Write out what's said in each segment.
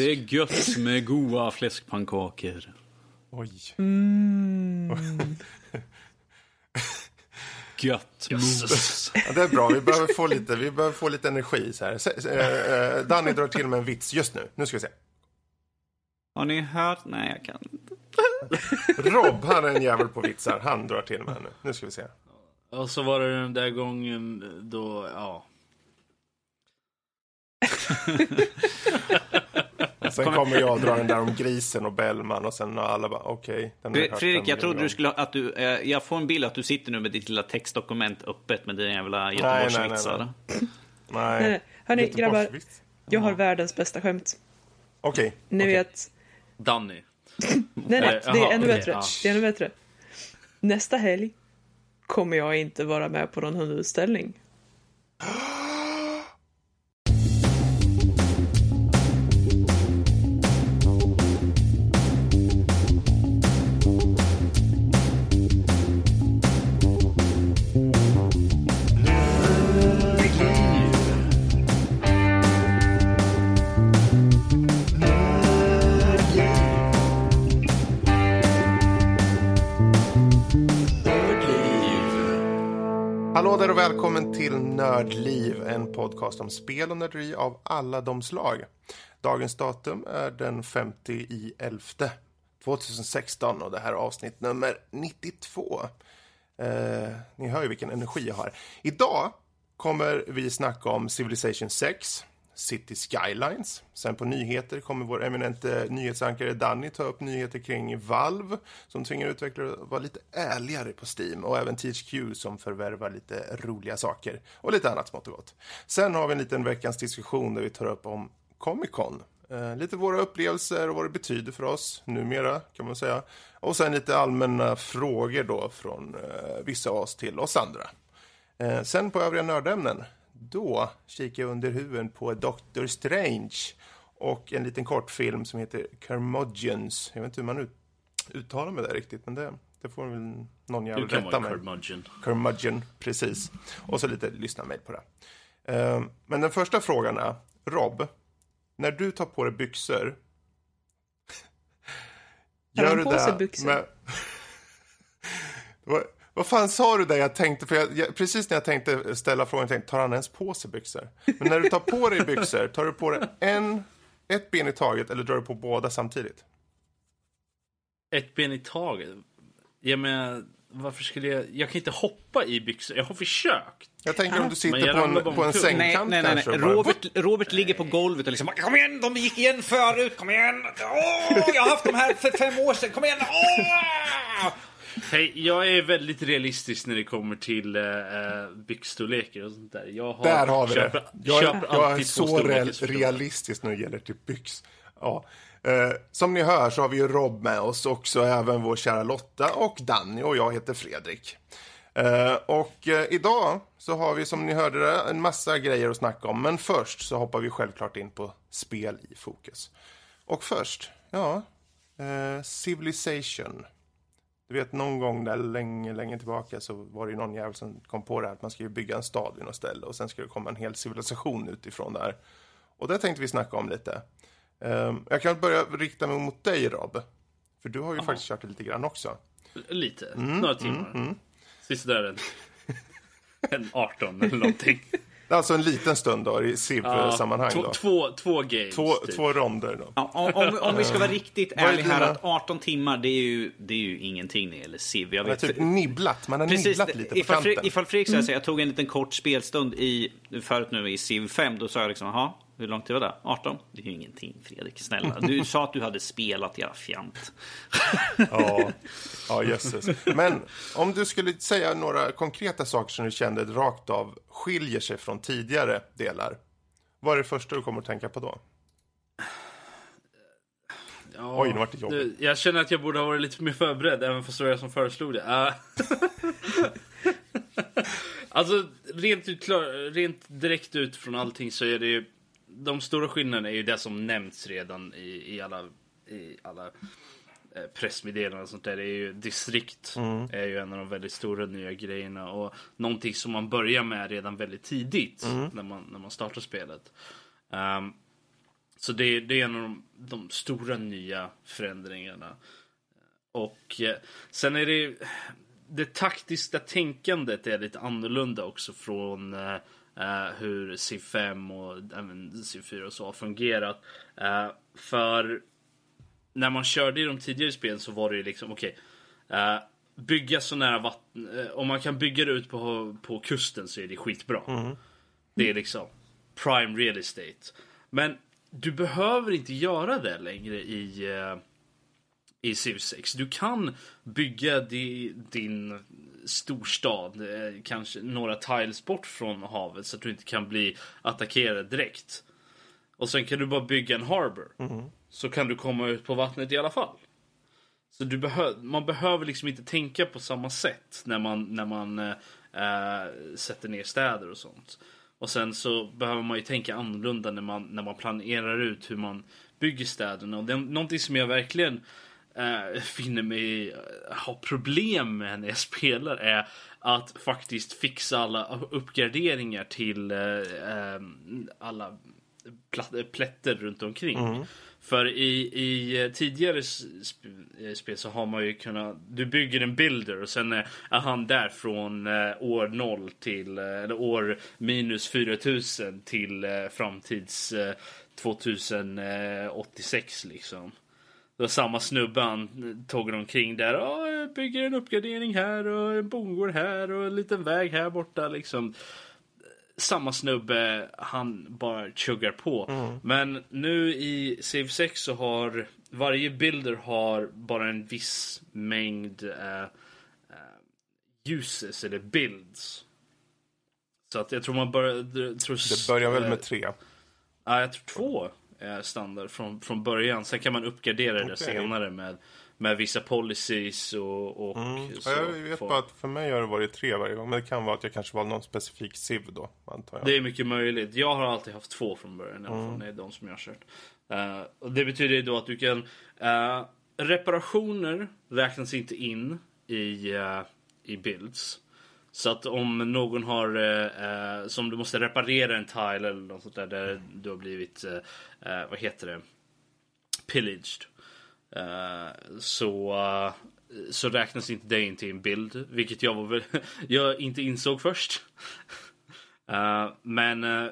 Det är gött med goda fläskpannkakor. Oj. Gött mos. Ja, det är bra. Vi behöver få lite, vi behöver få lite energi. Så här. Eh, Danny drar till med en vits just nu. Nu ska vi se. Har ni hört? Nej, jag kan inte. Rob, han är en jävel på vitsar. Han drar till med nu. Nu ska vi se. Och så var det den där gången då, ja. Sen kommer jag och drar den där om grisen och Bellman och sen alla bara okej. jag hört Fredrik, jag trodde du skulle ha- att du... Eh, jag får en bild att du sitter nu med ditt lilla textdokument öppet med dina jävla Göteborgsvitsar. nej, Nej, Nej. nej. Hörni, grabbar. Jag har världens bästa skämt. Okej. Ni okej. vet... Danny. Nej, nej, Eh, det är ännu bättre. ja. Det är ännu bättre. Nästa helg kommer jag inte vara med på någon hundutställning. Hallå där och välkommen till Nördliv, en podcast om spel och nörderi av alla de slag. Dagens datum är den 50 i 11 2016 och det här är avsnitt nummer 92. Eh, ni hör ju vilken energi jag har. Idag kommer vi snacka om Civilization 6, City Skylines. Sen på nyheter kommer vår eminente nyhetsankare Danny ta upp nyheter kring Valve som tvingar utvecklare att vara lite ärligare på Steam och även THQ som förvärvar lite roliga saker och lite annat smått och gott. Sen har vi en liten veckans diskussion där vi tar upp om Comic Con. Eh, lite våra upplevelser och vad det betyder för oss numera kan man säga. Och sen lite allmänna frågor då från eh, vissa av oss till oss andra. Eh, sen på övriga nördämnen, då kikar jag under huven på Doctor Strange och en liten kortfilm som heter Curmudgeons. Jag vet inte hur man ut, uttalar med det riktigt, men det, det får väl någon jävel Du kan rätta mig. curmudgeon. Curmudgeon, precis. Och så lite lyssna-mail på det. Eh, men den första frågan är, Rob, när du tar på dig byxor, på sig byxor? med... vad, fan sa du där jag tänkte, för jag, jag, precis när jag tänkte ställa frågan, jag tänkte, tar han ens på sig byxor? Men när du tar på dig byxor, tar du på dig en, ett ben i taget eller drar du på båda samtidigt? Ett ben i taget. Jag menar, varför skulle jag... Jag kan inte hoppa i byxor. Jag har försökt. Jag tänker om du sitter på en, på en sängkant Nej, nej, nej. kanske. Robert, Robert ligger på golvet och liksom Kom igen, de gick igen förut. Kom igen. Åh, jag har haft de här för fem år sedan. Kom igen. Åh! Hej, jag är väldigt realistisk när det kommer till uh, byxstorlekar och sånt där. Jag har, Där har vi köper, det. Jag, köper jag är så real, realistisk när det gäller till byx. Ja. Eh, som ni hör så har vi ju Rob med oss också, även vår kära Lotta och Danny och jag heter Fredrik. Eh, och eh, idag så har vi som ni hörde det, en massa grejer att snacka om. Men först så hoppar vi självklart in på spel i fokus. Och först, ja, eh, Civilization. Du vet någon gång där länge, länge tillbaka så var det ju någon jävel som kom på det här att man ska ju bygga en stad vid något ställe och sen ska det komma en hel civilisation utifrån där. Och det tänkte vi snacka om lite. Ehm, jag kan börja rikta mig mot dig Rob. För du har ju faktiskt kört det lite grann också. Lite. Mm, Några timmar. Sista där en, en 18 eller någonting. Alltså en liten stund då i civ-sammanhang två, då. två, två games. Två, typ. två ronder då. Ja, om, om, om vi ska vara riktigt ärliga här att 18 timmar det är ju, det är ju ingenting när det gäller Civ. Jag Man har vet, typ nibblat, man har Precis, nibblat lite på ifall, kanten. Ifall Fredrik säger så, jag tog en liten kort spelstund i, förut nu i Civ 5, då sa jag liksom, jaha, hur långt det var det? 18? Det är ju ingenting Fredrik, snälla. Du sa att du hade spelat, jävla fjant. Ja, ja jösses. Men om du skulle säga några konkreta saker som du kände rakt av skiljer sig från tidigare delar. Vad är det första du kommer att tänka på då? Ja, Oj, nu vart det jobbigt. Jag känner att jag borde ha varit lite mer förberedd, även fast det var jag som föreslog det. Ah. alltså, rent, ut, rent direkt ut från allting så är det ju... De stora skillnaderna är ju det som nämnts redan i, i alla, i alla eh, pressmeddelanden och sånt där. Det är ju distrikt är ju en av de väldigt stora nya grejerna och någonting som man börjar med redan väldigt tidigt när, man, när man startar spelet. Ehm, Så det, det är en av de, de stora nya förändringarna. Och eh, sen är det det taktiska tänkandet är lite annorlunda också från eh, eh hur C5 och även C4 och så har fungerat. Eh, för när man körde i de tidigare spelen så var det ju liksom okej. Okay, eh, bygga så nära vatten. Om man kan bygga det ut på, på kusten så är det skitbra. Mm. Det är liksom prime real estate. Men du behöver inte göra det längre i i Civ 6. Du kan bygga di, din storstad, eh, kanske några tiles bort från havet så att du inte kan bli attackerad direkt. Och sen kan du bara bygga en harbor. Mm. Så kan du komma ut på vattnet i alla fall. Så du behö man behöver liksom inte tänka på samma sätt när man, när man äh, sätter ner städer och sånt. Och sen så behöver man ju tänka annorlunda när man, när man planerar ut hur man bygger städerna. Och det är någonting som jag verkligen äh, finner mig ha problem med när jag spelar är att faktiskt fixa alla uppgraderingar till äh, alla plätter runt omkring. Mm. För i, i tidigare spel så har man ju kunnat, du bygger en builder och sen är han där från år 0 till, eller år minus 4000 till framtids 2086 liksom. Det var samma snubbe han tog omkring där. jag bygger en uppgradering här och en bondgård här och en liten väg här borta liksom. Samma snubbe, han bara chuggar på. Mm. Men nu i Save 6 så har varje builder har bara en viss mängd uh, uh, uses eller builds. Så att jag tror man börjar... Tror, det börjar väl med tre? Ja, jag tror två standard från, från början. Sen kan man uppgradera okay. det senare med, med vissa policies och, och mm. så. Jag vet bara att för mig har det varit tre varje gång. Men det kan vara att jag kanske var någon specifik SIV då, antar jag. Det är mycket möjligt. Jag har alltid haft två från början. I alla fall. Mm. Det är de som jag har kört. Uh, och det betyder då att du kan... Uh, reparationer räknas inte in i, uh, i builds. Så att om någon har, eh, som du måste reparera en tile eller något sånt där, där du har blivit, eh, vad heter det, pillaged. Eh, så, uh, så räknas inte det in till en bild, vilket jag var väl, jag inte insåg först. Men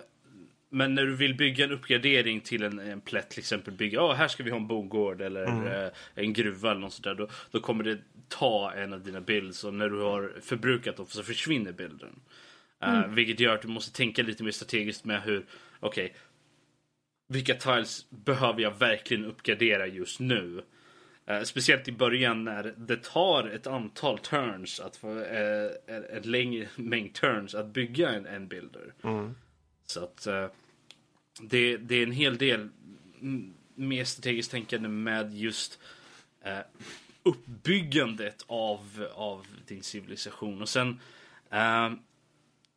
men när du vill bygga en uppgradering till en, en plätt, till exempel bygga, oh, här ska vi ha en bondgård eller mm. eh, en gruva eller något sånt där. Då, då kommer det ta en av dina bilds och när du har förbrukat dem så försvinner bilden. Eh, mm. Uh, vilket gör att du måste tänka lite mer strategiskt med hur, okej, okay, vilka tiles behöver jag verkligen uppgradera just nu? Uh, speciellt i början när det tar ett antal turns, att få, uh, en längre mängd turns att bygga en, en builder. Mm. Så att uh, det, det, är en hel del mer strategiskt tänkande med just uppbyggandet av, av din civilisation. Och sen eh,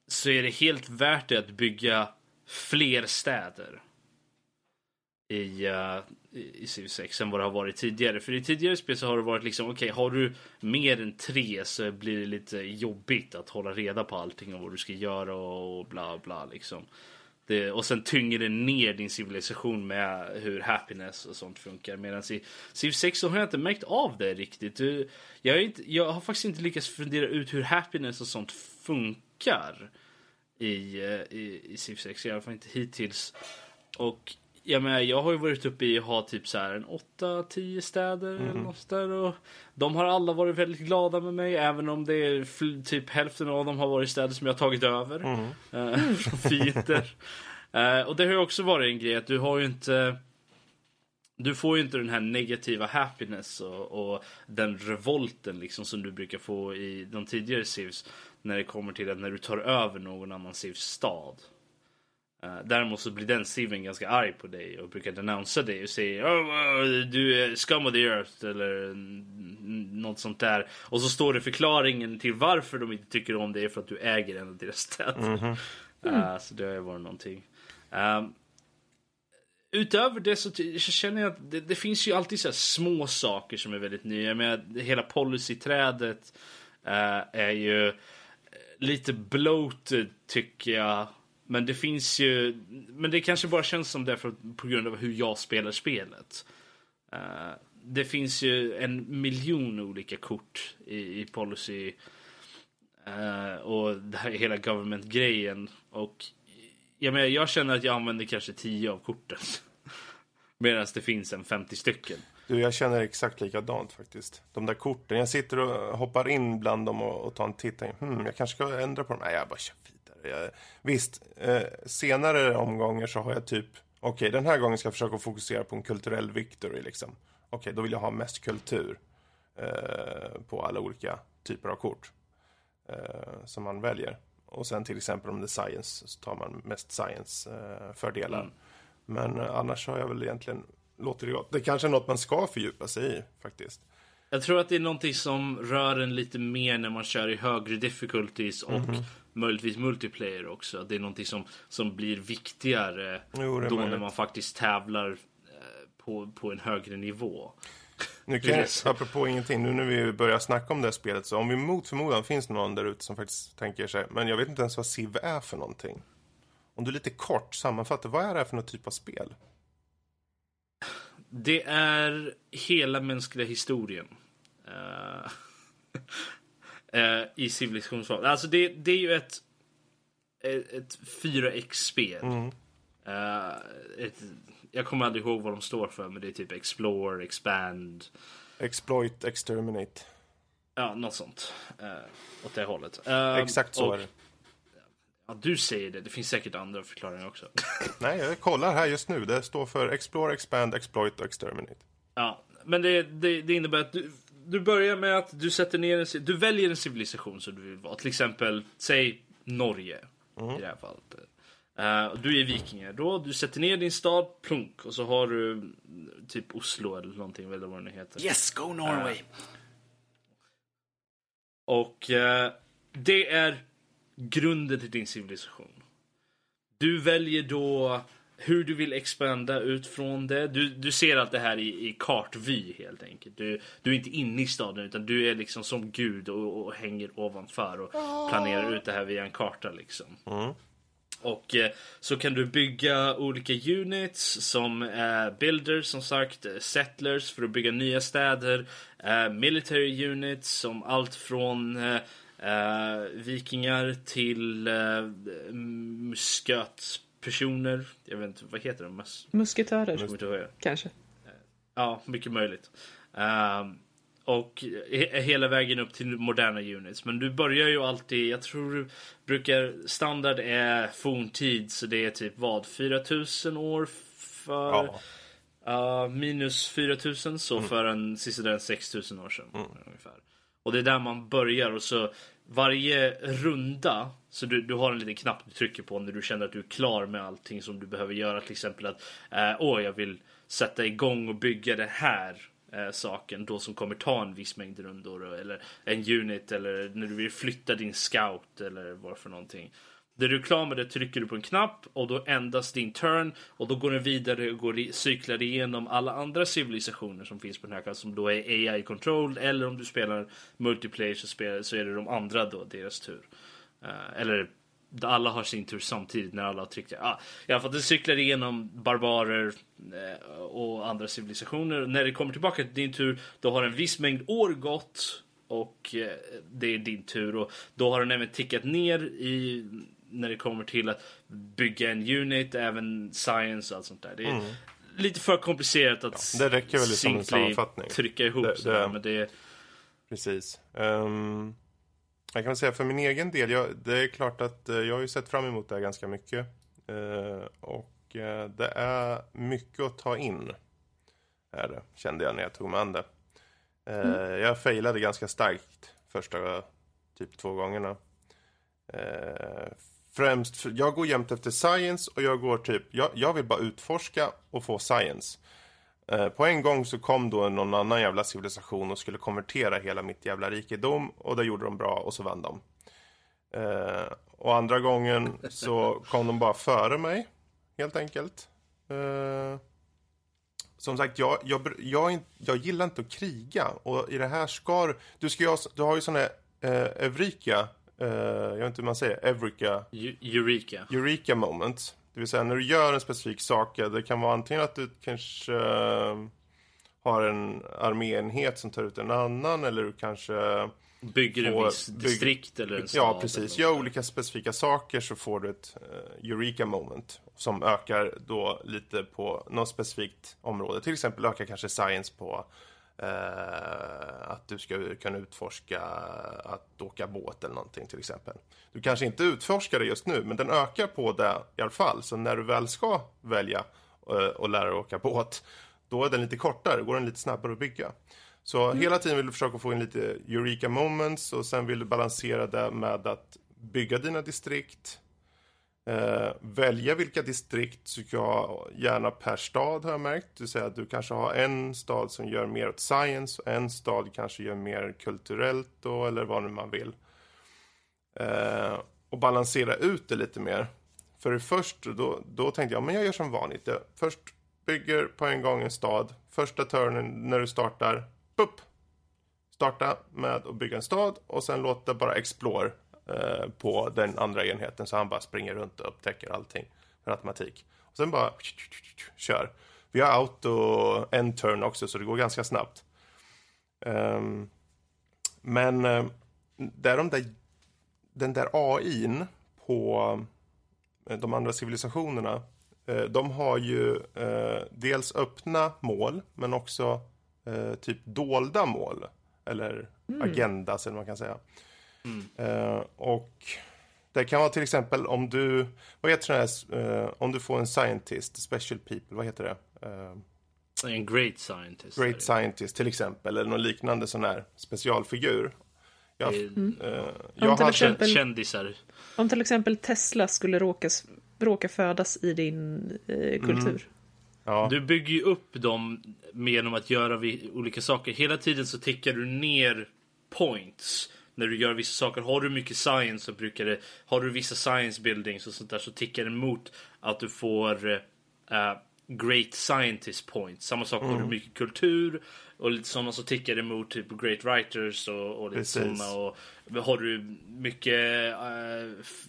så är det helt värt det att bygga fler städer i, uh, i Civ 6 än vad det har varit tidigare. För i tidigare spel så har det varit liksom, okej, okay, har du mer än tre så blir det lite jobbigt att hålla reda på allting och vad du ska göra och bla bla liksom. Det, och sen tynger det ner din civilisation med hur happiness och sånt funkar. Medan i Civ 6 så har jag inte märkt av det riktigt. Jag, inte, jag har faktiskt inte lyckats fundera ut hur happiness och sånt funkar i, eh, i, i Civ 6. I alla fall inte hittills. Och jag menar, jag har ju varit uppe i att ha typ så här en 8-10 städer mm. eller något där och de har alla varit väldigt glada med mig även om det är typ hälften av dem har varit städer som jag tagit över mm. från fiender. äh, och det har ju också varit en grej att du har ju inte du får ju inte den här negativa happiness och, och den revolten liksom som du brukar få i de tidigare Civs när det kommer till att när du tar över någon annan Civs stad. Uh, däremot så blir den Steven ganska arg på dig och brukar denouncea dig och säger oh, du är scum of the earth eller något sånt där. Och så står det förklaringen till varför de inte tycker om dig för att du äger en av deras städer. Mm -hmm. uh, så det har ju varit någonting. Um, utöver det så, känner jag att det, det finns ju alltid så små saker som är väldigt nya. Men hela policyträdet uh, är ju lite bloated tycker jag men det finns ju, men det kanske bara känns som det för, på grund av hur jag spelar spelet. Uh, det finns ju en miljon olika kort i, i policy uh, och det här hela government-grejen. Och jag, menar, jag känner att jag använder kanske tio av korten. Medan det finns en 50 stycken. Du, jag känner exakt likadant faktiskt. De där korten, jag sitter och hoppar in bland dem och, och tar en titt. Hmm, jag kanske ska ändra på dem. Nej, jag bara kör visst, eh, senare omgångar så har jag typ, okej, okay, den här gången ska jag försöka fokusera på en kulturell victory liksom. Okej, okay, då vill jag ha mest kultur eh, på alla olika typer av kort eh, som man väljer. Och sen till exempel om det är science så tar man mest science-fördelar. Mm. Men eh, annars har jag väl egentligen låter det gott. Det kanske är något man ska fördjupa sig i faktiskt. Jag tror att det är någonting som rör en lite mer när man kör i högre difficulties och mm -hmm. Möjligtvis multiplayer också. Det är någonting som, som blir viktigare jo, då när man faktiskt tävlar eh, på, på en högre nivå. Nu kan jag, apropå ingenting, nu när vi börjar snacka om det här spelet så om vi mot förmodan finns någon där ute som faktiskt tänker sig, men jag vet inte ens vad Civ är för någonting. Om du lite kort sammanfattar, vad är det här för någon typ av spel? Det är hela mänskliga historien. Uh, uh, I civilisationsform. Alltså det, det är ju ett, ett 4X-spel. Mm. Ett, jag kommer aldrig ihåg vad de står för, men det är typ Explore, Expand. Exploit, Exterminate. Ja, något sånt. Uh, åt det hållet. Exakt så och, är det. Ja, du säger det. Det finns säkert andra förklaringar också. Nej, jag kollar här just nu. Det står för Explore, Expand, Exploit och Exterminate. Ja, men det, det, det innebär att du, du börjar med att du sätter ner en, du väljer en civilisation som du vill vara. Till exempel, säg Norge mm. i det här fallet. Uh, du är vikingar då, du sätter ner din stad, plunk, och så har du typ Oslo eller någonting, eller vad det heter. Yes, go Norway! Uh, och uh, det är grunden till din civilisation. Du väljer då hur du vill expanda ut från det. Du, du ser allt det här i, i kartvy helt enkelt. Du, du är inte inne i staden utan du är liksom som gud och, och hänger ovanför och planerar ut det här via en karta liksom. Mm. Och eh, så kan du bygga olika units som eh, builders som sagt, eh, settlers för att bygga nya städer, eh, military units som allt från eh, eh vikingar till eh, Musköt muskötpersoner. Jag vet inte, vad heter de? Mus Musketörer. Musketörer. Kanske. Uh, ja, mycket möjligt. Uh, och he hela vägen upp till moderna units. Men du börjar ju alltid, jag tror du brukar, standard är forntid så det är typ vad, 4000 år för ja. minus 4000 så mm. för en sisådär 6000 år sedan. Mm. Ungefär. Och det är där man börjar och så varje runda så du, du har en liten knapp du trycker på när du känner att du är klar med allting som du behöver göra. Till exempel att eh, åh, jag vill sätta igång och bygga det här eh, saken då som kommer ta en viss mängd rundor eller en unit eller när du vill flytta din scout eller vad för någonting. Det du är klar med det trycker du på en knapp och då ändras din turn och då går den vidare och går, cyklar igenom alla andra civilisationer som finns på den här kartan som då är AI controlled eller om du spelar multiplayer så, spelar, så är det de andra då, deras tur. Uh, eller alla har sin tur samtidigt när alla har tryckt. Ah, I alla fall den cyklar igenom barbarer eh, och andra civilisationer. När det kommer tillbaka till din tur då har en viss mängd år gått och eh, det är din tur och då har den även tickat ner i när det kommer till att bygga en unit, även science och allt sånt där. Det är mm. lite för komplicerat att ja, det räcker väl som en sammanfattning. trycka ihop det, sådär, men det... Precis. Um, jag kan säga för min egen del, jag, det är klart att uh, jag har ju sett fram emot det här ganska mycket. Uh, och uh, det är mycket att ta in. Är det, kände jag när jag tog mig an det. Mm. Jag failade ganska starkt första typ två gångerna främst, för jag går jämt efter science och jag går typ, jag, jag vill bara utforska och få science. Eh, på en gång så kom då någon annan jävla civilisation och skulle konvertera hela mitt jävla rikedom och det gjorde de bra och så vann de. Eh, och andra gången så kom de bara före mig, helt enkelt. Eh, som sagt, jag, jag, jag, jag gillar inte att kriga och i det här ska du, ska ju ha, du har ju sån här eh, Eureka eh, jag vet inte hur man säger, Eureka, Eu- Eureka. Eureka moment. Det vill säga när du gör en specifik sak, ja, det kan vara antingen att du kanske eh, har en arméenhet som tar ut en annan eller du kanske Bygger en På- viss bygg- distrikt eller en stad. Ja, precis. Gör olika specifika saker så får du ett eh, Eureka moment som ökar då lite på något specifikt område. Till exempel ökar kanske science på eh, att du ska kunna utforska att åka båt eller någonting till exempel. Du kanske inte utforskar det just nu, men den ökar på det i alla fall. Så när du väl ska välja eh, och lära dig åka båt, då är den lite kortare, går den lite snabbare att bygga. Så hela tiden vill du försöka få in lite Eureka moments och sen vill du balansera det med att bygga dina distrikt. Eh, välja vilka distrikt du ska ha, gärna per stad har jag märkt. Det vill säga att du kanske har en stad som gör mer åt science och en stad kanske gör mer kulturellt då, eller vad nu man vill. Eh, och balansera ut det lite mer. För först, då, då tänkte jag, men jag gör som vanligt. Jag först bygger på en gång en stad. Första turnen när du startar, bupp! Starta med att bygga en stad och sen låta bara explore på den andra enheten så han bara springer runt och upptäcker allting per automatik. Och sen bara kör. Vi har auto en turn också så det går ganska snabbt. Ehm, men eh, där de där, den där AIn på eh, de andra civilisationerna eh, de har ju eh, dels öppna mål men också eh, typ dolda mål. Eller agendas eller vad man kan säga. Eh, och det kan vara till exempel om du, vad heter det här, eh, om du får en scientist, special people, vad heter det? Eh, En great scientist. Great Scientist till exempel, eller någon liknande sån här specialfigur. Jag, Mm. eh, Om jag till hade, exempel- Kändisar. Om till exempel Tesla skulle råka, råka födas i din eh, kultur. ja, Du bygger ju upp dem genom att göra olika saker. Hela tiden så tickar du ner points när du gör vissa saker. Har du mycket science så brukar det... Har du vissa science buildings och sånt där så tickar det mot att du får eh, great scientist points. Samma sak har du mycket kultur och lite sådana så tickar det mot typ great writers och, och lite sådana. Och har du mycket f-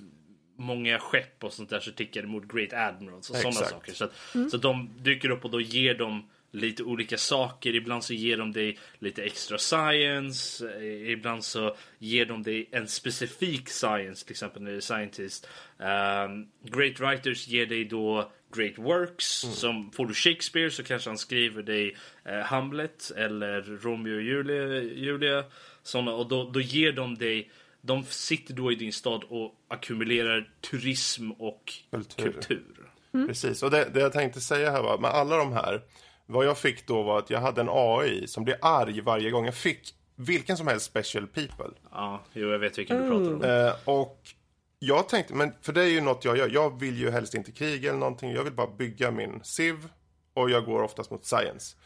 många skepp och sånt där så tickar det mot Great Admirals och sådana saker. Så, att, så att de dyker upp och då ger de lite olika saker. Ibland så ger de dig lite extra science. eh, Ibland så ger de dig en specifik science, till exempel när det är scientist. Um, great writers ger dig då great works. Som får du Shakespeare så kanske han skriver dig eh, Hamlet eller Romeo och Julia. Julia såna, och då, då ger de dig de sitter då i din stad och ackumulerar turism och Kultur. kultur. Precis, och det, det jag tänkte säga här var, med alla de här, vad jag fick då var att jag hade en AI som blev arg varje gång jag fick vilken som helst special people. Ja, jo, jag vet vilken du pratar om. Eh, och jag tänkte, men för det är ju något jag gör, jag vill ju helst inte kriga eller någonting, jag vill bara bygga min civ och jag går oftast mot science.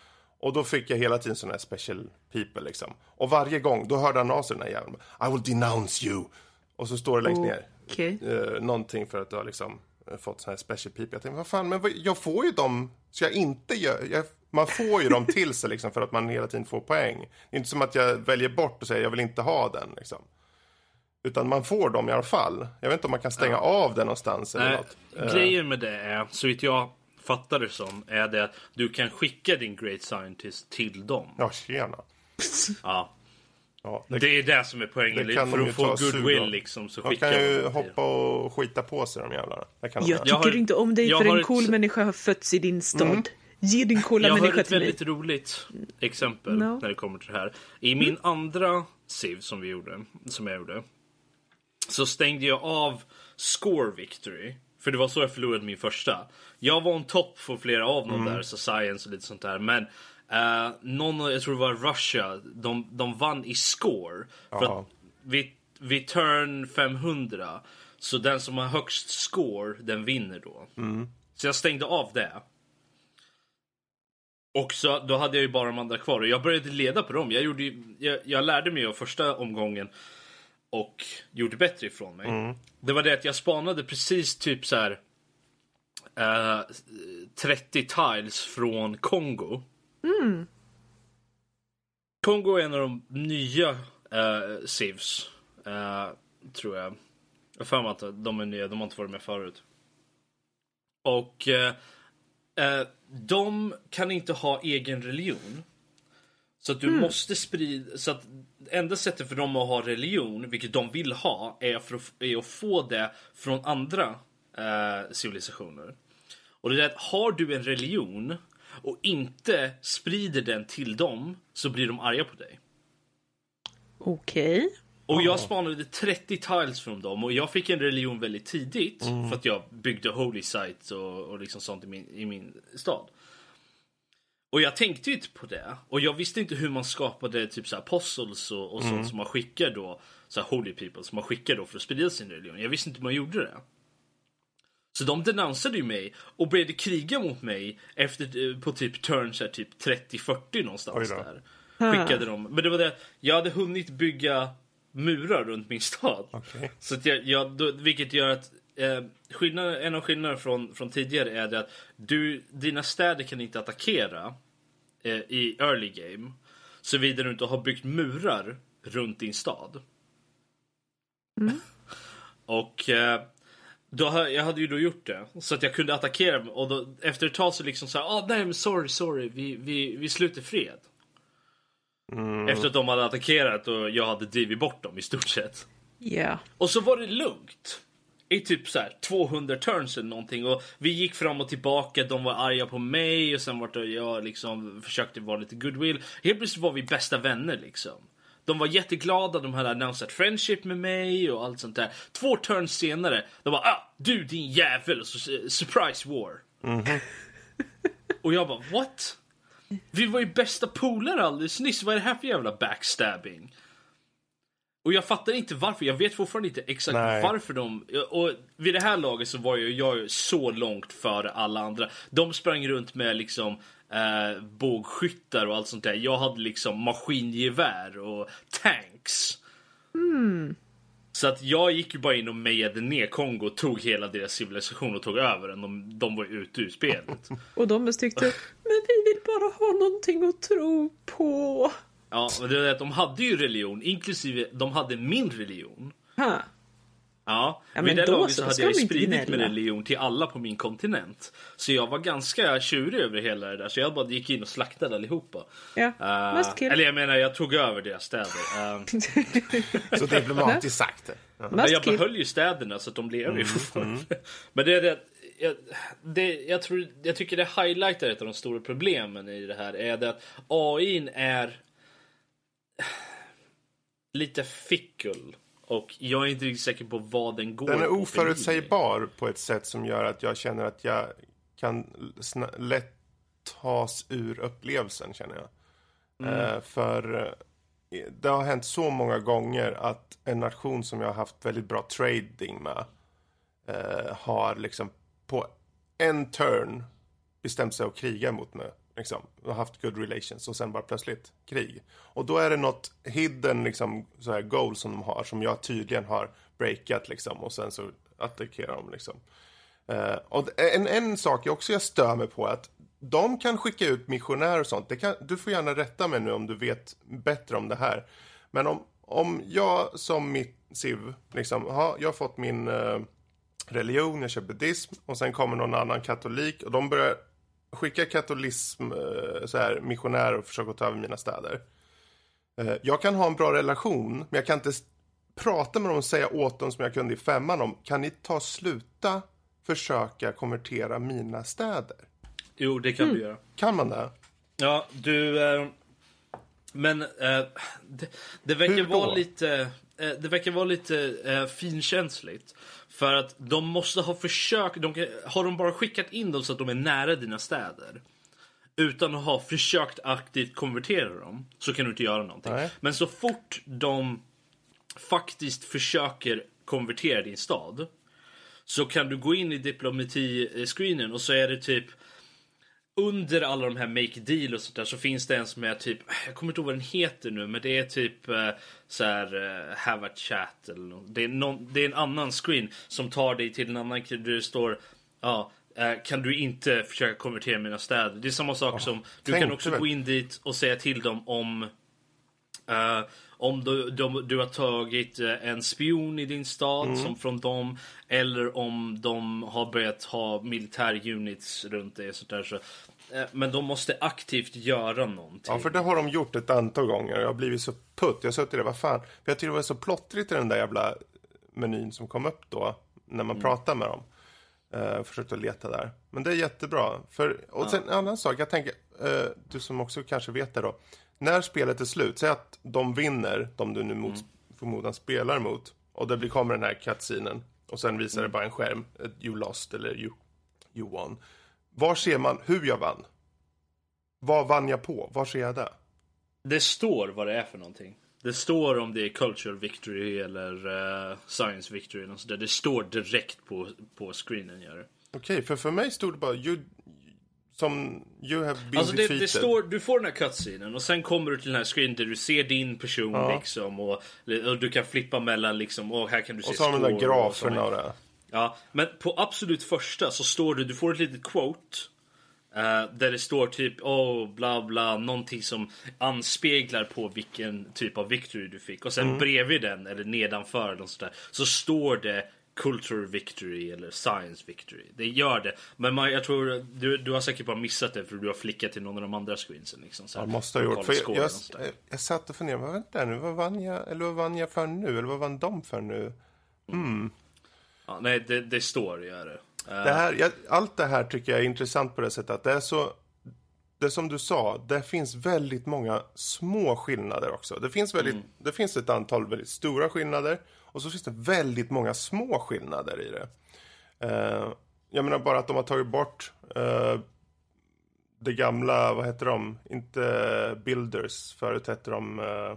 Och då fick jag hela tiden sådana här special people liksom. Och varje gång, då hörde han av sig den här jäveln. I will denounce you. Och så står det längst ner. Okej. eh, någonting för att du har liksom eh, fått sån här special people. Jag tänkte, vad fan, men vad, jag får ju dem, så jag inte gör, jag, man får ju dem till sig liksom för att man hela tiden får poäng. Det är inte som att jag väljer bort och säger jag vill inte ha den liksom. Utan man får dem i alla fall. Jag vet inte om man kan stänga av den någonstans eller Nej, något. Eh, grejen med det är, så vitt jag fattar det som, är det att du kan skicka din Great Scientist till dem. Ja, tjena. Ja. Ja, det, Det är det som är poängen. det kan För ju att få goodwill liksom så de skickar kan ju de dem till- hoppa och skita på sig de jävlarna. Det kan de Jag göra. Jag tycker har- inte om dig för en ett- cool människa har fötts i din stad. Ge din coola Jag har människa ett till mig. väldigt roligt exempel No. när det kommer till det här. I min andra SIV som vi gjorde, som jag gjorde, så stängde jag av Score Victory. För det var så jag förlorade min första. Jag var on top för flera av dem där, så Science och lite sånt där. Men uh, någon, jag tror det var Russia, de, de vann i score. För att vid, vid turn 500, så den som har högst score, den vinner då. Så jag stängde av det. Och så, då hade jag ju bara de andra kvar och jag började leda på dem. Jag, gjorde, ju- jag, jag lärde mig av första omgången och gjorde bättre ifrån mig. Det var det att jag spanade precis typ så här eh, 30 tiles från Kongo. Kongo är en av de nya uh, civs. Eh, tror jag. Jag har för mig att de är nya, de har inte varit med förut. Och eh, eh, de kan inte ha egen religion. Så att du måste sprida, så att enda sättet för dem att ha religion, vilket de vill ha, är, för att, är att få det från andra eh, civilisationer. Och det är att har du en religion och inte sprider den till dem så blir de arga på dig. Okej. Och jag spanade 30 tiles från dem och jag fick en religion väldigt tidigt för att jag byggde holy sites och, och liksom sånt i min, i min stad. Och jag tänkte inte på det. Och jag visste inte hur man skapade typ så apostles och, och sånt som man skickar då. Så holy people som man skickar då för att sprida sin religion. Jag visste inte hur man gjorde det. Så de denonsade ju mig och började kriga mot mig efter, eh, på typ turn så här, typ 30-40 någonstans där. Skickade de. Men det var det, jag hade hunnit bygga murar runt min stad. Okej. Så att jag, jag, då, vilket gör att eh, skillnaden, en av skillnaderna från, från tidigare är det att du, dina städer kan inte attackera eh, i early game såvida du inte har byggt murar runt din stad. och eh, då, har- jag hade ju då gjort det så att jag kunde attackera och då, efter ett tag så liksom så här, ah, nej men sorry, sorry, vi, vi, vi sluter fred. Efter att de hade attackerat och jag hade drivit bort dem i stort sett. Ja. Och så var det lugnt. I typ så här 200 turns eller någonting. Och vi gick fram och tillbaka. De var arga på mig och sen vart det jag liksom försökte vara lite goodwill. Helt plötsligt var vi bästa vänner liksom. De var jätteglada, de hade annonsat friendship med mig och allt sånt där. Två turns senare, de bara ah, du din jävel, och så, eh, surprise war. och jag bara what? Vi var ju bästa polare alldeles nyss, vad är det här för jävla backstabbing? Och jag fattar inte varför, jag vet fortfarande inte exakt Nej. varför de... Och vid det här laget så var ju jag så långt före alla andra. De sprang runt med liksom eh, bågskyttar och allt sånt där. Jag hade liksom maskingevär och tanks. Så att jag gick ju bara in och mejade ner Kongo, tog hela deras civilisation och tog över den. De, de var ju ute ur spelet. Och de tyckte, men vi vill bara ha någonting att tro på. Ja, men det är att de hade ju religion, inklusive de hade min religion. Ha. Ja, Ja, men vid det då laget så, så hade jag ju spridit min religion till alla på min kontinent. Så jag var ganska tjurig över hela det där, så jag bara gick in och slaktade allihopa. Ja, kill. eller jag menar, jag tog över deras städer. Eh, Så diplomatiskt sagt. Ja. men jag behöll ju städerna så att de lever ju Mm, fortfarande. Men det är det, jag, det jag, tror, jag tycker det highlightar ett av de stora problemen i det här är det att AI är lite fickel. Och jag är inte riktigt säker på vad den går Den är oförutsägbar på ett sätt som gör att jag känner att jag kan lätt tas ur upplevelsen, känner jag. Eh, för eh, det har hänt så många gånger att en nation som jag har haft väldigt bra trading med eh, har liksom på en turn bestämt sig att kriga mot mig. Liksom, och haft good relations och sen bara plötsligt krig. Och då är det något hidden liksom, så här goal som de har som jag tydligen har breakat liksom och sen så attackerar de liksom. Uh, och en, en sak jag också jag stör mig på är att de kan skicka ut missionärer och sånt. Det kan, du får gärna rätta mig nu om du vet bättre om det här. Men om, om jag som mitt SIV, liksom, ha, jag har fått min uh, religion, jag kör buddhism och sen kommer någon annan katolik och de börjar skicka katolism, eh, så här, missionärer och försöka ta över mina städer. Eh, jag kan ha en bra relation, men jag kan inte prata med dem och säga åt dem som jag kunde i femman om, kan ni ta sluta försöka konvertera mina städer? Jo, det kan du göra. Kan man det? Ja, du... Eh, men eh, det, det verkar vara lite... Eh, det verkar vara lite eh, finkänsligt. För att de måste ha försökt... De, kan- har de bara skickat in dem så att de är nära dina städer utan att ha försökt aktivt konvertera dem så kan du inte göra någonting. Nej. Men så fort de faktiskt försöker konvertera din stad så kan du gå in i diplomati-screenen och så är det typ under alla de här make deal och sånt där så finns det en som är typ, jag kommer inte ihåg vad den heter nu, men det är typ eh, så här eh, have a chat eller något. Det är, någon, det är en annan screen som tar dig till en annan där det står, ja, eh, kan du inte försöka konvertera mina städer? Det är samma sak som, du kan också väl. gå in dit och säga till dem om Eh, om du, de, du har tagit eh, en spion i din stad som från dem. Eller om de har börjat ha militär units runt dig. Sånt där, så, eh, men de måste aktivt göra någonting. Ja, för det har de gjort ett antal gånger. Jag har blivit så putt. Jag har suttit där, vad fan. För jag tycker det var så plottrigt i den där jävla menyn som kom upp då. När man pratar med dem. Uh, försökte leta där. Men det är jättebra. För, och sen en annan sak. Jag tänker, eh, du som också kanske vet det då. När spelet är slut, säg att de vinner, de du nu mot, förmodan spelar mot. Och det blir, kommer den här cutscenen. Och sen visar det bara en skärm. You lost eller you, you won. Var ser man hur jag vann? Vad vann jag på? Var ser jag det? Det står vad det är för någonting. Det står om det är cultural victory eller eh, science victory. Och sådär. Det står direkt på, på screenen. Gör det. Okej, för för mig stod det bara you, som you have been Alltså det, det står, du får den här cutscenen och sen kommer du till den här screen där du ser din person Ja. liksom och, och du kan flippa mellan liksom och här kan du se och så har de där och graferna såna- och det. Ja, men på absolut första så står det, du får ett litet quote. eh, där det står typ oh bla bla någonting som anspeglar på vilken typ av victory du fick. Och sen Mm. bredvid den eller nedanför eller sådär, så står det cultural victory eller science victory. Det gör det. Men man, jag tror du, du har säkert bara missat det för du har flickat till någon av de andra screensen. Liksom, så här, Jag måste ha gjort. För jag, jag, jag satt och funderade, vänta nu, vad vann jag, eller vad vann jag för nu? Eller vad vann de för nu? Ja, nej, det, det står gör det. Eh, Det här, jag, allt det här tycker jag är intressant på det sättet att det är så det som du sa, det finns väldigt många små skillnader också. Det finns, väldigt, det finns ett antal väldigt stora skillnader och så finns det väldigt många små skillnader i det. Eh, jag menar bara att de har tagit bort eh, det gamla, vad heter de? Inte Builders, förut hette de eh,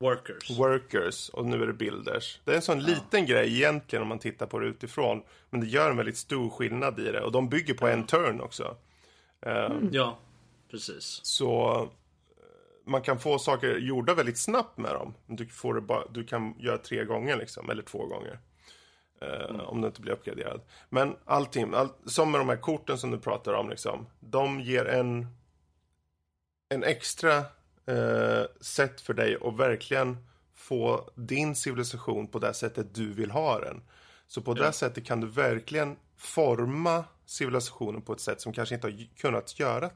Workers. Workers och nu är det Builders. Det är en sån liten grej egentligen om man tittar på det utifrån. Men det gör en väldigt stor skillnad i det och de bygger på en turn också. Eh, Ja, precis. Så man kan få saker gjorda väldigt snabbt med dem. Du, får det bara, du kan göra tre gånger liksom, eller två gånger. Eh, Om det inte blir uppgraderad. Men allting, all, som med de här korten som du pratar om, liksom, de ger en, en extra eh, sätt för dig att verkligen få din civilisation på det sättet du vill ha den. Så på det sättet kan du verkligen forma civilisationen på ett sätt som kanske inte har kunnat göra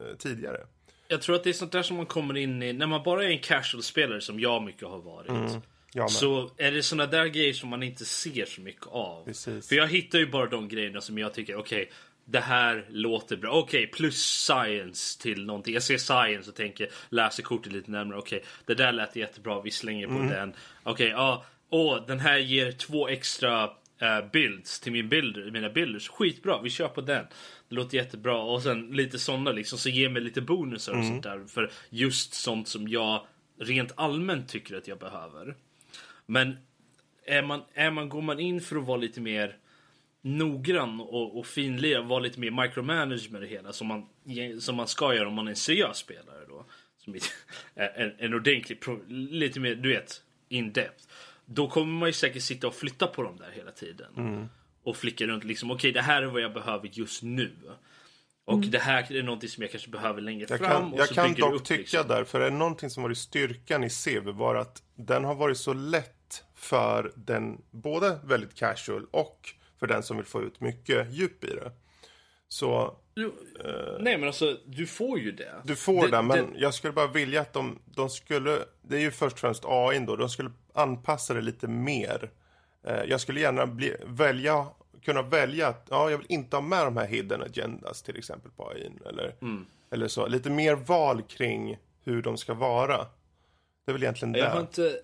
eh, tidigare. Jag tror att det är sånt där som man kommer in i när man bara är en casual-spelare som jag mycket har varit. Med. Så är det såna där grejer som man inte ser så mycket av. Precis. För jag hittar ju bara de grejerna som jag tycker, okej, det här låter bra. Okej, plus science till någonting. Jag ser science och tänker, läser kortet lite närmare. Okej, det där lät jättebra, vi slänger på den. Okej, ja, åh, den här ger två extra eh, builds till min builder, mina builders. Skitbra, vi kör på den. Det låter jättebra. Och sen lite sådana liksom, så ger mig lite bonusar och sånt där. För just sånt som jag rent allmänt tycker att jag behöver. Men är man, är man, går man in för att vara lite mer noggrann och, och finlir, vara lite mer micromanage med det hela som man, som man ska göra om man är en seriös spelare då. Som är en, en ordentlig, lite mer, du vet, in depth. Då kommer man ju säkert sitta och flytta på dem där hela tiden. Och flicka runt liksom, okej det här är vad jag behöver just nu. Och det här är någonting som jag kanske behöver längre Jag fram. kan, och jag så kan dock upp, tycka liksom. där, för är det någonting som varit styrkan i Civ var att den har varit så lätt för den, både väldigt casual och för den som vill få ut mycket djup i det. Så Du, nej men alltså, du får ju det. du får det, men det- jag skulle bara vilja att de, de skulle, det är ju först och främst AI då, de skulle anpassa det lite mer. Eh, Jag skulle gärna bli, välja, kunna välja att, ja, jag vill inte ha med de här hidden agendas till exempel på AI. Eller, Mm. eller så. Lite mer val kring hur de ska vara. Det är väl egentligen Jag har det. inte...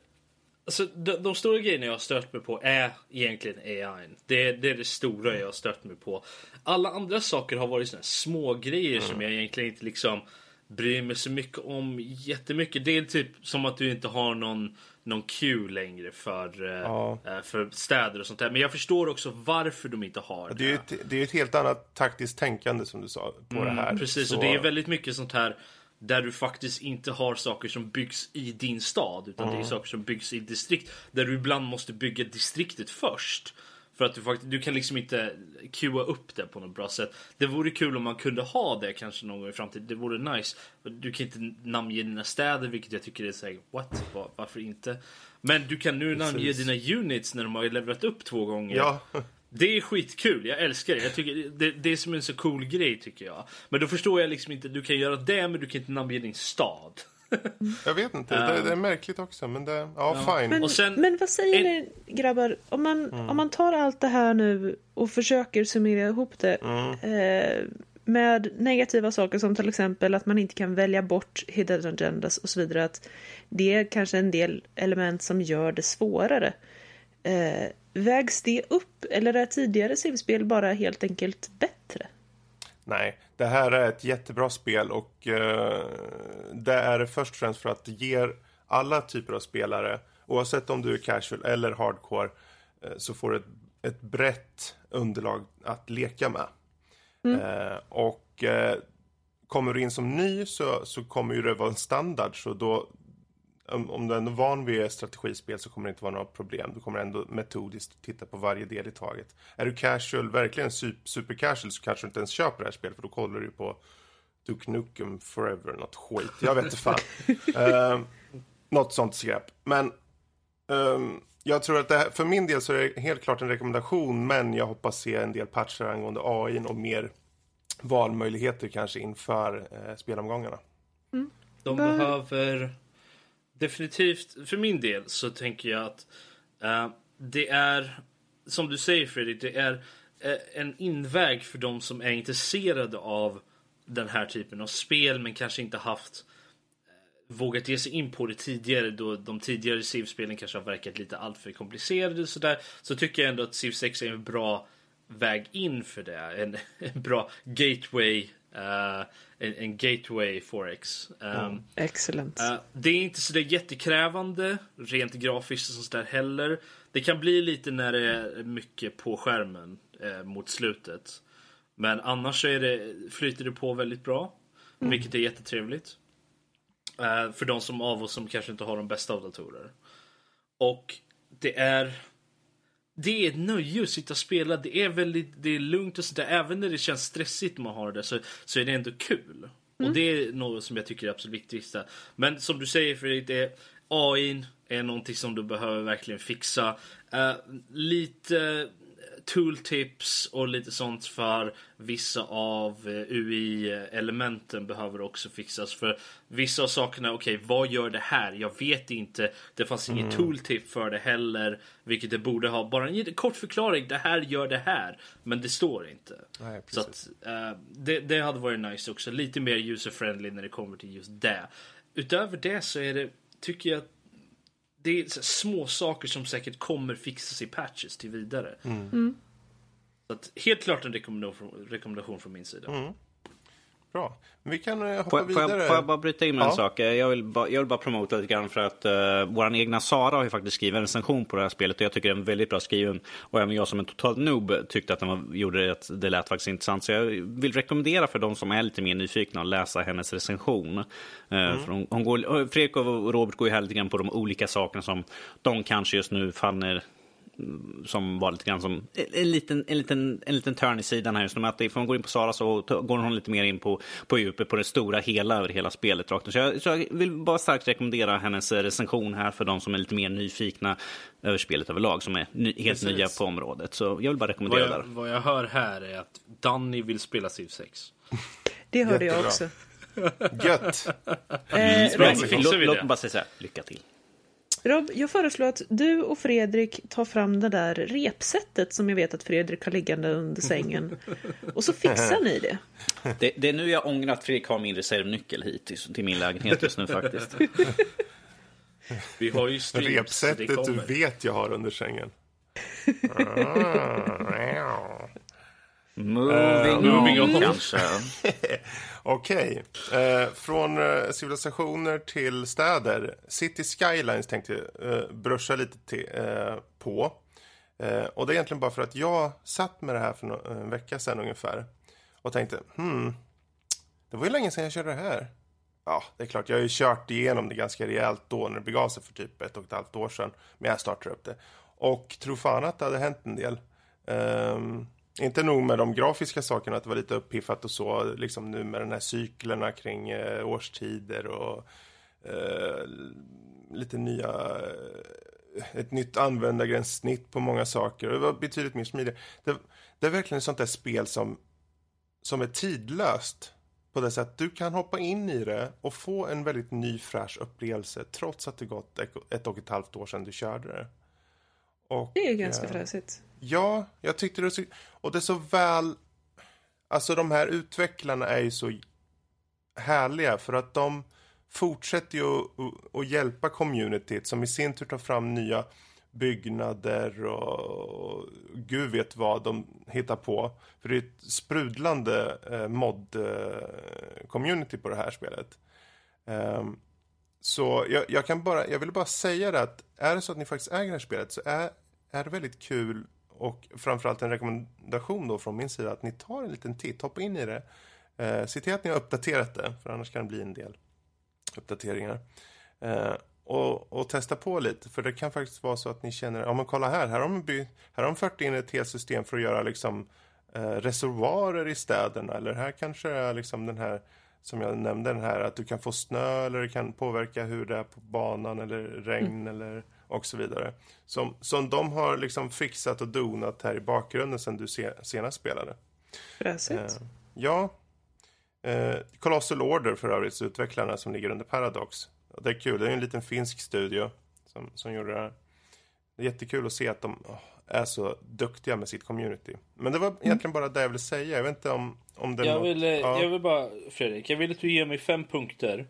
Alltså, de, de stora grejerna jag har stört mig på är egentligen AI. Det, det är det stora jag har stört mig på. Alla andra saker har varit såna små grejer som jag egentligen inte liksom bryr mig så mycket om jättemycket. Det är typ som att du inte har någon, någon queue längre för, eh, Ja. eh, för städer och sånt där. Men jag förstår också varför de inte har det. Det är ett, det är ett helt annat taktiskt tänkande som du sa på det här. Mm, Precis, Så- och det är väldigt mycket sånt här där du faktiskt inte har saker som byggs i din stad utan det är saker som byggs i distrikt där du ibland måste bygga distriktet först. För att du faktiskt, du kan liksom inte queua upp det på något bra sätt. Det vore kul om man kunde ha det kanske någon gång i framtiden. Det vore nice. Du kan inte namnge dina städer, vilket jag tycker är såhär, what? Var, varför inte? Men du kan nu namnge Precis. dina units när de har levlat upp två gånger. Ja, Det är skitkul, jag älskar det. Jag tycker det, det är som en så cool grej tycker jag. Men då förstår jag liksom inte, du kan göra det men du kan inte namnge din stad. Jag vet inte. Det, det är märkligt också, men det... Ja, fine. Men, sen- men vad säger en- ni grabbar? Om man, Mm. om man tar allt det här nu och försöker summera ihop det Mm. eh, med negativa saker som till exempel att man inte kan välja bort hidden agendas och så vidare. Att det är kanske en del element som gör det svårare. Eh, vägs det upp eller är tidigare simspel bara helt enkelt bättre? Nej, det här är ett jättebra spel och eh, det är det först och främst för att det ger alla typer av spelare, oavsett om du är casual eller hardcore, eh, så får du ett, ett brett underlag att leka med. Eh, och eh, kommer du in som ny så, så kommer ju det vara en standard, så då om, om du ändå är van vid strategispel så kommer det inte vara några problem. Du kommer ändå metodiskt titta på varje del i taget. Är du casual, verkligen su- super casual så kanske du inte ens köper det här spelet för då kollar du ju på Duke Nukem Forever, något skit. Jag vet inte fan. uh, något sånt skräp. Men ehm, jag tror att det här, för min del så är det helt klart en rekommendation men jag hoppas se en del patcher angående AI och mer valmöjligheter kanske inför eh, spelomgångarna. De Vad- behöver definitivt, för min del så tänker jag att eh, det är, som du säger Fredrik, det är eh, en inväg för de som är intresserade av den här typen av spel men kanske inte haft eh, vågat ge sig in på det tidigare då de tidigare Civ-spelen kanske har verkat lite alltför komplicerade och sådär. Så tycker jag ändå att Civ 6 är en bra väg in för det. En, en bra gateway, eh, en, en gateway forex. Um, Excellent. Eh, det är inte så där jättekrävande rent grafiskt och sånt där heller. Det kan bli lite när det är mycket på skärmen eh, mot slutet. Men annars så är det, flyter det på väldigt bra. Vilket är jättetrevligt. Eh, för de som av oss som kanske inte har de bästa av datorer. Och det är det är ett nöje att sitta och spela. Det är väldigt det är lugnt och sådär. Även när det känns stressigt man har det så, så är det ändå kul. Och det är något som jag tycker är absolut viktigast. Men som du säger Fredrik, det är AI är någonting som du behöver verkligen fixa. Eh, lite tooltips och lite sånt för vissa av eh, UI-elementen behöver också fixas. För vissa av sakerna, okej, vad gör det här? Jag vet inte. Det fanns ingen tooltip för det heller, vilket det borde ha. Bara en kort förklaring, det här gör det här. Men det står inte. Nej, Så att, eh, det, det hade varit nice också. Lite mer user-friendly när det kommer till just det. Utöver det så är det, tycker jag, det är små saker som säkert kommer fixas i patches till vidare. Så att, helt klart en rekommendation, rekommendation från min sida. Bra. Vi kan eh, hoppa Får, får, vidare. jag, får jag bara bryta in med Ja. en sak? Jag vill, bara, jag vill bara promota lite grann för att uh, vår egna Sara har ju faktiskt skrivit en recension på det här spelet och jag tycker den är väldigt bra skriven. Och även jag som en total noob tyckte att den var, gjorde det, att det lät faktiskt intressant. Så jag vill rekommendera för de som är lite mer nyfikna att läsa hennes recension. Eh, för hon, hon går, Fredrik och Robert går ju här lite grann på de olika sakerna som de kanske just nu fann som var lite grann som en liten, en liten, en liten törn i sidan här just nu. Att ifall man går in på Sara så går hon lite mer in på, på djupet, på det stora hela över hela spelet. rakt. Så jag, så jag vill bara starkt rekommendera hennes eh, recension här för de som är lite mer nyfikna över spelet överlag, som är ny, helt Precis. nya på området. Så jag vill bara Vad, rekommendera jag, där. vad jag hör här är att Danny vill spela Civ 6. Det hörde jag jättebra. också. Gött! Eh, så fixar Låt, låt det. mig bara säga så här, lycka till. Rob, jag föreslår att du och Fredrik tar fram det där repsättet som jag vet att Fredrik har liggande under sängen. Och så fixar ni det. Det, det är nu jag ångrar att Fredrik har min reservnyckel hit till, min lägenhet just nu faktiskt. Vi har ju det Repsättet du vet jag har under sängen. Moving, moving on, on. kanske. Okej. Eh, från eh, civilisationer till städer. City Skylines tänkte jag eh, bruscha lite till, på. Och det är egentligen bara för att jag satt med det här för no- en vecka sedan ungefär. Och tänkte, hmm, det var ju länge sedan jag körde det här. Ja, det är klart, jag har ju kört igenom det ganska rejält då när det begav sig för typ ett och ett halvt år sedan. Men jag startade upp det. Och tro fan att det hade hänt en del. Um, inte nog med de grafiska sakerna, att det var lite uppiffat och så, liksom nu med den här cyklerna kring uh, årstider och uh, lite nya, uh, ett nytt användargränssnitt på många saker. Det var betydligt mer smidigt. Det, det är verkligen ett sånt där spel som, som är tidlöst på det sättet. Du kan hoppa in i det och få en väldigt ny fräsch upplevelse trots att det gått ett och ett halvt år sedan du körde det. Och, det är ganska eh, fräsigt. Ja, jag tyckte det så... Och det är så väl... Alltså de här utvecklarna är ju så härliga för att de fortsätter ju att hjälpa communityt som i sin tur tar fram nya byggnader och, gud vet vad de hittar på. För det är ett sprudlande eh, mod-community eh, på det här spelet. Um, så jag, jag, kan bara, jag vill bara säga det att är det så att ni faktiskt äger det här spelet så är, är det väldigt kul och framförallt en rekommendation då från min sida att ni tar en liten titt, hoppa in i det. Eh, se till att ni har uppdaterat det, för annars kan det bli en del uppdateringar. Eh, och, och, testa på lite, för det kan faktiskt vara så att ni känner, ja men kolla här, här har de, by, här har de fört in ett helt system för att göra liksom eh, reservoarer i städerna, eller här kanske är liksom den här som jag nämnde den här att du kan få snö eller det kan påverka hur det är på banan eller regn mm. eller och så vidare. Som, som de har liksom fixat och donat här i bakgrunden sen du se, senast spelade. Fräsigt. Eh, ja. Eh, Colossal Order för övrigt, utvecklarna som ligger under Paradox. Det är kul, det är en liten finsk studio som, som gjorde det här. Det är jättekul att se att de är så duktiga med sitt community. Men det var mm. egentligen bara det jag ville säga. Jag vet inte om, om det jag något... vill, ja. jag vill bara, Fredrik, jag vill att du ger mig fem punkter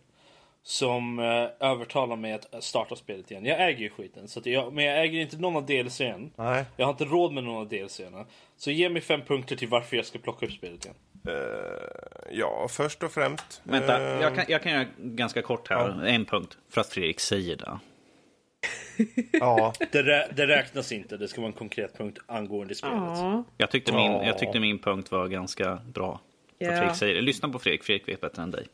som eh, övertalar mig att starta spelet igen. Jag äger ju skiten, så jag, men jag äger inte någon av DLCn. Nej. Jag har inte råd med någon av DLCn. Så ge mig fem punkter till varför jag ska plocka upp spelet igen. Uh, ja, först och främst. Vänta, uh, jag, kan, jag kan göra ganska kort här. Ja. En punkt. För att Fredrik säger det. ja. Det, rä det, räknas inte. Det ska vara en konkret punkt angående spelet. Ja. Jag, tyckte min, jag tyckte min punkt var ganska bra. Yeah. Fredrik säger Lyssna på Fredrik. Fredrik vet bättre än dig.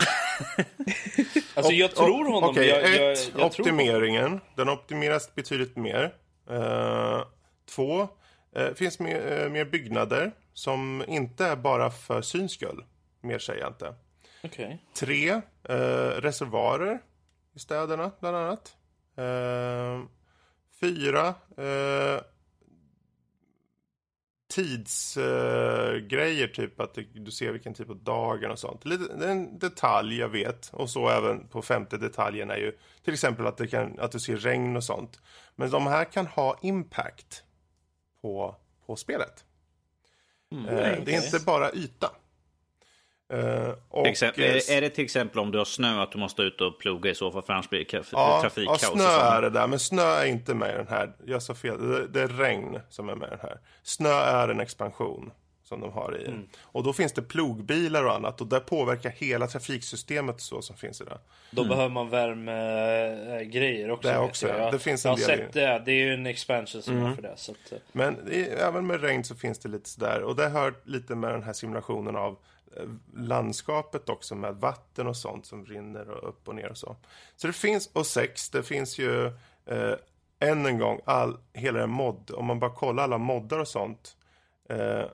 alltså jag tror honom. Okej, okay, jag, ett, jag, optimeringen. Den optimeras betydligt mer. Uh, två, uh, finns mer, uh, mer byggnader som inte är bara för syns skull. Mer säger jag inte. Okay. Tre, reservoarer i städerna bland annat. fyra, tidsgrejer, uh, typ att du ser vilken tid på dagen och sånt. Lite, det är en detalj jag vet. Och så även på femte detaljen är ju till exempel att, det kan, att du ser regn och sånt. Men de här kan ha impact på, på spelet. Mm, uh, det är inte bara yta. Uh, och, exempel, är, är, det till exempel om du har snö att du måste ut och ploga i så fall för annars blir det ja, trafikkaos? Ja, snö är det där, men snö är inte med i den här. Jag sa fel, det, det, är regn som är med i den här. Snö är en expansion som de har i. Mm. Och då finns det plogbilar och annat och det påverkar hela trafiksystemet så som finns i det. Då mm. behöver man värmegrejer också. Det också, jag. det finns en jag har sett det, det är ju en expansion som mm. för det. Så att... Eh. Men i, även med regn så finns det lite sådär och det hör lite med den här simulationen av Eh, Eh, landskapet också med vatten och sånt som rinner och upp och ner och så. Så det finns, och sex, det finns ju eh, än en gång all, hela den mod, om man bara kollar alla moddar och sånt. Eh,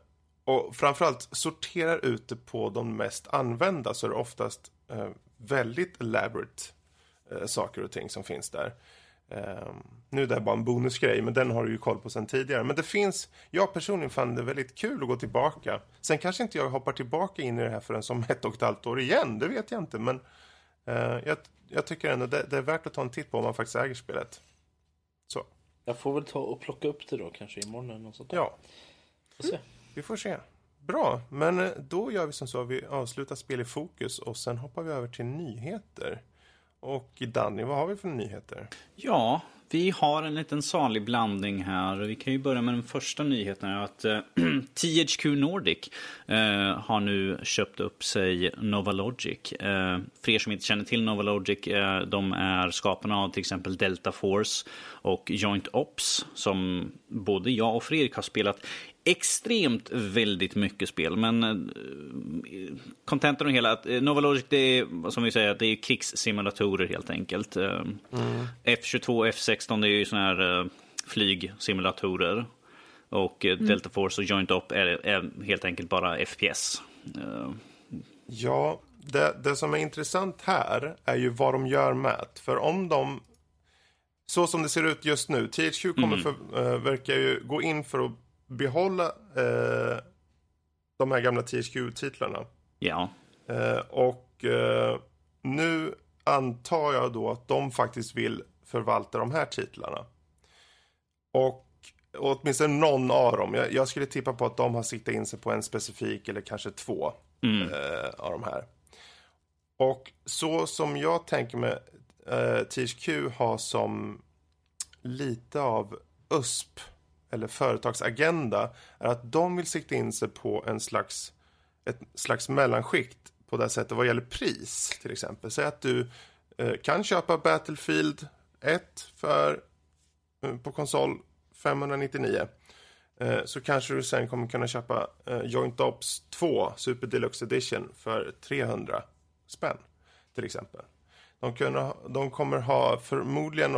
och framförallt sorterar ut det på de mest använda så är det oftast eh, väldigt elaborate eh, saker och ting som finns där. Um, nu är det bara en bonusgrej, men den har du ju koll på sen tidigare. Men det finns, jag personligen fann det väldigt kul att gå tillbaka. Sen kanske inte jag hoppar tillbaka in i det här förrän som ett och ett halvt år igen, det vet jag inte. Men uh, jag, jag, tycker ändå det, det, är värt att ta en titt på om man faktiskt äger spelet. Så. Jag får väl ta och plocka upp det då, kanske imorgon eller något sånt där. Ja. Får se. Vi får se. Bra, men eh, då gör vi som så, vi avslutar spel i fokus och sen hoppar vi över till nyheter. Och Danny, vad har vi för nyheter? Ja, vi har en liten salig blandning här. Vi kan ju börja med den första nyheten. Att eh, THQ Nordic eh, har nu köpt upp sig Novalogic. Eh, för er som inte känner till Novalogic, eh, de är skaparna av till exempel Delta Force och Joint Ops som både jag och Fredrik har spelat extremt väldigt mycket spel. Men kontentan uh, och hela, att uh, Novalogic det är som vi säger, det är krigssimulatorer helt enkelt. Uh, mm. F22 F16 det är ju sådana här flygsimulatorer. Och eh, Delta Force och Joint Op är, är helt enkelt bara FPS. Eh, Ja, det, det som är intressant här är ju vad de gör med. För om de... Så som det ser ut just nu, THQ kommer för, eh, verkar ju gå in för att behålla eh, de här gamla THQ-titlarna. ja. Eh, och eh, nu antar jag då att de faktiskt vill förvalta de här titlarna. Och åtminstone någon av dem. Jag, jag skulle tippa på att de har siktat in sig på en specifik eller kanske två eh, av de här. Och så som jag tänker mig eh, THQ har som lite av USP eller företagsagenda är att de vill sikta in sig på en slags ett slags mellanskikt på det sättet vad gäller pris till exempel. Säg att du eh, kan köpa Battlefield 1 för, eh, på konsol 599. Eh, så kanske du sen kommer kunna köpa eh, Joint Ops 2 Super Deluxe Edition för 300 spänn till exempel. De, kunna, de kommer ha förmodligen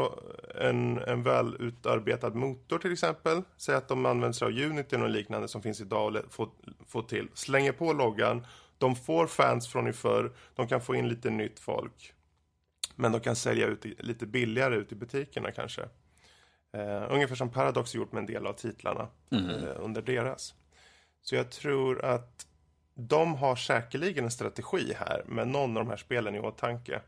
en, en väl utarbetad motor till exempel. Säg att de använder sig av Unity och liknande som finns idag och le- få, få till. Slänger på loggan. De får fans från i förr. De kan få in lite nytt folk. Men de kan sälja ut lite billigare ut i butikerna kanske. Eh, ungefär som Paradox gjort med en del av titlarna eh, under deras. Så jag tror att de har säkerligen en strategi här med någon av de här spelen i åtanke.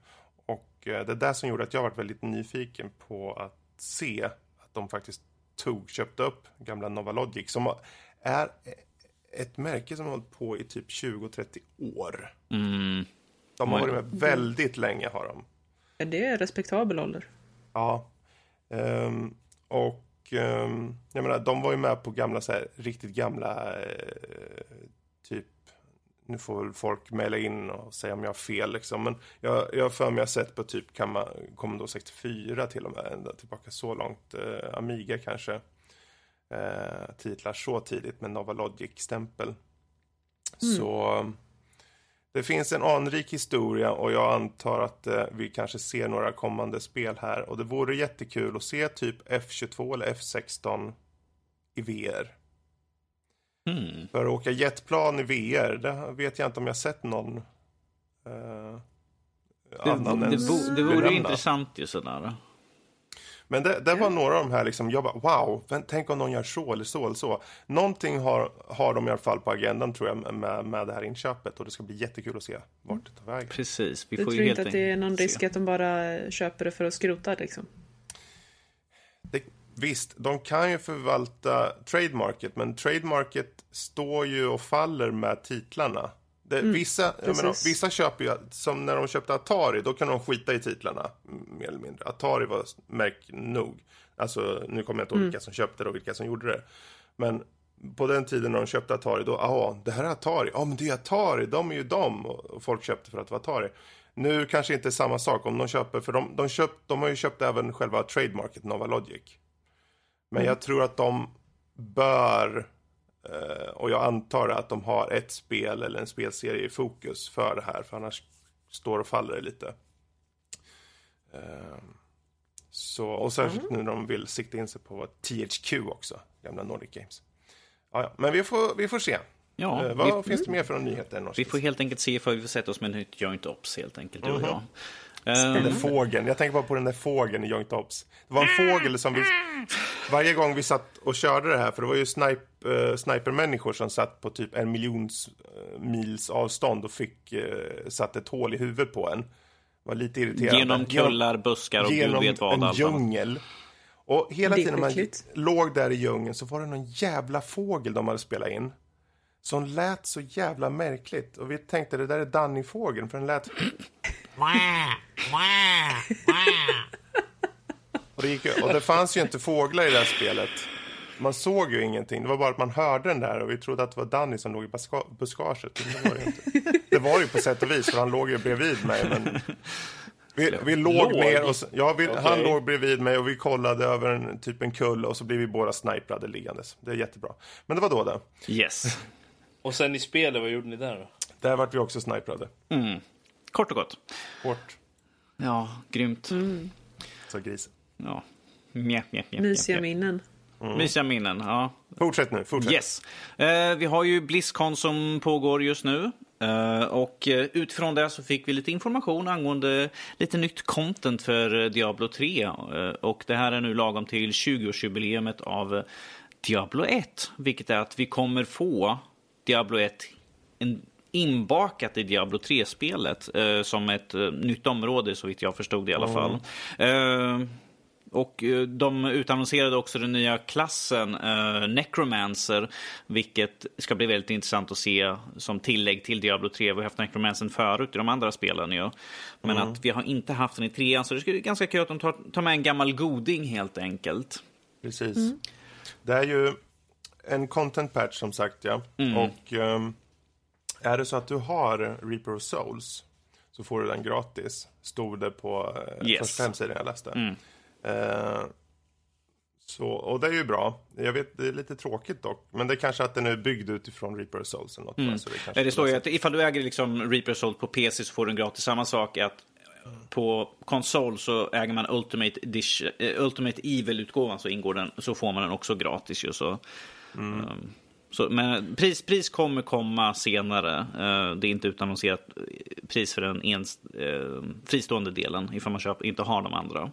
Och eh, det är det som gjorde att jag varit väldigt nyfiken på att se att de faktiskt tog, köpte upp gamla Novalogic som är ett märke som har hållit på i typ 20-30 år. Mm. De har varit med väldigt länge har de. Ja, Det är respektabel ålder. Ja. Ehm, och ehm, jag menar, de var ju med på gamla, så här, riktigt gamla, eh, typ, nu får väl folk mejla in och säga om jag har fel liksom. Men jag, jag har för mig jag har sett på typ Commodore 64 till och med, ända tillbaka så långt. Eh, Amiga kanske. Eh, titlar så tidigt med Novalogic-stämpel. Så det finns en anrik historia och jag antar att eh, vi kanske ser några kommande spel här. Och det vore jättekul att se typ F22 eller F16 i VR. Mm. För att åka jetplan i VR, det vet jag inte om jag sett någon eh, Det, annan det, det, det vore intressant ju sådär. Men det, det var några av de här liksom, jag bara wow, tänk om någon gör så eller så eller så. Någonting har, har de i alla fall på agendan tror jag med, med det här inköpet och det ska bli jättekul att se vart det tar vägen. Precis. Vi Du får tror ju inte att det är någon enkelt risk se. att de bara köper det för att skrota liksom? Visst, de kan ju förvalta trademarket, men trademarket står ju och faller med titlarna. Det, vissa, jag precis. menar, vissa köper ju, som när de köpte Atari, då kan de skita i titlarna, mer eller mindre. Atari var märk nog. Alltså, nu kommer jag inte ihåg vilka som köpte det och vilka som gjorde det. Men på den tiden när de köpte Atari, då, ja, det här är Atari. Ja, men det är Atari, de är ju de. Och folk köpte för att det var Atari. Nu kanske inte samma sak om de köper, för de, de, köp, de har ju köpt även själva trademarket Novalogic. Men jag tror att de bör, eh, och jag antar att de har ett spel eller en spelserie i fokus för det här, för annars står och faller det lite. Eh, så, och särskilt nu när de vill sikta in sig på THQ också, gamla Nordic Games. Ja, ja. Men vi får, vi får se. Ja, Eh, vad vi, finns det mer för nyheter? vi får helt enkelt se ifall vi får sätta oss med ett nytt Joint Ops helt enkelt, du och jag. Den där fågeln, jag tänker bara på den där fågeln i Joint Ops. Det var en fågel som vi... Varje gång vi satt och körde det här, för det var ju snipe, uh, snipermänniskor som satt på typ en miljons eh, mils avstånd och fick uh, satt ett hål i huvudet på en. var lite irriterande. genom kullar, buskar och genom gud vet vad. en allt annat. djungel. Och hela Det tiden man skickligt. låg där i djungeln så var det någon jävla fågel de hade spelat in. Som lät så jävla märkligt. Och vi tänkte det där är Danny-fågeln för den lät... Och det, gick, och det fanns ju inte fåglar i det här spelet. Man såg ju ingenting. Det var bara att man hörde den där och vi trodde att det var Danny som låg i buska, buskaget. Det var det inte. Det var det ju på sätt och vis för han låg ju bredvid mig. Men vi, vi låg, Låg? ner och ja, vi, han Okej. låg bredvid mig och vi kollade över en, typ en kulle och så blev vi båda sniprade liggandes. Det är jättebra. Men det var då det. Yes. Och sen i spelet, vad gjorde ni där då? Där vart vi också sniprade. Kort och gott. Hårt. Ja, grymt. Så grisen. Ja. Mjä, mjä, mjä, Mysiga minnen. mysiga minnen. Ja. Fortsätt nu, fortsätt. Yes. Eh, vi har ju Blizzcon som pågår just nu. Eh, och eh, utifrån det så fick vi lite information angående lite nytt content för eh, Diablo 3. Eh, och det här är nu lagom till 20-årsjubileumet av eh, Diablo 1. Vilket är att vi kommer få Diablo 1 en, inbakat i Diablo 3-spelet eh, som ett eh, nytt område så vitt jag förstod det i alla fall. Eh, och eh, de utannonserade också den nya klassen eh, Necromancer, vilket ska bli väldigt intressant att se som tillägg till Diablo 3. Vi har haft Necromancer förut i de andra spelen ju. Men att vi har inte haft den i trean, så det skulle ganska kul att de tar, tar med en gammal goding helt enkelt. Precis. Det är ju en content patch som sagt, ja. Mm. Och ehm, är det så att du har Reaper of Souls så får du den gratis. Stod det på uh, Yes. första hemsidan jag läste. Mm. Eh, så, och det är ju bra. Jag vet, det är lite tråkigt dock. Men det är kanske att den är byggd utifrån Reaper of Souls eller något. Mm. Så det, Eh, Det står ju att ifall du äger liksom Reaper Assault på PC så får du en gratis. Samma sak att på konsol så äger man Ultimate, Edition, eh, Ultimate Evil-utgåvan så ingår den, så får man den också gratis ju. Så, ehm, så, men pris, pris kommer komma senare. Eh, det är inte utannonserat eh, pris för den ens, eh, fristående delen ifall man köper, inte har de andra.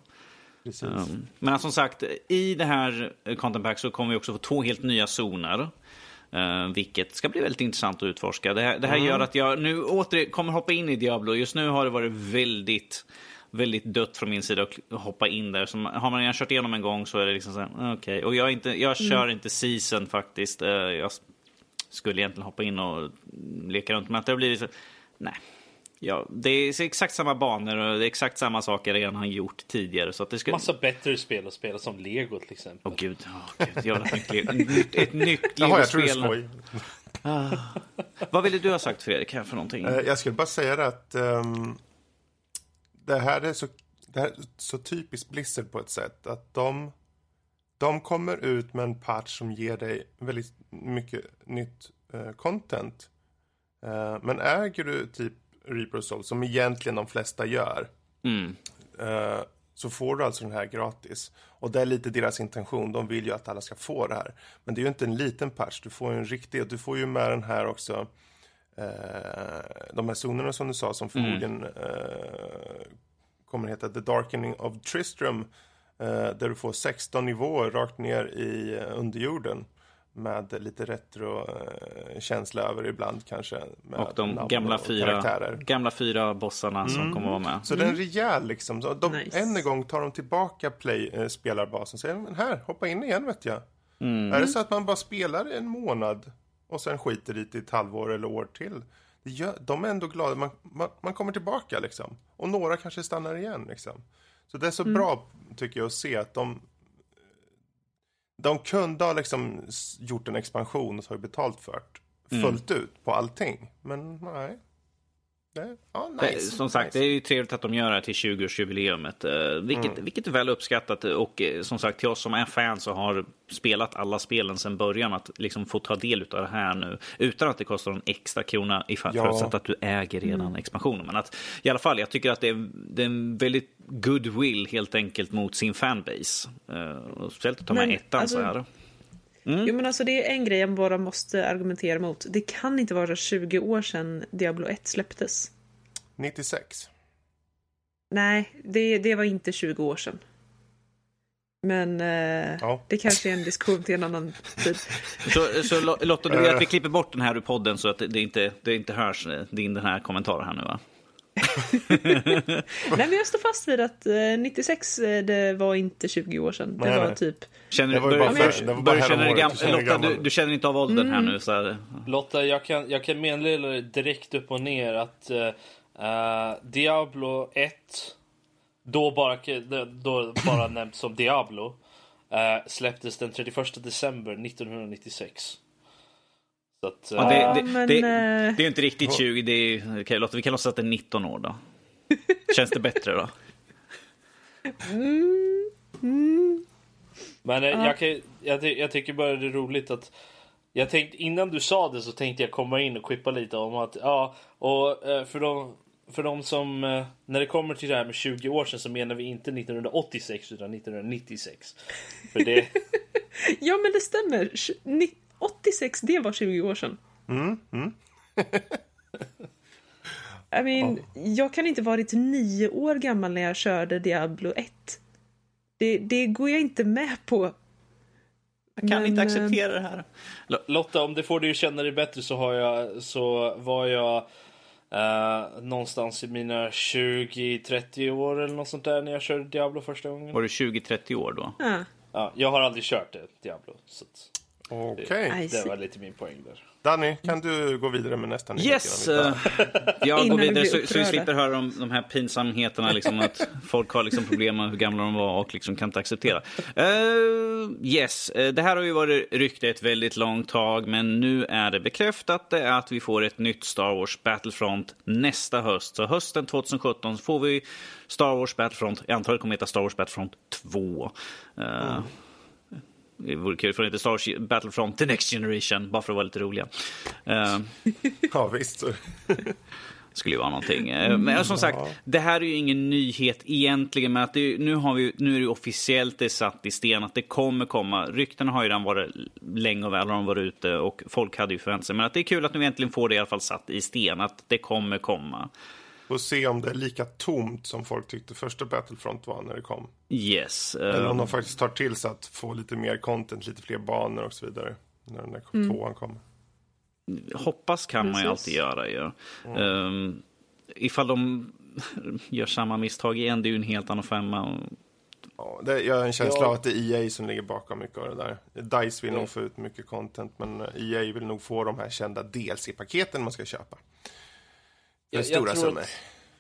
Precis. Um, Men som sagt, i det här eh, Content Pack så kommer vi också få två helt nya zoner. Uh, vilket ska bli väldigt intressant att utforska. Det här, det här gör att jag nu åter kommer hoppa in i Diablo. Just nu har det varit väldigt, väldigt dött från min sida att hoppa in där. Så har man redan kört igenom en gång så är det liksom så här, okej. Och jag, inte, jag kör inte season faktiskt. Uh, jag skulle egentligen hoppa in och leka runt. Men att det har blivit så, nej. Ja, det är exakt samma banor och det är exakt samma saker jag redan har gjort tidigare. Så att det ska... Massa bättre spel att spela som Lego till exempel. Åh gud, oh, gud jävla nytt, le- nytt, ett nytt Jaha, jag legospel. skoj. Vad ville du ha sagt Fredrik här för någonting? Eh, jag skulle bara säga det att ehm, det här är så, det här är så typiskt Blizzard på ett sätt. Att de, de kommer ut med en patch som ger dig väldigt mycket nytt eh, content. Eh, men äger du typ Reaper of Souls, som egentligen de flesta gör, Mm. eh, så får du alltså den här gratis. Och det är lite deras intention. De vill ju att alla ska få det här. Men det är ju inte en liten patch. Du får ju en riktig. Du får ju med den här också. Eh, de här zonerna som du sa som förmodligen eh, kommer heta The Darkening of Tristram. Eh, där du får 16 nivåer rakt ner i underjorden. Med lite retro-känsla över ibland kanske. Med Och de gamla och fyra, karaktärer. Mm. gamla fyra bossarna som kommer vara med. Så den är rejäl liksom. Så de, Nice. Än en gång tar de tillbaka play, eh, spelarbasen och säger men här, hoppa in igen vet jag. Mm. Är det så att man bara spelar en månad och sen skiter i det i ett halvår eller år till. Det gör, de är ändå glada, man, man, man kommer tillbaka liksom. Och några kanske stannar igen liksom. Så det är så bra tycker jag att se att de de kunde ha liksom gjort en expansion och tagit betalt för det. Fullt ut på allting. Men nej. Det- nice. Som sagt, nice. det är ju trevligt att de gör det här till 20-årsjubileumet. eh, Vilket, vilket är väl uppskattat. Och eh, som sagt, till oss som är fans och har spelat alla spelen sedan början, att liksom få ta del av det här nu utan att det kostar en extra krona ifall Ja. förutsatt att du äger redan expansionen. Men att i alla fall, jag tycker att det är, det är en väldigt goodwill helt enkelt mot sin fanbase. Speciellt att ta med Men, ettan alltså, så här. Jo men alltså det är en grej jag bara måste argumentera mot. Det kan inte vara 20 år sedan Diablo 1 släpptes. 96. Nej, det, det var inte 20 år sedan. Men eh, Ja. det kanske är en diskussion till en annan tid. Så, så Lo- Lotta, du vill att vi klipper bort den här ur podden så att det inte, det inte hörs eh, din den här kommentar här nu va? Nej men jag står fast vid att eh, 96 eh, det var inte 20 år sedan. Det Nej, var nej. typ... Känner, ju börjar, för- börjar känner mig Lotta, du, gammal. du känner inte av åldern här nu? Så här. Lotta, jag kan, jag kan meddela direkt upp och ner att eh, eh, Diablo 1, då bara, då bara nämnt som Diablo, eh, släpptes den 31 december 1996. Så att, Ja, det, det, men, det, eh, det är inte riktigt 20. Det är, okej, Lotta, vi kan låtsas att det är 19 år då. Känns det bättre då? Men eh, jag, kan, jag, jag tycker bara det är roligt att jag tänkte, innan du sa det så tänkte jag komma in och quippa lite om att ja, och eh, för de, för de som, när det kommer till det här med 20 år sedan så menar vi inte 1986 utan 1996. För det, Ja, men det stämmer. Ni- 86, det var 20 år sedan. Mm, mm. I mean, Jag kan inte varit nio år gammal när jag körde Diablo 1. Det, det går jag inte med på. Jag kan Men, inte eh, acceptera det här. Lotta, om det får dig att känna dig bättre så, har jag, så var jag eh, någonstans i mina 20-30 år eller något sånt där när jag körde Diablo första gången. Var du 20-30 år då? Ah, Ja, jag har aldrig kört det, Diablo. Så att Okej. I det see. var lite min poäng där. Danny, kan du gå vidare med nästa nyhet Yes! eh, jag Innan går vi vidare så, så vi slipper höra om de här pinsamheterna, liksom att folk har liksom problem med hur gamla de var och liksom kan inte acceptera. Eh, yes, eh, det här har ju varit rykte ett väldigt långt tag, men nu är det bekräftat det att vi får ett nytt Star Wars Battlefront nästa höst. Så hösten 2017 får vi Star Wars Battlefront, jag antar det kommer heta Star Wars Battlefront 2. Eh, Det vore kul för det heter Star Wars Battlefront The Next Generation, bara för att vara lite roliga. Eh, Ja, visst. skulle ju vara någonting. Eh, Men som sagt, det här är ju ingen nyhet egentligen. Men att det, nu, har vi, nu är det officiellt det är satt i sten att det kommer komma. Ryktena har ju redan varit länge och väl har de varit ute och folk hade ju förväntat sig. Men att det är kul att nu äntligen får det i alla fall satt i sten. Att det kommer komma. Och se om det är lika tomt som folk tyckte första Battlefront var när det kom. Yes. eh, Eller om de faktiskt tar till sig att få lite mer content, lite fler banor och så vidare. När den där tvåan kommer. hoppas kan man ju Precis. alltid göra ju. Um, ifall de gör samma misstag igen, det är ju en helt annan femma. Ja, det, jag har en känsla Ja. av att det är EA som ligger bakom mycket av det där. DICE vill nog få ut mycket content, men EA vill nog få de här kända DLC-paketen man ska köpa. För Jag- jag stora tror summor. att-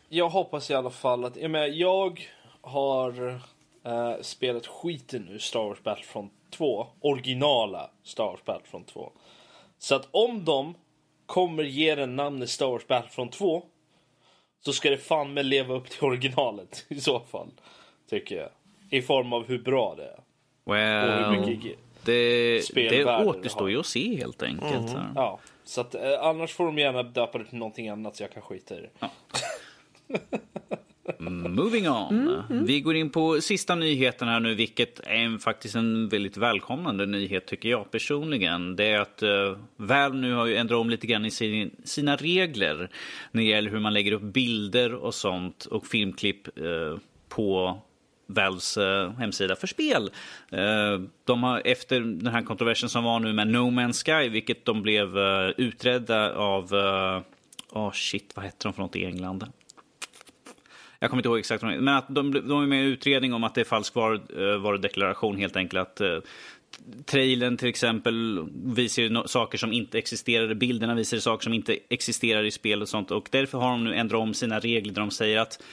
Jag hoppas i alla fall att, jag, menar, jag har eh, spelat skiten ur Star Wars Battlefront 2, originala Star Wars Battlefront 2. Så att om de kommer ge den namnet Star Wars Battlefront 2 så ska det fan med leva upp till originalet i så fall. Tycker jag. I form av hur bra det är. Och hur Well, mycket... det, det återstår ju att se helt enkelt. så. Ja, så att eh, annars får de gärna döpa det till någonting annat så jag kan skita i det. Moving on. Vi går in på sista nyheten här nu, vilket är en, faktiskt en väldigt välkomnande nyhet tycker jag personligen. Det är att uh, Valve nu har ju ändrat om lite grann i sin, sina regler när det gäller hur man lägger upp bilder och sånt och filmklipp eh, på Valves eh, hemsida för spel. Eh, de har efter den här kontroversen som var nu med No Man's Sky, vilket de blev eh, utredda av... Åh oh shit, vad hette de för något i England? Jag kommer inte ihåg exakt de Men att de, de är med i en utredning om att det är falsk var, varudeklaration helt enkelt. Att, trailern till exempel visar ju saker som inte existerar. Bilderna visar saker som inte existerar i spel och sånt. Och därför har de nu ändrat om sina regler där de säger att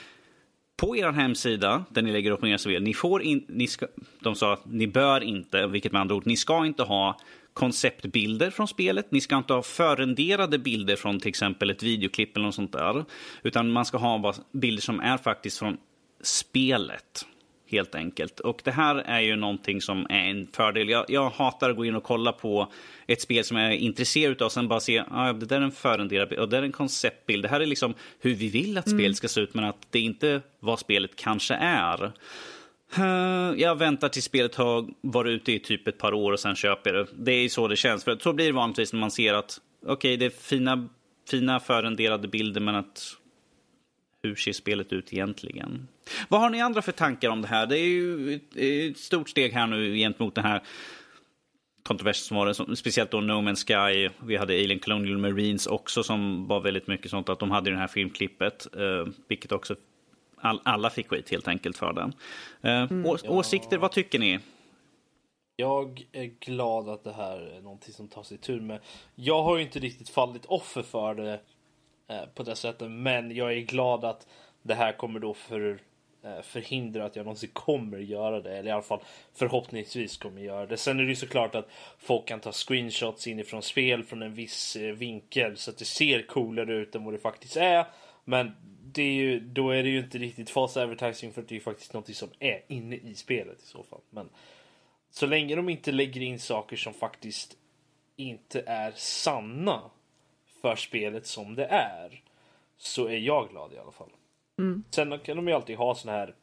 på er hemsida, där ni lägger upp era spel, ni får in, ni ska, de sa att ni bör inte, vilket med andra ord, ni ska inte ha konceptbilder från spelet. Ni ska inte ha förrenderade bilder från till exempel ett videoklipp eller något sånt där. Utan man ska ha bara bilder som är faktiskt från spelet. Helt enkelt. Och det här är ju någonting som är en fördel. Jag, jag hatar att gå in och kolla på ett spel som jag är intresserad av och sen bara se ah, det där är en förenderad bild och det där är en konceptbild. Det här är liksom hur vi vill att spelet ska se ut men att det är inte vad spelet kanske är. Jag väntar tills spelet har varit ute i typ ett par år och sen köper jag det. Det är så det känns. För så blir det vanligtvis när man ser att okej, okay, det är fina, fina förenderade bilder men att hur ser spelet ut egentligen? Vad har ni andra för tankar om det här? Det är ju ett, stort steg här nu gentemot den här kontroversen som var det, speciellt då No Man's Sky. Vi hade Alien Colonial Marines också som var väldigt mycket sånt att de hade det här filmklippet, eh, vilket också all, alla fick skit helt enkelt för den. Eh, å, Åsikter, vad tycker ni? Jag är glad att det här är någonting som tar sig tur med. Jag har ju inte riktigt fallit offer för det Eh, på det sättet, men jag är glad att det här kommer då för, eh, förhindra att jag någonsin kommer göra det, eller i alla fall förhoppningsvis kommer göra det. Sen är det ju såklart att folk kan ta screenshots inifrån spel från en viss eh, vinkel så att det ser coolare ut än vad det faktiskt är. Men det är ju, då är det ju inte riktigt false advertising för det är ju faktiskt något som är inne i spelet i så fall. Men så länge de inte lägger in saker som faktiskt inte är sanna för spelet som det är så är jag glad i alla fall. Sen kan de ju alltid ha såna här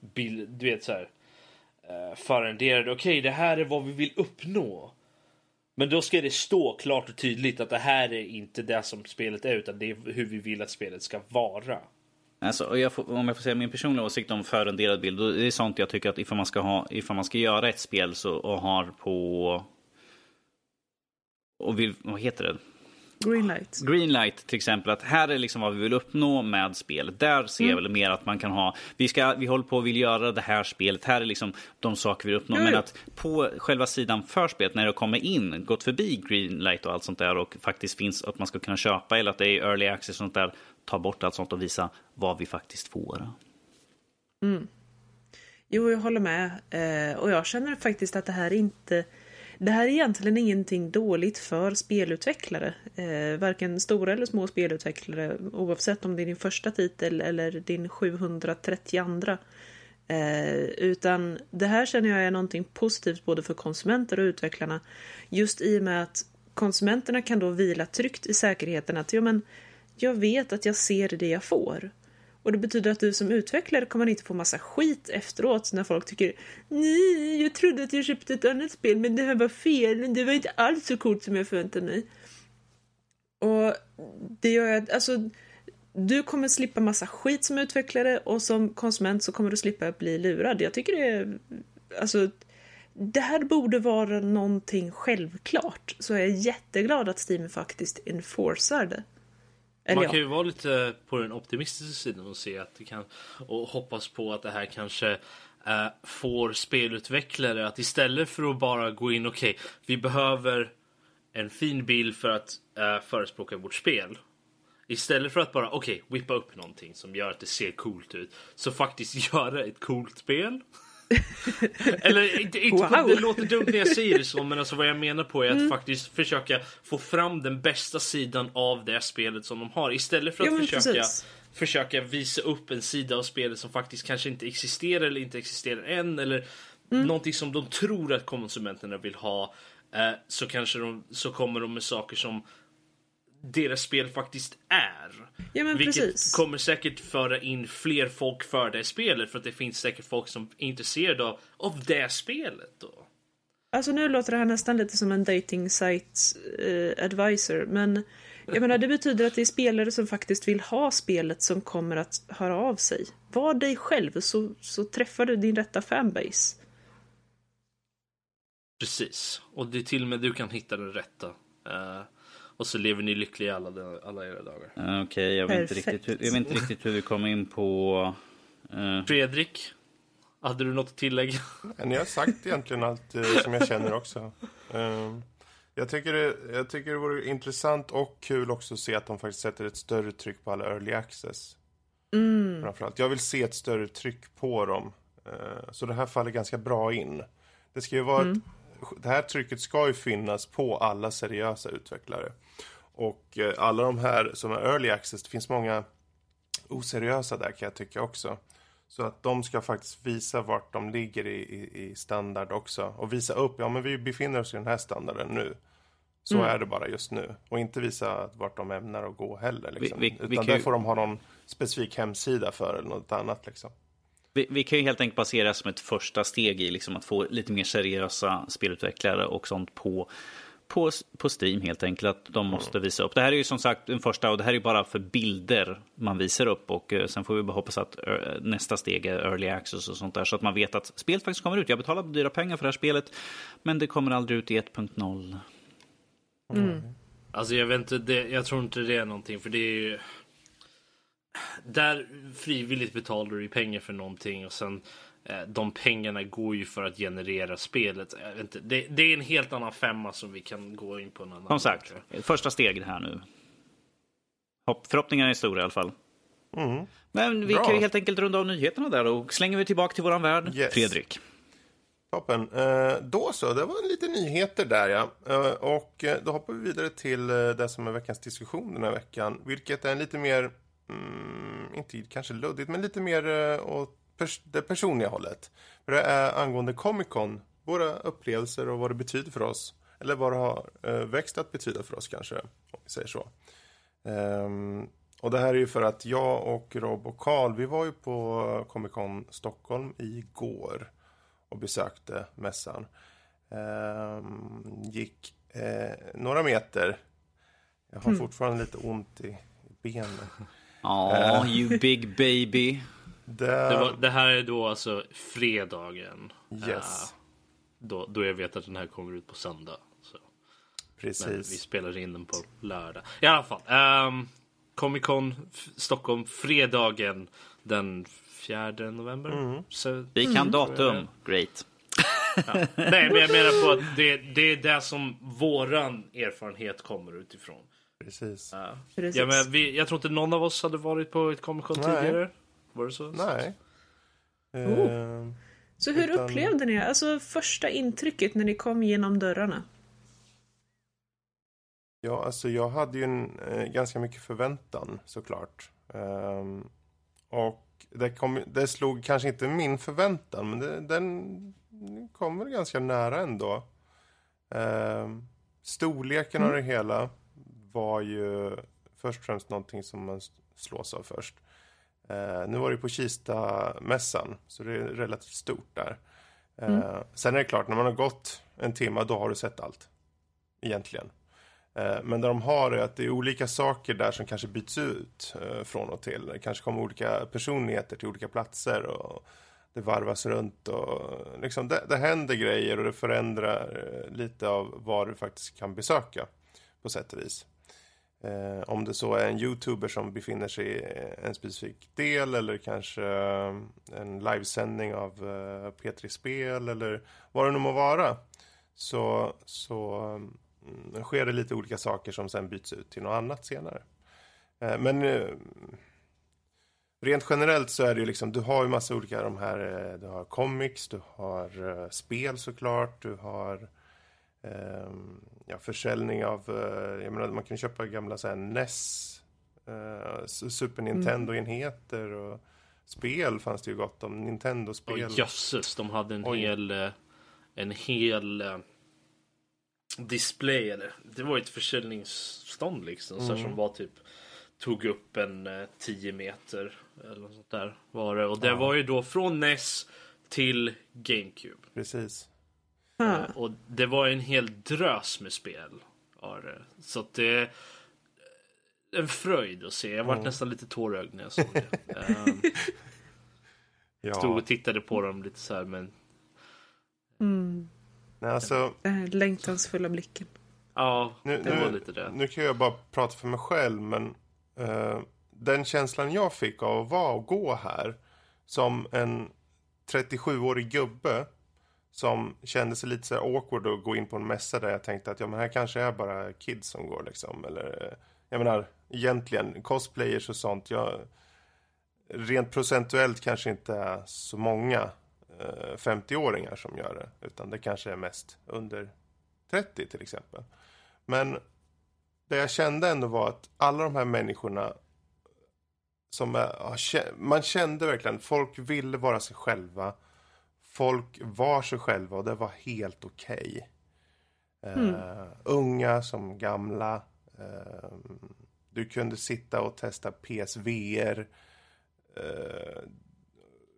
bild, du vet så här uh, förenderade. Okej, okay, det här är vad vi vill uppnå. Men då ska det stå klart och tydligt att det här är inte det som spelet är utan det är hur vi vill att spelet ska vara. Alltså, jag får, om jag får säga min personliga åsikt om förenderad bild. Det är sånt jag tycker att ifall man ska, ha, ifall man ska göra ett spel så, och har på... Och vill, vad heter det? Greenlight. Greenlight till exempel, att här är liksom vad vi vill uppnå med spelet. Där ser jag mm. väl mer att man kan ha, vi, ska, vi håller på och vill göra det här spelet, här är liksom de saker vi vill uppnå. Jo, Men att på själva sidan för spelet, när det kommer in, gått förbi Greenlight och allt sånt där och faktiskt finns att man ska kunna köpa eller att det är early access och sånt där, ta bort allt sånt och visa vad vi faktiskt får. Mm. Jo, jag håller med. Eh, och jag känner faktiskt att det här inte det här är egentligen ingenting dåligt för spelutvecklare. Eh, varken stora eller små spelutvecklare oavsett om det är din första titel eller din 732. Eh, utan det här känner jag är någonting positivt både för konsumenter och utvecklarna. Just i och med att konsumenterna kan då vila tryggt i säkerheten att jo, men, jag vet att jag ser det jag får. Och det betyder att du som utvecklare kommer inte få massa skit efteråt när folk tycker Nej, jag trodde att jag köpte ett annat spel men det här var fel. Det var inte alls så coolt som jag förväntade mig. Och det gör att, alltså, du kommer slippa massa skit som utvecklare och som konsument så kommer du slippa bli lurad. Jag tycker det är, alltså, det här borde vara någonting självklart. Så jag är jätteglad att Steam faktiskt enforcar det. Eller Man kan ju vara lite på den optimistiska sidan och se att det kan och hoppas på att det här kanske uh, får spelutvecklare att istället för att bara gå in okej, okay, vi behöver en fin bild för att uh, förespråka vårt spel. Istället för att bara okej, okay, whippa upp någonting som gör att det ser coolt ut. Så faktiskt göra ett coolt spel. Eller inte, inte wow. det låter dumt när jag säger det så, men alltså vad jag menar på är att mm. faktiskt försöka få fram den bästa sidan av det spelet som de har. Istället för att jo, försöka, försöka visa upp en sida av spelet som faktiskt kanske inte existerar eller inte existerar än. Eller mm. någonting som de tror att konsumenterna vill ha. Eh, så kanske de, så kommer de med saker som deras spel faktiskt är. Ja, men Vilket precis. kommer säkert föra in fler folk för det spelet för att det finns säkert folk som är intresserade av, av det spelet då. Alltså nu låter det här nästan lite som en dating site eh, advisor men jag menar det betyder att det är spelare som faktiskt vill ha spelet som kommer att höra av sig. Var dig själv så, så träffar du din rätta fanbase. Precis, och det är till och med du kan hitta den rätta. Uh, och så lever ni lyckliga alla, alla era dagar. Okej, okay, jag, vet inte riktigt hur, jag vet inte riktigt hur vi kom in på... Uh... Fredrik, hade du något att tillägga? Ni har sagt egentligen allt uh, som jag känner också. Uh, jag, tycker det, jag tycker det vore intressant och kul också att se att de faktiskt sätter ett större tryck på alla early access. Mm. Framförallt. Jag vill se ett större tryck på dem. så det här faller ganska bra in. Det ska ju vara mm. ett det här trycket ska ju finnas på alla seriösa utvecklare. Och eh, alla de här som är early access, det finns många oseriösa där kan jag tycka också. Så att de ska faktiskt visa vart de ligger i, i, i standard också. Och visa upp, ja men vi befinner oss i den här standarden nu. Så mm. är det bara just nu. Och inte visa vart de ämnar att gå heller. Liksom. Vi, vi, Utan vi där får de ha någon specifik hemsida för eller något annat. Liksom. Vi, vi, kan ju helt enkelt basera som ett första steg i liksom att få lite mer seriösa spelutvecklare och sånt på, på, på Steam helt enkelt. Att de måste visa upp. Det här är ju som sagt den första och det här är bara för bilder man visar upp och uh, sen får vi bara hoppas att uh, nästa steg är early access och sånt där så att man vet att spelet faktiskt kommer ut. Jag betalade dyra pengar för det här spelet men det kommer aldrig ut i 1.0. Mm. Alltså jag vet inte, det, jag tror inte det är någonting för det är ju där frivilligt betalar du pengar för någonting och sen eh, de pengarna går ju för att generera spelet. Inte, det, det, är en helt annan femma som vi kan gå in på. En annan Som sagt, första steget här nu. Hopp, förhoppningarna är stora i alla fall. Mm. Men vi Bra. kan ju helt enkelt runda av nyheterna där och slänger vi tillbaka till våran värld. Yes. Fredrik. Toppen. Eh, då så, det var lite nyheter där ja. Eh, och eh, då hoppar vi vidare till eh, det som är veckans diskussion den här veckan. Vilket är en lite mer mm, inte kanske luddigt, men lite mer åt pers det personliga hållet. För det är angående Comic Con, våra upplevelser och vad det betyder för oss. Eller vad det har uh, växt att betyda för oss kanske, om vi säger så. Um, och det här är ju för att jag och Rob och Karl, vi var ju på Comic Con Stockholm igår. och besökte mässan. Ehm, gick eh, några meter. Jag har fortfarande lite ont i, benen. Ja, you big baby. Det, Det, var, det här är då alltså fredagen. Yes. Eh, då, då jag vet att den här kommer ut på söndag. Så. Men vi precis. spelar in den på lördag. I alla fall. Um, Comic Con Stockholm fredagen den 4 november. Mm. Så, Vi kan datum. Great. nej, men jag menar på att det, det är det som våran erfarenhet kommer utifrån. precis. Ja. Precis. Ja, men vi, jag tror inte någon av oss hade varit på ett Comic Con Nej. tidigare. Var det så? Nej. Oh. Ehm, Så hur Utan- upplevde ni Alltså första intrycket när ni kom genom dörrarna? Ja, alltså jag hade ju en, eh, ganska mycket förväntan såklart. Ehm, och det, kom, det slog kanske inte min förväntan, men det, den kom väl ganska nära ändå. Ehm, storleken av det hela var ju först och främst någonting som man slås av först. Eh, nu var det på Kista-mässan, så det är relativt stort där. Eh, Sen är det klart, när man har gått en timme, då har du sett allt. Egentligen. Eh, Men det de har är att det är olika saker där som kanske byts ut eh, från och till. Det kanske kommer olika personligheter till olika platser och det varvas runt och liksom det, det händer grejer och det förändrar eh, lite av vad du faktiskt kan besöka på sätt och vis. Eh, om det så är en youtuber som befinner sig i en specifik del eller kanske eh, en livesändning av eh, P3 Spel eller vad det nu må vara. Så, så mm, sker det lite olika saker som sen byts ut till något annat senare. Eh, men eh, rent generellt så är det ju liksom, du har ju massa olika de här, eh, du har comics, du har eh, spel såklart, du har Ehm, ja, försäljning av, eh, jag menar man kan köpa gamla så här NES, eh, Super Nintendo-enheter och spel fanns det ju gott om, Nintendo-spel. jösses, de hade en Oj. hel eh, en hel display. Eller, det var ett försäljningsstånd liksom. Så Mm. som var typ tog upp en eh, 10 meter eller något sånt där var det. Och det var ju då från NES till GameCube. Precis. Ah. Och det var en hel drös med spel. Var det. Så att det en fröjd att se. Jag var nästan lite tårögd när jag såg det. Ehm, Stod och tittade på dem lite så här men Mm. nej, alltså, Den här längtansfulla blicken. ja, nu, det var nu, lite det. nu kan jag bara prata för mig själv, men eh, den känslan jag fick av att vara och gå här som en 37-årig gubbe som kände sig lite så här awkward att gå in på en mässa där jag tänkte att ja, men här kanske är bara kids som går liksom. Eller, jag menar, egentligen cosplayers och sånt. Jag, rent procentuellt kanske inte är så många eh, 50-åringar som gör det. Utan det kanske är mest under 30 till exempel. Men det jag kände ändå var att alla de här människorna som är, man kände verkligen, folk ville vara sig själva. Folk var sig själva och det var helt okej. Eh, unga som gamla. Eh, du kunde sitta och testa PSVR. Eh,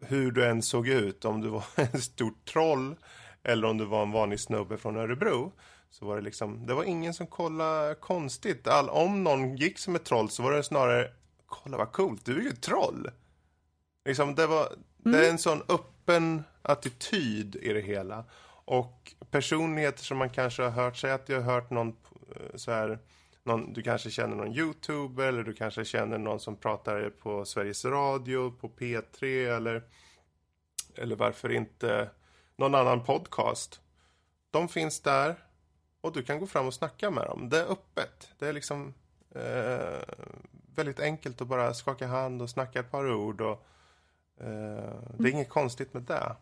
hur du än såg ut, om du var en stor troll eller om du var en vanlig snubbe från Örebro. Så var det liksom, det var ingen som kollade konstigt. All, om någon gick som ett troll så var det snarare, kolla vad coolt, du är ju ett troll. Liksom, det, var, det är en sån öppen attityd i det hela. Och personligheter som man kanske har hört, säg att du har hört någon eh, så här, någon, du kanske känner någon youtuber eller du kanske känner någon som pratar på Sveriges Radio, på P3 eller, eller varför inte någon annan podcast. De finns där och du kan gå fram och snacka med dem. Det är öppet. Det är liksom eh, väldigt enkelt att bara skaka hand och snacka ett par ord. Och, eh, det är inget konstigt med det.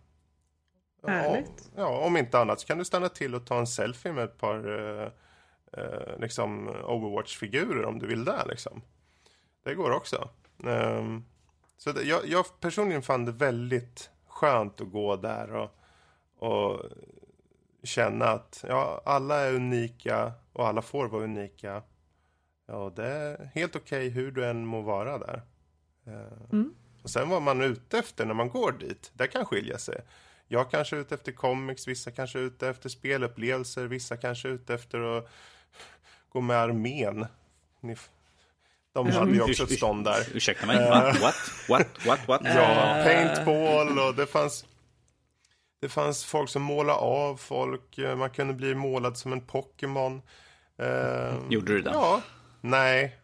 Härligt. Ja, ja, om inte annat så kan du stanna till och ta en selfie med ett par eh, eh, liksom Overwatch-figurer om du vill det. Liksom. Det går också. Ehm, så det, jag, jag personligen fann det väldigt skönt att gå där och, och känna att ja, alla är unika och alla får vara unika. Ja, det är helt okej hur du än må vara där. Eh, Mm. Och sen vad man är ute efter när man går dit, det kan skilja sig. Jag kanske är ute efter comics, vissa kanske är ute efter spelupplevelser, vissa kanske är ute efter att gå med armén. Ni, de hade ju också ett stånd där. Ursäkta mig, what? What? What? What? What? Ja, paintball och det fanns det fanns folk som målade av folk. eh, Man kunde bli målad som en Pokémon. Eh, Gjorde du det? Ja. Nej,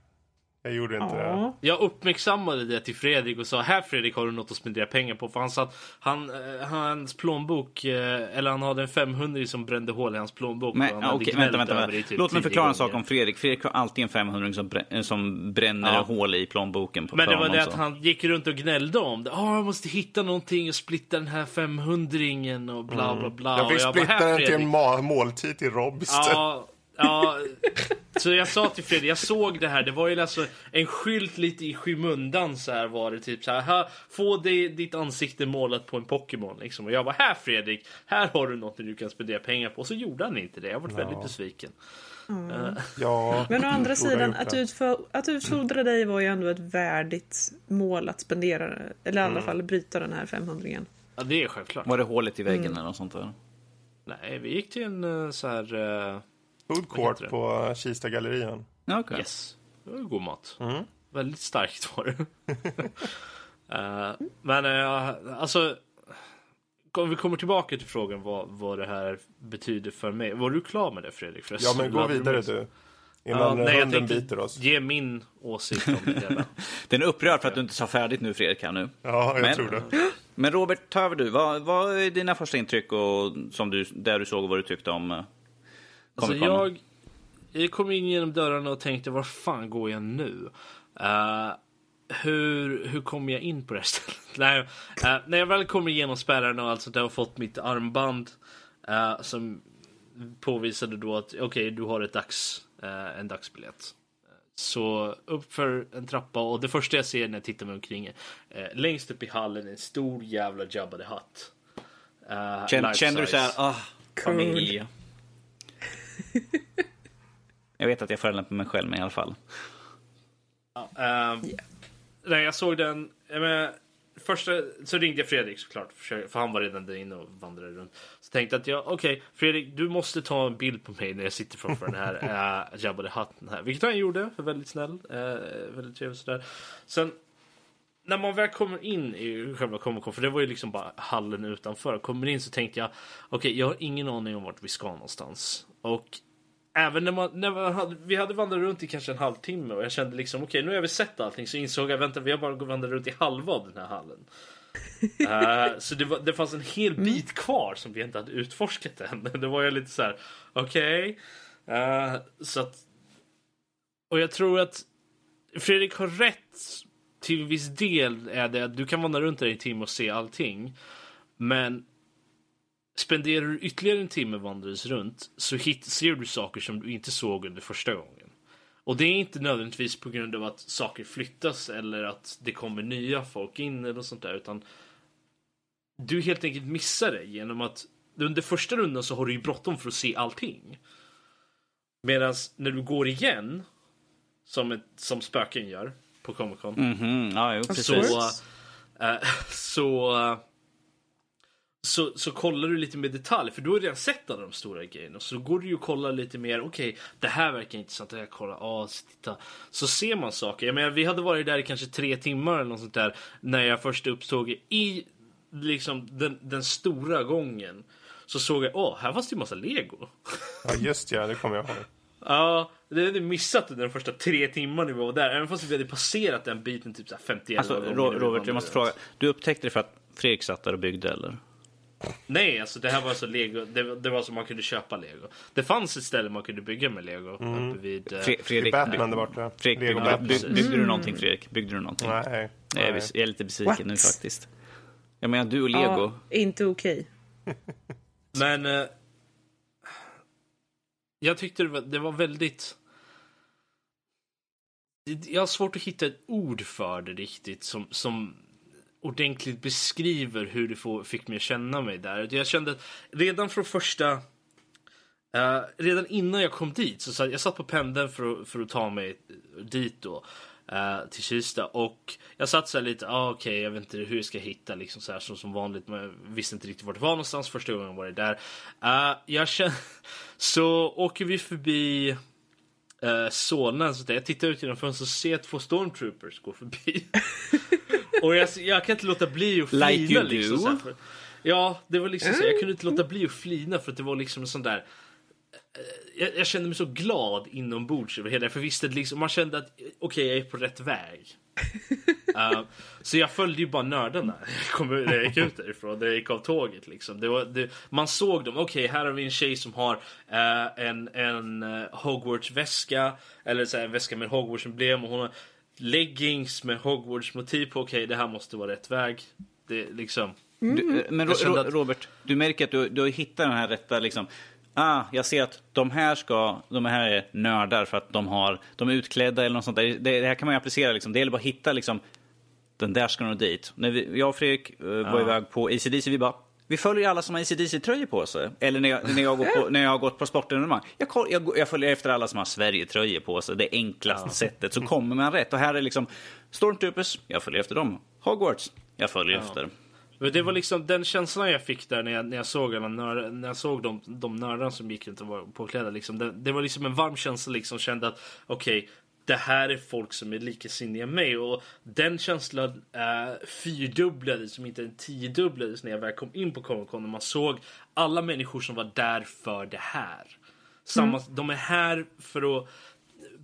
jag gjorde inte det. Ja. Jag uppmärksammade det till Fredrik och sa här Fredrik har du något att spendera pengar på för han sa att han, eh, hans plånbok eh, eller han hade en 500 som brände hål i hans plånbok. och Men, han gnällt vänta, vänta. vänta. det typ Låt mig förklara en sak gånger. om Fredrik. Fredrik har alltid en 500 som, brä- som bränner Ja. hål i plånboken på Men det var det att han gick runt och gnällde om det. Ah, jag måste hitta någonting och splitta den här 500 och bla bla bla. Mm. Jag fick splitta "Här, den till Fredrik." en måltid till Rob istället. Ja, ja. Så jag sa till Fredrik, jag såg det här. Det var ju alltså en skylt lite i skymundan så här var det typ så här. här få det, ditt ansikte målat på en Pokémon liksom. Och jag var här Fredrik, här har du något du kan spendera pengar på. Och så gjorde han inte det. Jag var väldigt besviken. Ja, Men å andra sidan, att, utfö- att utfodra dig var ju ändå ett värdigt mål att spendera, eller i alla fall bryta den här 500 Ja, det är självklart. Var det hålet i väggen eller något sånt där? Nej, vi gick till en eh, så här... eh, Food court på Kista-gallerian. Ja, okej. Yes. Det var god mat. Mm. Väldigt starkt var det. Eh, men uh, alltså. Om vi kommer tillbaka till frågan vad, vad det här betyder för mig. Var du klar med det Fredrik? Ja, Förresten? men gå vidare du. Ja, Innan nej, jag tänkte biter oss. ge min åsikt om det hela. Den är upprörd för att du inte sa färdigt nu Fredrik här nu. Ja, jag Men- tror det. Men Robert, ta över du. Vad, vad är dina första intryck och som du, där du såg och vad du tyckte om uh, Alltså jag, jag kom in genom dörrarna och tänkte var fan går jag nu? Eh, hur, hur kommer jag in på det här stället? Nej, eh, när jag väl kommer igenom spärrarna och allt sånt där och fått mitt armband eh, som påvisade då att okej, du har ett dags, en dagsbiljett. Så upp för en trappa och det första jag ser när jag tittar mig omkring är längst upp i hallen en stor jävla Jabba the Hutt. Känner, du så här, ah, familj. Jag vet att jag förolämpar mig själv, men i alla fall. Ehm, Nej, jag såg den. Jag menar, första så ringde jag Fredrik såklart, för han var redan där inne och vandrade runt. Så tänkte jag att jag, okej, Fredrik, du måste ta en bild på mig när jag sitter framför den här uh, Jabba the Hutt. Här. Vilket han gjorde, för väldigt snäll. Uh, väldigt trevligt sådär. Sen när man väl kommer in i själva Comic Con, för det var ju liksom bara hallen utanför. Kommer in så tänkte jag, okej, jag har ingen aning om vart vi ska någonstans. Och även när, man, när man hade, vi hade vandrat runt i kanske en halvtimme och jag kände liksom, okej, nu har vi sett allting. Så insåg jag, vänta, vi har bara vandrat runt i halva av den här hallen. Eh, så det, var, det fanns en hel bit kvar som vi inte hade utforskat än. Det var ju lite så här, okej. Eh, så att... Och jag tror att Fredrik har rätt till viss del är det att du kan vandra runt där i en timme och se allting. Men spenderar du ytterligare en timme vandrandes runt så hit, ser du saker som du inte såg under första gången. Och det är inte nödvändigtvis på grund av att saker flyttas eller att det kommer nya folk in eller något sånt där utan du helt enkelt missar det genom att under första rundan så har du ju bråttom för att se allting. Medan när du går igen som, ett, som spöken gör på Comic Con Mhm, ja, jo, så, eh, så, eh, så, så kollar du lite mer detalj, för du har redan sett alla de stora grejerna. Så går du ju och kollar lite mer, okej, det här verkar intressant, det här kollar, ja, så titta. Så ser man saker. Jag menar, vi hade varit där i kanske tre timmar eller något sånt där, när jag först uppstod i liksom den, den stora gången. Så såg jag, åh, här fanns det ju massa lego. Ja, just ja, det kommer jag ihåg. Ja, det hade missat under de första tre timmarna vi var där. Även fast vi hade passerat den biten typ så här 51 Alltså, gånger. Robert, jag måste fråga. Du upptäckte det för att Fredrik satt där och byggde, eller? Nej, alltså det här var så lego. Det, var- det var så man kunde köpa lego. Det fanns ett ställe man kunde bygga med lego. Uppe vid... eh, Fre- Det är Fredrik, Batman där borta. Fredrik Lego byggde, Batman. byggde, du någonting, Fredrik? Byggde du någonting? Nej. Jag är, nej. jag är lite besviken What? nu faktiskt. Jag menar, du och Lego. Ja, inte okej. Men... Eh, jag tyckte det var, det var väldigt... Det- Jag har svårt att hitta ett ord för det riktigt som, som ordentligt beskriver hur det fick mig att känna mig där. Jag kände att redan från första... Uh, redan innan jag kom dit, så satt, jag satt på pendeln för att, för att ta mig dit då. Uh, till Kista. Och jag satt så lite, ah, okej, okay, jag vet inte hur jag ska hitta liksom så här som, som vanligt. Men jag visste inte riktigt vart det var någonstans första gången jag var där. Uh, jag känner, så åker vi förbi uh, Solna, så där. jag tittar ut genom fönstret och ser två stormtroopers gå förbi. och jag, jag kan inte låta bli att flina. Like liksom, så här, för, ja, det var liksom så, jag kunde inte låta bli att flina för att det var liksom en sån där Eh, jag, jag, kände mig så glad inombords över hela För visste liksom, man kände att okej, okay, jag är på rätt väg. uh, så jag följde ju bara nördarna när jag gick ut därifrån. När jag gick av tåget. Liksom. Det var, det, man såg dem. Okej, okay, här har vi en tjej som har uh, en, en uh, Hogwarts-väska. Eller så här, en väska med Hogwarts-emblem. Och hon har leggings med Hogwarts-motiv på. Okej, okay, det här måste vara rätt väg. Det, liksom. Mm. Du, men Ro, att... Robert, du märker att du, du har hittat den här rätta liksom ah, jag ser att de här, ska, de här är nördar för att de, har, de är utklädda eller något sånt där. Det, det här kan man ju applicera. Liksom. Det gäller bara att hitta liksom, den där ska nog dit. När vi, jag och Fredrik uh, var iväg på ACDC, vi bara vi följer alla som har ACDC-tröjor på sig. Eller när jag, när jag, går på, när jag har gått på sportevenemang. Jag, jag, jag följer efter alla som har Sverige-tröjor på sig. Det enklaste ja. sättet. Så kommer man rätt. Och här är liksom Stormtroopers, jag följer efter dem. Hogwarts, jag följer ja. efter. Men det var liksom den känslan jag fick där när jag, när jag såg alla nörd, när jag såg de, de nördarna som gick runt och var påklädda. Liksom. Det, det var liksom en varm känsla liksom. Kände att okej, okay, det här är folk som är likasinniga mig. Och den känslan äh, fyrdubblades, som inte en tiodubblades när jag väl kom in på Comic Con. Och man såg alla människor som var där för det här. Samma, mm. De är här för att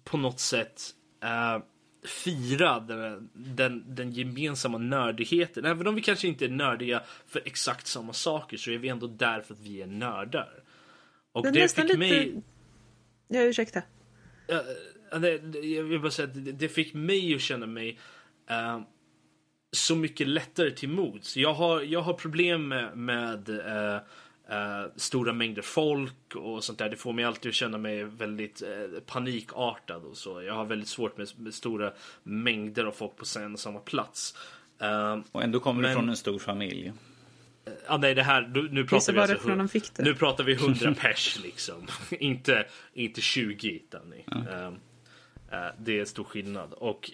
på något sätt äh, fira den, den, den gemensamma nördigheten. Även om vi kanske inte är nördiga för exakt samma saker så är vi ändå där för att vi är nördar. Och det, det fick lite... mig... Ja, ursäkta. Det, jag vill bara säga att det, fick mig att känna mig uh, så mycket lättare till mods. Jag har, jag har problem med, med uh, Uh, stora mängder folk och sånt där. Det får mig alltid att känna mig väldigt panikartad och så. Jag har väldigt svårt med, med stora mängder av folk på en och samma plats. Och ändå kommer men... du från en stor familj. Ja, nej, det här, nu, nu pratar vi alltså, de fick det. Nu pratar vi 100 pers liksom. inte, inte 20 Danny. Mm. Det är stor skillnad. Och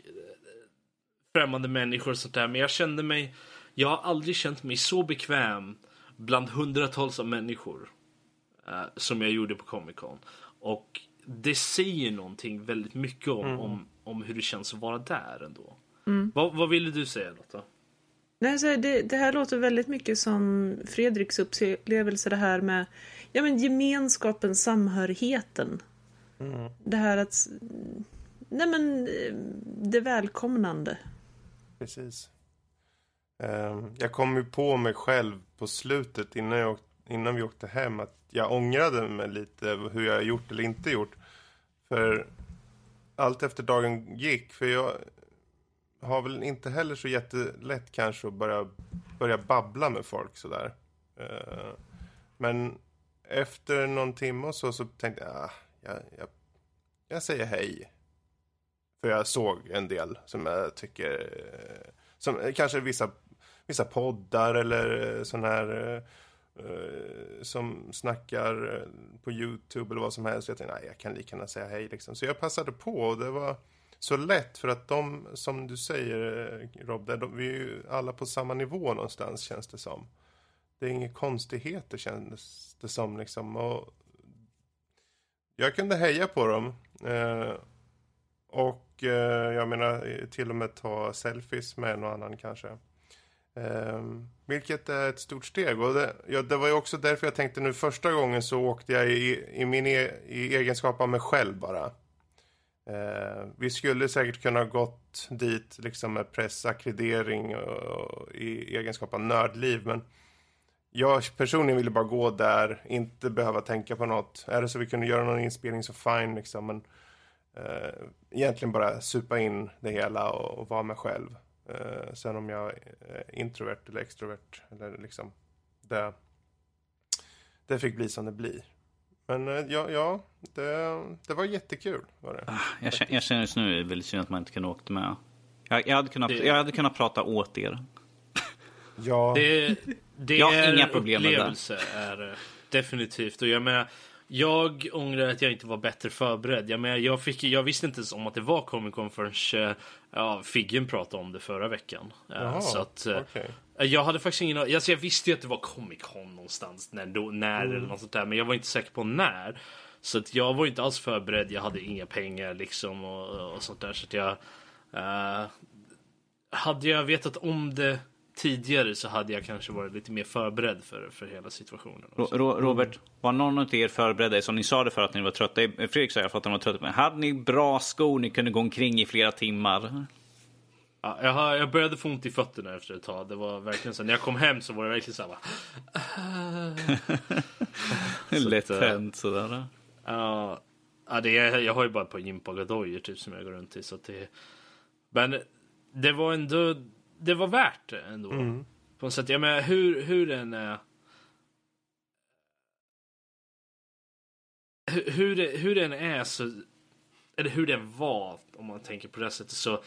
främmande människor och sånt där. Men jag kände mig, jag har aldrig känt mig så bekväm bland hundratals av människor uh, som jag gjorde på Comic Con. Och det säger någonting väldigt mycket om, mm. om, om hur det känns att vara där ändå. Mm. Vad, vad ville du säga Lotta? Nej, så det, det, här låter väldigt mycket som Fredriks upplevelse det här med ja, men gemenskapen, samhörigheten. Mm. Det här att nej men eh, det välkomnande. Precis. Ehm, jag kom ju på mig själv på slutet innan, jag, innan vi åkte hem att jag ångrade mig lite hur jag gjort eller inte gjort. För allt efter dagen gick, för jag har väl inte heller så jättelätt kanske att börja, börja babbla med folk sådär. Ehm, men efter någon timme och så, så tänkte jag, ah, jag, jag, jag säger hej. För jag såg en del som jag tycker, eh, som kanske vissa vissa poddar eller eh, sån här eh, som snackar på Youtube eller vad som helst. Jag tänkte, nej, jag kan lika gärna säga hej liksom. Så jag passade på och det var så lätt för att de, som du säger Rob, där, de, vi är ju alla på samma nivå någonstans känns det som. Det är inga konstigheter kändes det som liksom. Och jag kunde heja på dem. Eh, och eh, jag menar eh, till och med ta selfies med en och annan kanske. Ehm, vilket är ett stort steg. Och det, ja, det var ju också därför jag tänkte nu första gången så åkte jag i, i min e, i egenskap av mig själv bara. Ehm, vi skulle säkert kunna gått dit liksom med pressackreditering och, i egenskap av nördliv. Men jag personligen ville bara gå där, inte behöva tänka på något. Är det så vi kunde göra någon inspelning så fine liksom. Men uh, egentligen bara supa in det hela och, och vara mig själv. Uh, sen om jag är introvert eller extrovert eller liksom det, det fick bli som det blir. Men uh, ja, ja det, det var jättekul. Var det, ah, jag, känner, jag känner just nu det är väldigt synd att man inte kan åka med. Jag, jag, hade kunnat, jag hade kunnat prata åt er. Ja. Det, det jag har inga problem med det. är definitivt. Och jag menar, Jag ångrar att jag inte var bättre förberedd. Jag, menar, jag, fick, jag visste inte ens om att det var Comic Con förrän eh, ja, Figgen pratade om det förra veckan. Eh, Jaha, så att, eh, okej. Jag hade faktiskt ingen alltså Jag visste ju att det var Comic Con någonstans. När, då, när Mm. eller något sånt där. Men jag var inte säker på när. Så att jag var inte alls förberedd. Jag hade inga pengar liksom och, och sånt där. Så att jag... eh, hade jag vetat om det tidigare så hade jag kanske varit lite mer förberedd för, för hela situationen. Ro- Ro- Robert, var någon av er förberedda? Som ni sa det för att ni var trötta. Fredrik sa alla fall att han var trött. Men hade ni bra skor ni kunde gå omkring i flera timmar? Ja, jag, har, jag började få ont i fötterna efter ett tag. Det var verkligen så. När jag kom hem så var det verkligen så här. bara, Lätt eh, hänt sådär. Ja, ja, det är, jag har ju bara ett par gympagadojor typ som jag går runt i. Så det, men det var ändå, det var värt det ändå. På något sätt, jag menar hur, hur den är. Hur, hur, det, hur den är så, eller hur den var om man tänker på det sättet så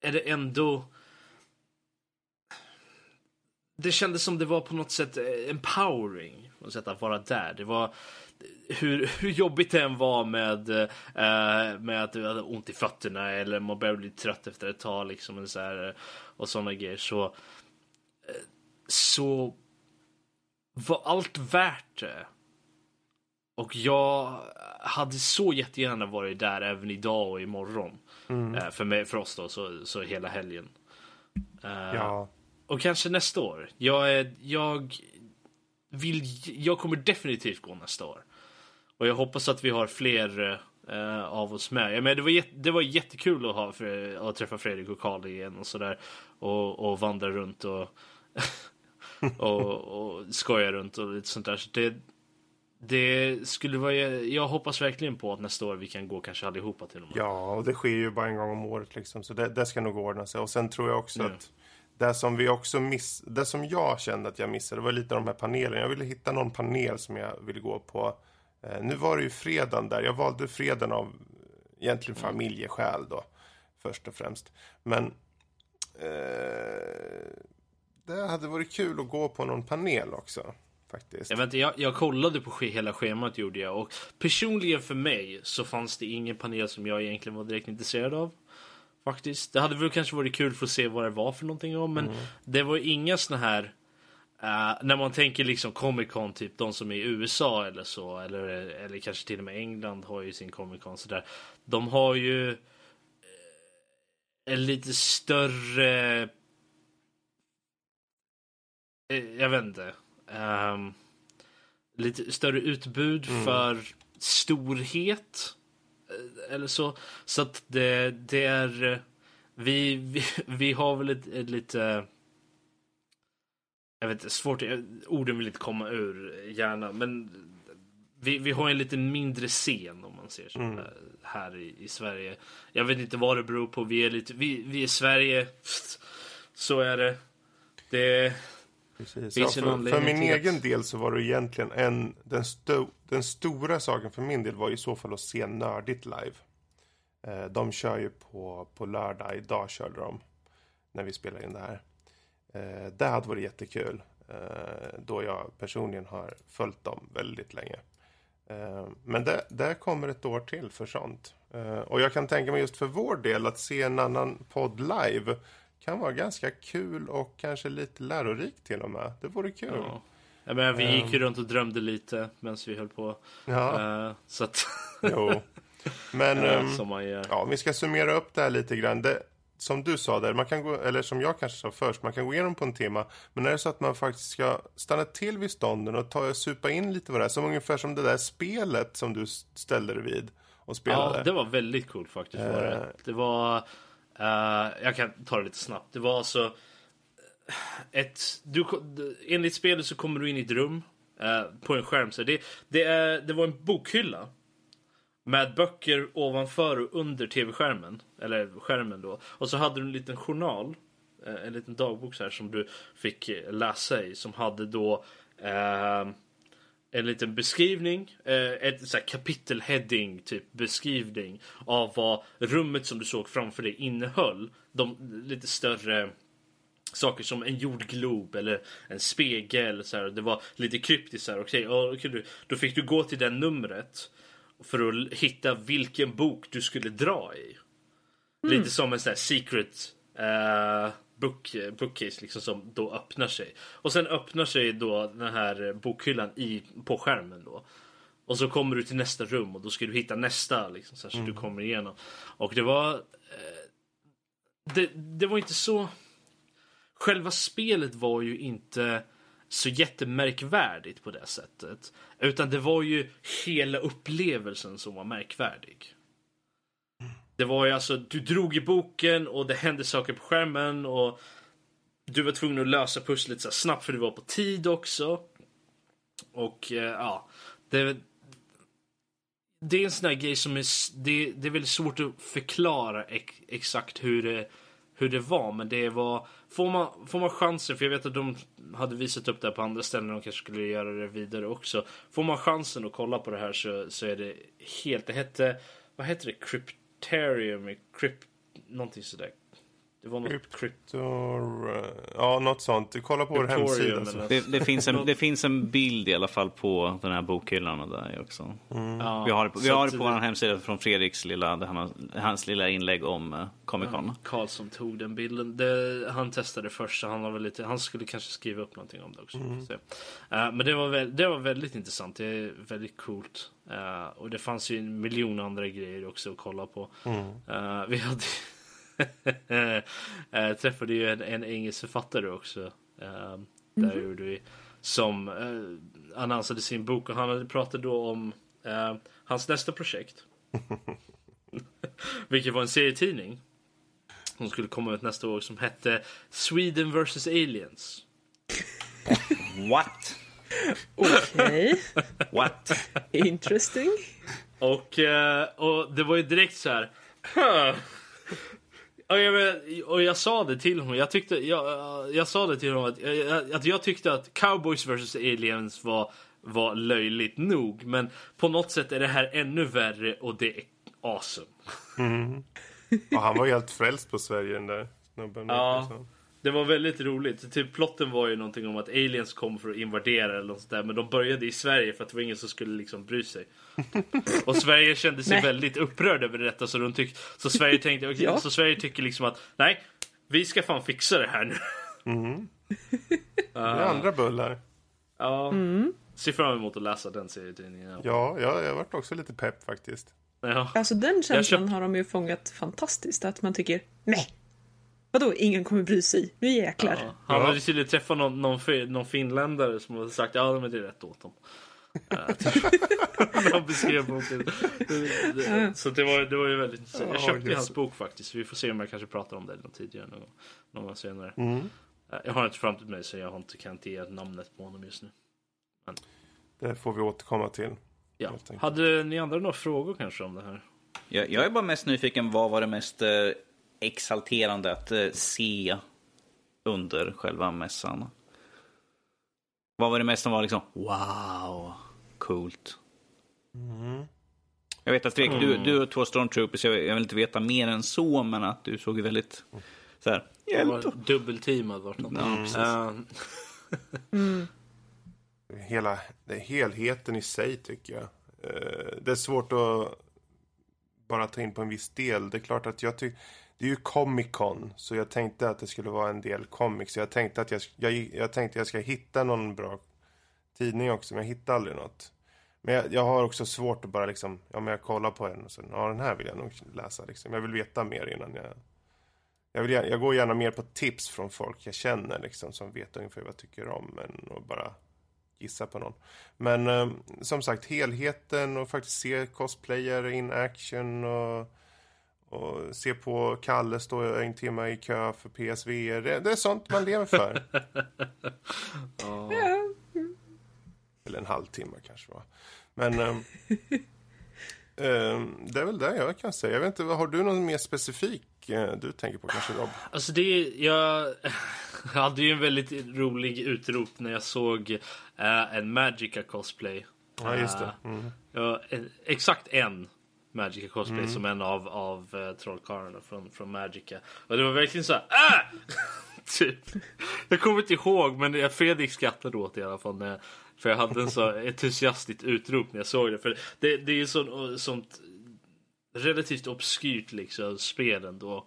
är det ändå det kändes som det var på något sätt eh, empowering på något sätt att vara där. Det var hur, hur jobbigt det än var med, eh, med att du hade ont i fötterna eller man började bli trött efter ett tag liksom och så här, och sådana grejer så eh, så var allt värt det. Och jag hade så jättegärna varit där även idag och imorgon. Eh, för, mig, för oss då, så, så hela helgen. Eh, Ja, och kanske nästa år. Jag, är, jag, vill, jag kommer definitivt gå nästa år. Och jag hoppas att vi har fler eh, av oss med. Jag menar, det, var jätte, det var jättekul att, ha, för, att träffa Fredrik och Karl igen och sådär. Och, och vandra runt och, och, och skoja runt och lite sånt där. Så det, det skulle vara, jag hoppas verkligen på att nästa år vi kan gå kanske allihopa till och med. ja, och det sker ju bara en gång om året liksom. Så det, det ska nog ordna sig. Och sen tror jag också Ja. att det som vi också miss, det som jag kände att jag missade var lite de här panelerna. Jag ville hitta någon panel som jag ville gå på. Eh, nu var det ju fredagen där. Jag valde fredagen av egentligen familjeskäl då. Först och främst. Men eh, det hade varit kul att gå på någon panel också. Faktiskt. Jag, vet inte, jag, jag kollade på hela schemat gjorde jag och personligen för mig så fanns det ingen panel som jag egentligen var direkt intresserad av. Faktiskt. Det hade väl kanske varit kul för att se vad det var för någonting om men det var inga såna här eh, när man tänker liksom Comic Con, typ de som är i USA eller så, eller, eller kanske till och med England har ju sin Comic Con sådär. De har ju eh, en lite större eh, jag vet inte. Ehm, lite större utbud för storhet. Eller så. Så att det, det är... Vi, vi, vi har väl ett, ett lite... Jag vet inte, svårt. Orden vill inte komma ur hjärnan. Men vi, vi har en lite mindre scen om man ser så Mm. här i, i Sverige. Jag vet inte vad det beror på. Vi är lite, vi, vi är Sverige. Så är det. Det, Precis. Ja, för, för min egen del så var det egentligen en, den, sto, den stora saken för min del var i så fall att se Nördigt live. Eh, de kör ju på, på lördag, idag körde de när vi spelar in det här. Eh, det hade varit jättekul eh, då jag personligen har följt dem väldigt länge. Men det, det kommer ett år till för sånt. Och jag kan tänka mig just för vår del att se en annan podd live kan vara ganska kul och kanske lite lärorikt till och med. Det vore kul. Ja. Jag menar, vi gick ju runt och drömde lite medan vi höll på. Ja, Eh, så att, jo. Men eh, ehm, ja, om vi ska summera upp det här lite grann. Det, som du sa där, man kan gå, eller som jag kanske sa först, man kan gå igenom på en timme. Men är det så att man faktiskt ska stanna till vid stånden och ta, supa in lite vad det är, som ungefär som det där spelet som du ställde dig vid och spelade. Ja, det var väldigt coolt faktiskt. Var det. Eh. det var... Uh, jag kan ta det lite snabbt. Det var alltså... Eh, ett, du, enligt spelet så kommer du in i ett rum uh, på en skärm. Så det, det, är, det var en bokhylla med böcker ovanför och under tv-skärmen. Eller skärmen då. Och så hade du en liten journal. En liten dagbok så här som du fick läsa i. Som hade då eh, en liten beskrivning, eh, ett så kapitelheading typ beskrivning av vad rummet som du såg framför dig innehöll. De lite större saker som en jordglob eller en spegel. Så här, det var lite kryptiskt. Så här, okay, okay, då fick du gå till det numret för att hitta vilken bok du skulle dra i. Mm. Lite som en sån här secret uh, book, bookcase liksom som då öppnar sig. Och sen öppnar sig då den här bokhyllan i, på skärmen då. Och så kommer du till nästa rum och då ska du hitta nästa liksom, så, här, så mm. du kommer igenom. Och det var... Eh, det, det var inte så... Själva spelet var ju inte så jättemärkvärdigt på det sättet. Utan det var ju hela upplevelsen som var märkvärdig. Det var ju alltså, du drog i boken och det hände saker på skärmen och du var tvungen att lösa pusslet så snabbt för du var på tid också. Och eh, ja, det, det är en sån här grej som är, det, det är väldigt svårt att förklara ex, exakt hur det, hur det var. Men det var, får man, får man chansen, för jag vet att de hade visat upp det här på andra ställen och de kanske skulle göra det vidare också. Får man chansen att kolla på det här så, så är det helt, det hette, vad heter det, Cryptarium, Crypt, någonting sådär. Det var något Cryptor... Ja, något sånt. Kolla på vår hemsida. Det, det, finns en, det finns en bild i alla fall på den här bokhyllan där också. Mm. Ja, vi har, vi har det på vår hemsida från Fredriks lilla, hans lilla inlägg om uh, Comic Con. Ja, Karlsson tog den bilden. Det, han testade först så han, var lite, han skulle kanske skriva upp någonting om det också. Mm. Uh, men det var, det var väldigt intressant. Det är väldigt coolt. Uh, och det fanns ju en miljon andra grejer också att kolla på. Mm. vi hade äh, träffade ju en, en engelsk författare också. Äh, där mm. gjorde vi, som äh, annonsade sin bok och han pratade då om äh, hans nästa projekt. Vilket var en serietidning. Som skulle komma ut nästa år som hette Sweden vs Aliens. What? Okej. Okay. What? Interesting. Och, och det var ju direkt så här. Och jag, och jag sa det till honom. Jag, tyckte, jag, jag sa det till honom att jag, att jag tyckte att Cowboys vs Aliens var, var löjligt nog. Men på något sätt är det här ännu värre och det är awesome. Mm. Och han var helt frälst på Sverige den där snubben. Ja. Det var väldigt roligt. Typ plotten var ju någonting om att aliens kom för att invadera eller något sånt där. Men de började i Sverige för att det var ingen som skulle liksom bry sig. Och Sverige kände sig väldigt upprörd över detta så de tyck, så Sverige tänkte okay, ja. så Sverige tycker liksom att nej, vi ska fan fixa det här nu. Mm. det är andra bullar. Ja. Mm. Ser fram emot att läsa den serietidningen. Ja, ja jag har varit också lite pepp faktiskt. Ja. Alltså den känslan köpt... har de ju fångat fantastiskt. Att man tycker nej, Vadå, ingen kommer bry sig? Nu jäklar. Ja, han hade tydligen träffat någon, någon, någon finländare som hade sagt ja men det är rätt åt dem. Han beskrev boken. Så det var, det var ju väldigt Jag köpte oh, hans bok faktiskt. Vi får se om jag kanske pratar om det någon tidigare någon, någon gång senare. Mm. Jag har inte framför mig så jag har inte, kan inte ge namnet på honom just nu. Men... Det får vi återkomma till. Ja. Hade ni andra några frågor kanske om det här? Jag, jag är bara mest nyfiken. Vad var det mest eh, exalterande att eh, se under själva mässan? Vad var det mest som var liksom wow, coolt? Mm. Jag vet att Fredrik, mm. du, du och två stormtroopers, jag, jag vill inte veta mer än så, men att du såg väldigt så här, hjälp. Dubbelteamad vart något. Mm. mm. Hela det helheten i sig tycker jag. Eh, det är svårt att bara ta in på en viss del. Det är klart att jag tycker det är ju Comic Con, så jag tänkte att det skulle vara en del comics. Jag tänkte att jag, jag, jag tänkte jag ska hitta någon bra tidning också, men jag hittade aldrig något. Men jag, jag, har också svårt att bara liksom, ja men jag kollar på en och sen, ja den här vill jag nog läsa liksom. Jag vill veta mer innan jag... Jag, vill, jag går gärna mer på tips från folk jag känner liksom, som vet ungefär vad jag tycker om, än att bara gissa på någon. Men eh, som sagt, helheten och faktiskt se cosplayer in action och och se på Kalle stå en timme i kö för PSVR. Det, det är sånt man lever för. oh. Eller en halvtimme kanske va. Men um, um, det är väl det jag kan säga. Jag vet inte, har du någon mer specifik uh, du tänker på kanske Rob? Alltså det, jag hade ju en väldigt rolig utrop när jag såg uh, en Magica cosplay. Ja, just det. Mm. Uh, exakt en Magica cosplay mm. som en av, av uh, trollkarlarna från, från Magica. Och det var verkligen så här, ah! typ. Jag kommer inte ihåg, men jag- Fredrik skrattade åt det i alla fall. När, för jag hade en så entusiastiskt utrop när jag såg det. För det, det är ju sånt, sånt relativt obskyrt liksom, spel ändå.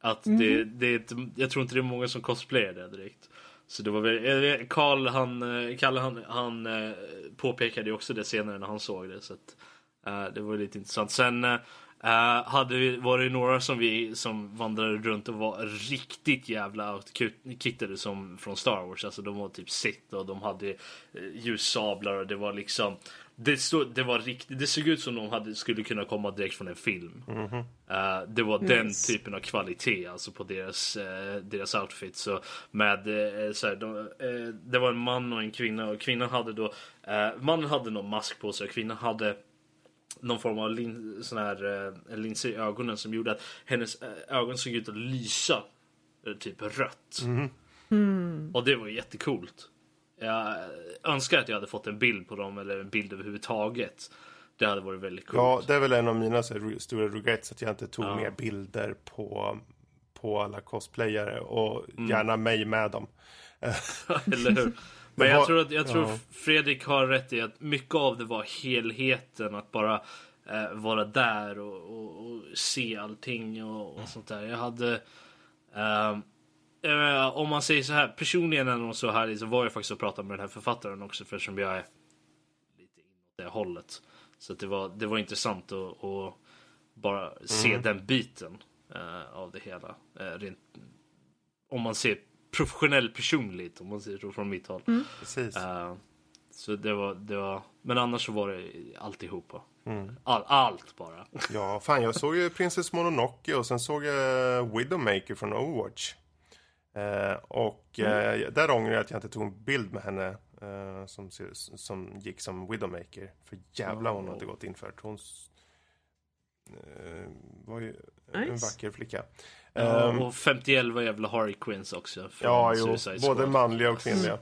Att det, det är inte, jag tror inte det är många som cosplayar det direkt. Så det var väl, jag vet- Karl han, eh, Kalle han, han eh, påpekade ju också det senare när han såg det. Så att, eh, det var lite intressant. Sen eh, eh, hade vi, var det några som vi som vandrade runt och var riktigt jävla outkittade som från Star Wars. Alltså de var typ sitt och de hade eh, ljussablar och det var liksom det, stod, det var riktigt, det såg ut som de hade, skulle kunna komma direkt från en film. Eh, det var den Nice. typen av kvalitet alltså på deras, uh, deras outfits. Så med, eh, så här, de, eh, det var en man och en kvinna och kvinnan hade då, eh, mannen hade någon mask på sig och kvinnan hade någon form av lin, sån här, eh, linser i ögonen som gjorde att hennes eh, ögon såg ut att lysa eh, typ rött. Och det var jättecoolt. Jag önskar att jag hade fått en bild på dem eller en bild överhuvudtaget. Det hade varit väldigt coolt. Ja, det är väl en av mina så här, stora regrets att jag inte tog Ja. mer bilder på, på alla cosplayare och Mm. gärna mig med dem. Eller hur? Men jag tror, att, jag tror ja. Fredrik har rätt i att mycket av det var helheten. Att bara eh, vara där och, och, och se allting och, och sånt där. Jag hade... eh, om man säger så här, personligen när så här så var jag faktiskt och pratade med den här författaren också eftersom jag är lite inåt det hållet. Så det, var, det var intressant att, att bara se den biten eh, av det hela. Eh, rent, om man ser professionell personligt om man säger så från mitt håll. Precis. Eh, så det var, det var, men annars så var det alltihopa. Mm. All, allt bara. Ja, fan jag såg ju Princess Mononoke och sen såg jag Widowmaker från Overwatch. Eh, och eh, där ångrar jag att jag inte tog en bild med henne eh, som, som gick som Widowmaker. För jävlar vad hon hade gått in för. Hon var ju en Nice. vacker flicka. Ja, Ehm, och 51 var jävla Harry Quinns också. från ja, jo, Suicide både Squad. manliga och kvinnliga.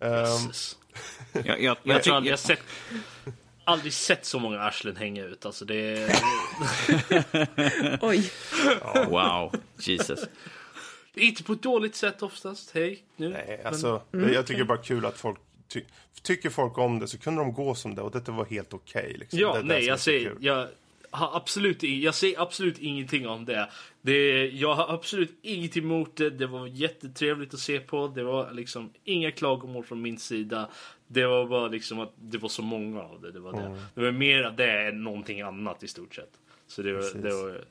Jesus. Jag, jag, jag, Jag tror aldrig jag sett Aldrig sett så många arslen hänga ut. Alltså det Oj. wow, Jesus. inte på ett dåligt sätt oftast. Hej. Nu. Nej, Men- alltså, jag tycker är bara kul att folk ty tycker folk om det så kunde de gå som det och detta var helt okej. liksom. Ja, det nej, jag säger, jag har absolut, jag säger absolut ingenting om det. det. Jag har absolut inget emot det. Det var jättetrevligt att se på. Det var liksom inga klagomål från min sida. Det var bara liksom att det var så många av det. Det var, Mm. det. Det var mer av det än någonting annat i stort sett. Så det var Precis. det, var,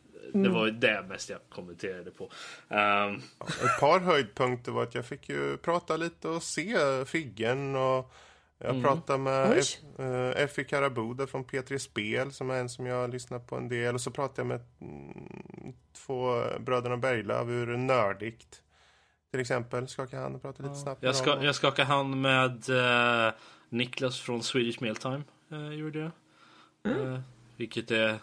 det, var det mest jag kommenterade på. Ehm, Ett par höjdpunkter var att jag fick ju prata lite och se Figgen och jag Mm. pratade med. F- eh, Effie Karabuda från P3 Spel som är en som jag har lyssnat på en del och så pratade jag med mm, två bröderna Berglöf ur Nördikt till exempel. Skaka hand och prata lite snabbt jag, ska, jag skakade hand med eh, Niklas från Swedish Mealtime. Uh, gjorde jag. Eh, vilket är...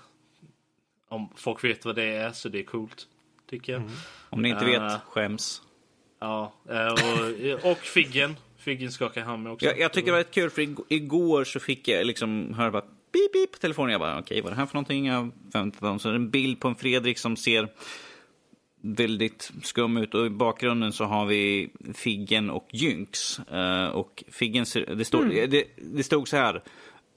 Om folk vet vad det är så det är coolt. Tycker jag. Om ni inte Eh. vet, skäms. Ja, eh, och, och Figgen. Figgen skakar hand med också. Jag, jag tycker det var rätt kul för ig- igår så fick jag liksom höra bara pip pip på telefonen. Jag bara okej, vad är det här för någonting? Jag förväntade mig. Så är det en bild på en Fredrik som ser väldigt skum ut och i bakgrunden så har vi Figgen och Jynx. Eh, och Figgen, ser- det, stod, det, det stod så här.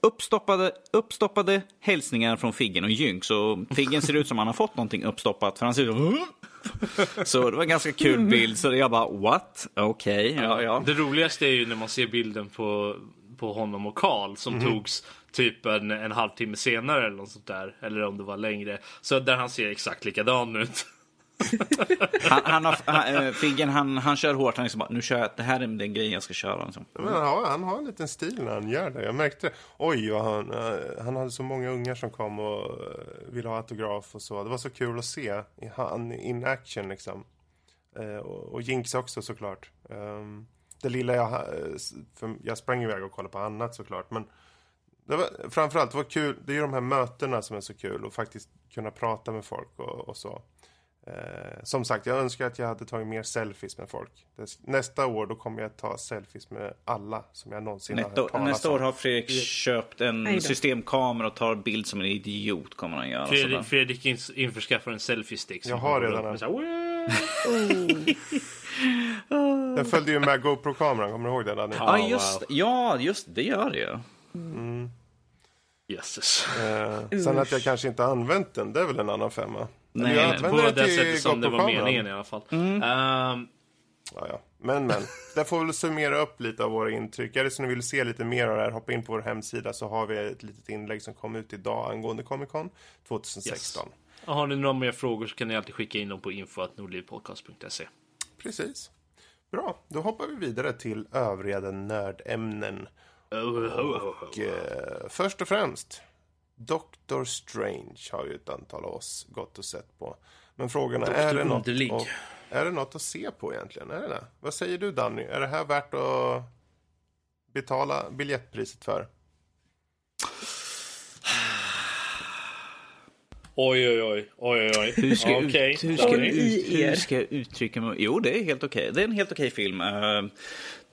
Uppstoppade, uppstoppade hälsningar från Figgen och Jynx. Och Figgen ser ut som han har fått någonting uppstoppat för han ser ut som... Så det var en ganska kul bild. Så jag bara what? Okej, ja ja. Det roligaste är ju när man ser bilden på, på honom och Karl som togs typ en, en halvtimme senare eller något sånt där. Eller om det var längre. Så där han ser exakt likadan ut. Han, han har, han, eh, Figgen han, han kör hårt. Han liksom bara, nu kör jag, det här är den grejen jag ska köra. Liksom. Men han, har, han har en liten stil när han gör det. Jag märkte det. Oj, vad han, eh, han hade så många ungar som kom och eh, ville ha autograf och så. Det var så kul att se han in action liksom. Och, och Jinx också såklart. Ehm, det lilla jag... För jag sprang iväg och kollade på annat såklart. Men det var, framförallt, det var kul. Det är ju de här mötena som är så kul. Och faktiskt kunna prata med folk och, och så. Eh, som sagt, jag önskar att jag hade tagit mer selfies med folk. Nästa år då kommer jag ta selfies med alla som jag någonsin har Nästa, hört talas nästa år har Fredrik köpt Aj en systemkamera och tar bild som en idiot. kommer han göra. Fredrik, Sådär. Fredrik införskaffar en selfie stick. som Jag har redan en. Oh. Den följde ju med GoPro-kameran, kommer du ihåg den? Danny? Ja, wow. just, ja, just det gör det ju. Jösses. Eh, sen att jag kanske inte har använt den, det är väl en annan femma. Nej, jag nej, På det den till sättet som det var meningen i alla fall. Mm. Ehm, Ja, ja. Men, men. Det får väl summera upp lite av våra intryck. Är det så ni vill se lite mer av det här, hoppa in på vår hemsida så har vi ett litet inlägg som kom ut idag angående Comic Con 2016. och har ni några mer frågor så kan ni alltid skicka in dem på info.nordlivpodcast.se. Precis. Bra, då hoppar vi vidare till övriga nördämnen. Oh, oh, oh, oh. Och, eh, först och främst, Doctor Strange har ju ett antal av oss gått och sett på. Men frågan är, är det, något att, är det något att se på egentligen? Är det det? Vad säger du Danny? Är det här värt att betala biljettpriset för? Oj, oj, oj. oj, oj. Hur ska, jag Okej, ut, hur, ska ut, hur ska jag uttrycka mig? Jo, det är helt okej. Det är en helt okej film.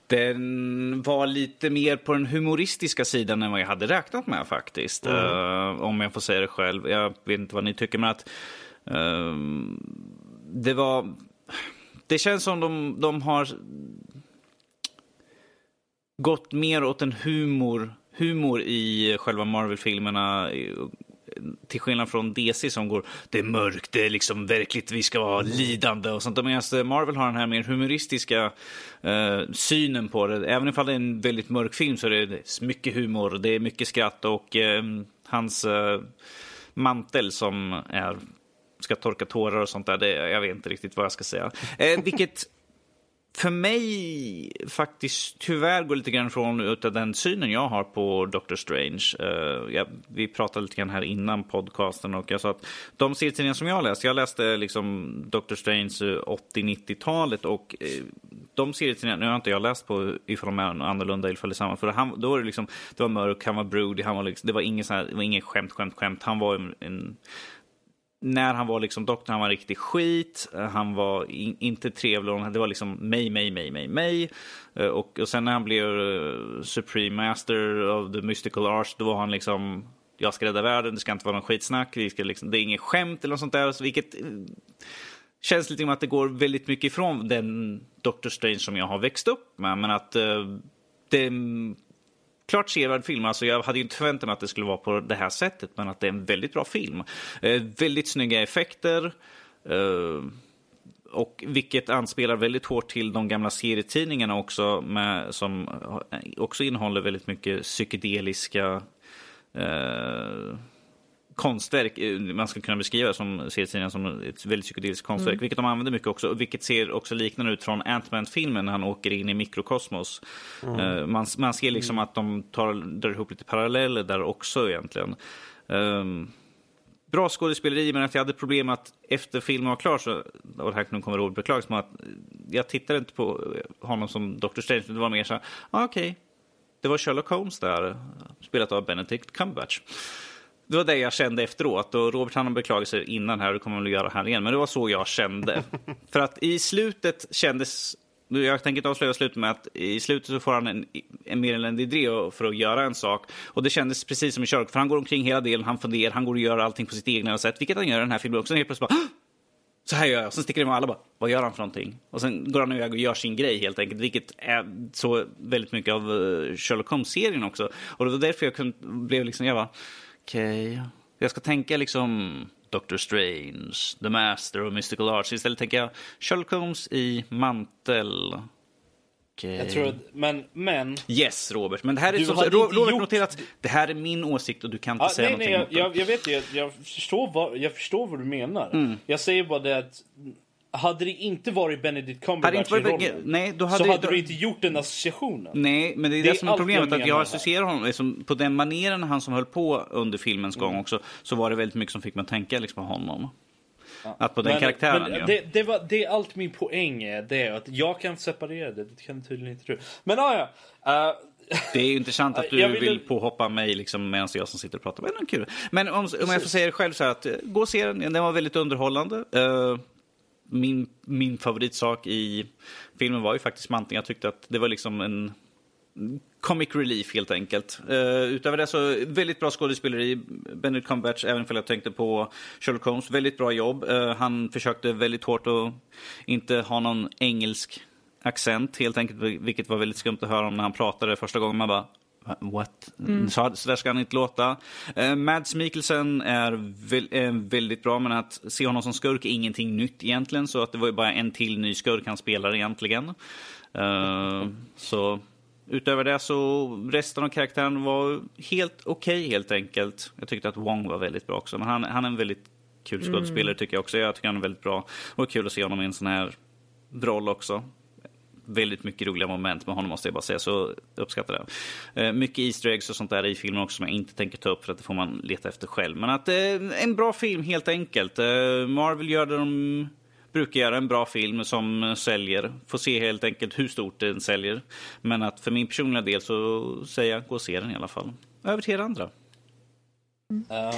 Den var lite mer på den humoristiska sidan än vad jag hade räknat med faktiskt. Eh, om jag får säga det själv. Jag vet inte vad ni tycker, men att eh, det var... Det känns som de, de har gått mer åt en humor, humor i själva Marvel-filmerna. Till skillnad från DC som går, det är mörkt, det är liksom verkligt, vi ska vara lidande och sånt. Medan Marvel har den här mer humoristiska eh, synen på det. Även ifall det är en väldigt mörk film så är det mycket humor, det är mycket skratt och eh, hans eh, mantel som är ska torka tårar och sånt där. Det, jag vet inte riktigt vad jag ska säga. Eh, vilket för mig faktiskt tyvärr går lite grann från utav den synen jag har på Doctor Strange. Uh, jag, vi pratade lite grann här innan podcasten och jag sa att de serietidningar som jag läste, jag läste liksom Doctor Strange eh, 80-90-talet och uh, de serietidningarna, nu har inte jag läst på ifall de är annorlunda ifall det är samma, för han, då var det liksom, det var mörk, han var broody, han var liksom, det var inget här, det var skämt, skämt, skämt, han var en, en när han var liksom doktor, han var riktig skit. Han var in, inte trevlig. Det var liksom mig, mig, mig, mig, mig. Eh, och, och sen när han blev eh, Supreme Master of the Mystical Arts, då var han liksom jag ska rädda världen, det ska inte vara någon skitsnack, vi ska liksom, det är inget skämt eller något sånt där. Så vilket eh, känns lite som att det går väldigt mycket ifrån den Doctor Strange som jag har växt upp med. Men att det klart sevärd film. Alltså jag hade ju inte förväntat mig att det skulle vara på det här sättet, men att det är en väldigt bra film. Eh, väldigt snygga effekter. Eh, och vilket anspelar väldigt hårt till de gamla serietidningarna också, med, som eh, också innehåller väldigt mycket psykedeliska eh, konstverk. Man ska kunna beskriva som serietidningar som ett väldigt psykedeliskt konstverk, vilket de använder mycket också. Vilket ser också liknande ut från Ant-Man-filmen när han åker in i mikrokosmos. Eh, man, man ser liksom att de tar, drar ihop lite paralleller där också egentligen. Um, bra skådespeleri, men att jag hade problem att efter filmen var klar, så, och det här nu kommer Robert beklaga sig, att jag tittade inte på honom som Dr. Strange, det var mer så här, ah, okej, okay. det var Sherlock Holmes där, spelat av Benedict Cumberbatch. Det var det jag kände efteråt. Och Robert han beklagade sig innan här, det kommer han väl göra här igen. Men det var så jag kände. För att i slutet kändes... Jag tänker inte avslöja slutet med att i slutet så får han en, en mer eller mindre idé för att göra en sak. Och det kändes precis som i Sherlock, för han går omkring hela delen, han funderar, han går och gör allting på sitt egna sätt. Vilket han gör i den här filmen också. Helt plötsligt bara så här gör jag. Sen sticker det med alla bara, vad gör han för någonting? Och sen går han iväg och gör sin grej helt enkelt. Vilket är så väldigt mycket av Sherlock Holmes-serien också. Och det var därför jag kunde, blev liksom, jag bara, okej, okay. jag ska tänka liksom Doctor Strange, The Master of Mystical Arts. Istället tänker jag Sherlock Holmes i mantel. Okay. Jag tror att, men, men... Yes, Robert. Men det här är så, Robert gjort... notera att det här är min åsikt och du kan inte ja, säga nej, någonting. Nej, jag, jag, jag vet det. Jag, jag, förstår vad, jag förstår vad du menar. Mm. Jag säger bara det att hade det inte varit Benedict Cumberbatch varit, i rollen nej, då hade så hade då, du inte gjort den associationen. Nej, men det är det, det som är problemet. att jag associerar honom liksom, på den manieren han som höll på under filmens gång mm. också. Så var det väldigt mycket som fick mig att tänka liksom, på honom. Ja. Att på den men, karaktären. Men ja. det, det, var, det är allt min poäng är. Det är att jag kan separera det. Det kan tydligen inte du. Men ah, ja. Uh, det är ju intressant att du Jag vill... vill- påhoppa mig liksom, medan jag som sitter och pratar. Men, kul. Men om, om jag får säga det själv så här att eh, gå och se den. Den var väldigt underhållande. Eh, min, min favoritsak i filmen var ju faktiskt manteln. Jag tyckte att det var liksom en comic relief helt enkelt. Uh, utöver det så väldigt bra skådespeleri. Benedict Cumberbatch, även om jag tänkte på Sherlock Holmes, väldigt bra jobb. Uh, han försökte väldigt hårt att inte ha någon engelsk accent helt enkelt, vilket var väldigt skumt att höra om när han pratade första gången. Man bara, What? Mm. Så, så där ska han inte låta. Uh, Mads Mikkelsen är, vä är, väldigt bra, men att se honom som skurk är ingenting nytt egentligen. Så att det var ju bara en till ny skurk han spelar egentligen. Uh, så utöver det så resten av karaktären var helt okej okay, helt enkelt. Jag tyckte att Wong var väldigt bra också. Men han, han är en väldigt kul skådespelare mm. tycker jag också. Jag tycker han är väldigt bra. Och kul att se honom i en sån här roll också väldigt mycket roliga moment med honom måste jag bara säga, så uppskattar det. Eh, mycket Easter eggs och sånt där i filmen också som jag inte tänker ta upp för att det får man leta efter själv. Men att eh, en bra film helt enkelt. Eh, Marvel gör det de brukar göra, en bra film som säljer. Får se helt enkelt hur stort den säljer. Men att för min personliga del så säger jag gå och se den i alla fall. Över till er andra. Uh,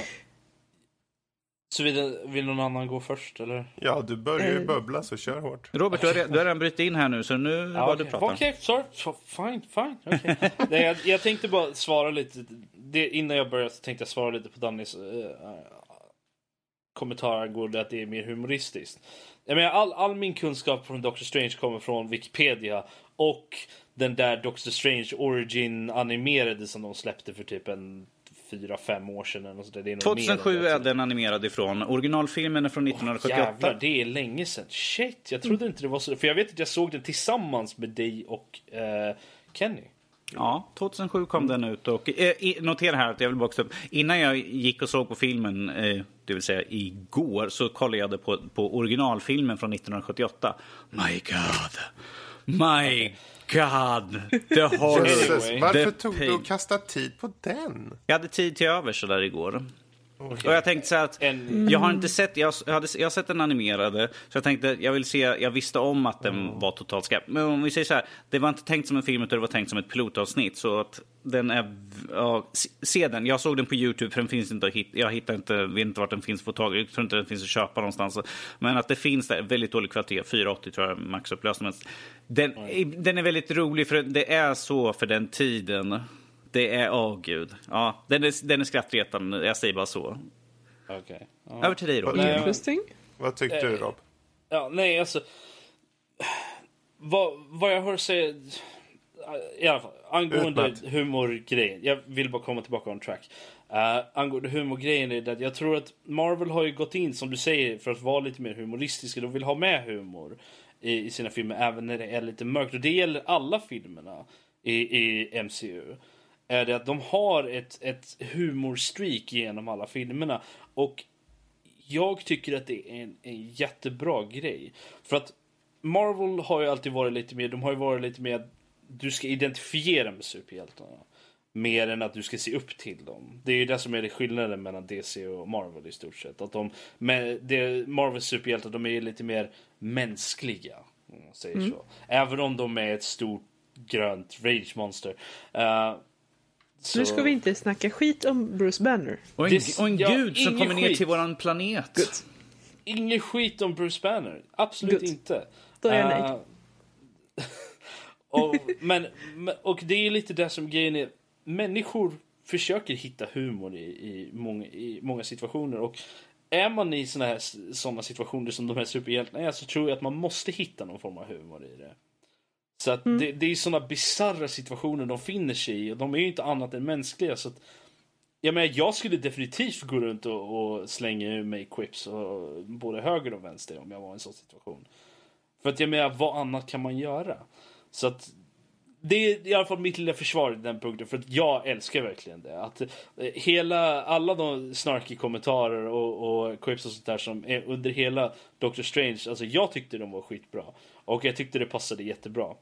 så vill, vill någon annan gå först eller? Ja, du börjar ju bubbla så kör hårt. Robert, du har, du har redan brutit in här nu så nu ja, var okay. du prata. Okej, okay, sorry. So, fine, fine. Okay. Nej, jag, jag, tänkte bara svara lite. Det, innan jag började så tänkte jag svara lite på Dannys uh, kommentar angående att det är mer humoristiskt. Jag menar, all, all min kunskap från Doctor Strange kommer från Wikipedia och den där Doctor Strange Origin animerade som de släppte för typ en fyra, fem år sedan. Eller så det är 2007 är den animerad ifrån. Originalfilmen är från 1978. Oh, jävlar, det är länge sedan. Shit, jag trodde mm. inte det var så. För jag vet att jag såg den tillsammans med dig och uh, Kenny. Ja, 2007 kom den ut. Och, eh, notera här att jag vill boxa upp. Innan jag gick och såg på filmen, eh, det vill säga igår, så kollade jag på, på originalfilmen från 1978. My God! My God! The horror. Jesus, varför tog du och kastade tid på den? Jag hade tid till övers där igår. Okay. Och jag tänkte så att en... jag har inte sett, jag, hade, jag har sett den animerade, så jag tänkte jag vill se, jag visste om att den mm. var totalt skräp. Men om vi säger så här, det var inte tänkt som en film utan det var tänkt som ett pilotavsnitt. Så att den är, ja, se den. Jag såg den på Youtube för den finns inte att hitta, jag hittar inte, vet inte vart den finns på tag. Jag tror inte den finns att köpa någonstans. Men att det finns där, väldigt dålig kvalitet, 480 tror jag maxupplösning. Den, mm. den är väldigt rolig för det är så för den tiden. Det är, åh oh, gud. Ja, den är, den är skrattretande, jag säger bara så. Okej. Okay. Ja. Över till dig Rob. Interesting. Vad tyckte du Rob? Ja, nej alltså. Vad, vad jag hör säga. I alla fall, angående humorgrejen. Jag vill bara komma tillbaka on track. Uh, angående humorgrejen är det att jag tror att Marvel har ju gått in, som du säger, för att vara lite mer humoristiska. De vill ha med humor i, i sina filmer, även när det är lite mörkt. Och det gäller alla filmerna i, i MCU är det att de har ett, ett humorstreak genom alla filmerna. Och jag tycker att det är en, en jättebra grej. För att Marvel har ju alltid varit lite mer, de har ju varit lite mer att du ska identifiera med superhjältarna. Mer än att du ska se upp till dem. Det är ju det som är skillnaden mellan DC och Marvel i stort sett. Att de, med, det, Marvels superhjältar de är lite mer mänskliga. Om man säger mm. så. Även om de är ett stort grönt rage monster. Uh, så... Nu ska vi inte snacka skit om Bruce Banner. Och en, och en ja, gud som kommer ner till våran planet. Good. Ingen skit om Bruce Banner. Absolut Good. inte. Då är jag uh, nöjd. och, men, och det är lite det som grejen är. Människor försöker hitta humor i, i, många, i många situationer. Och är man i såna, här, såna situationer som de här superhjältarna är så tror jag att man måste hitta någon form av humor i det. Så att mm. det, det, är såna bisarra situationer de finner sig i och de är ju inte annat än mänskliga. Så att, jag, menar, jag skulle definitivt gå runt och, och slänga ur mig quips och, både höger och vänster om jag var i en sån situation. För att jag menar, vad annat kan man göra? Så att det är i alla fall mitt lilla försvar i den punkten, för att jag älskar verkligen det. Att eh, hela, alla de snarky kommentarer och, och quips och sånt där som är under hela Doctor Strange, alltså jag tyckte de var skitbra. Och jag tyckte det passade jättebra.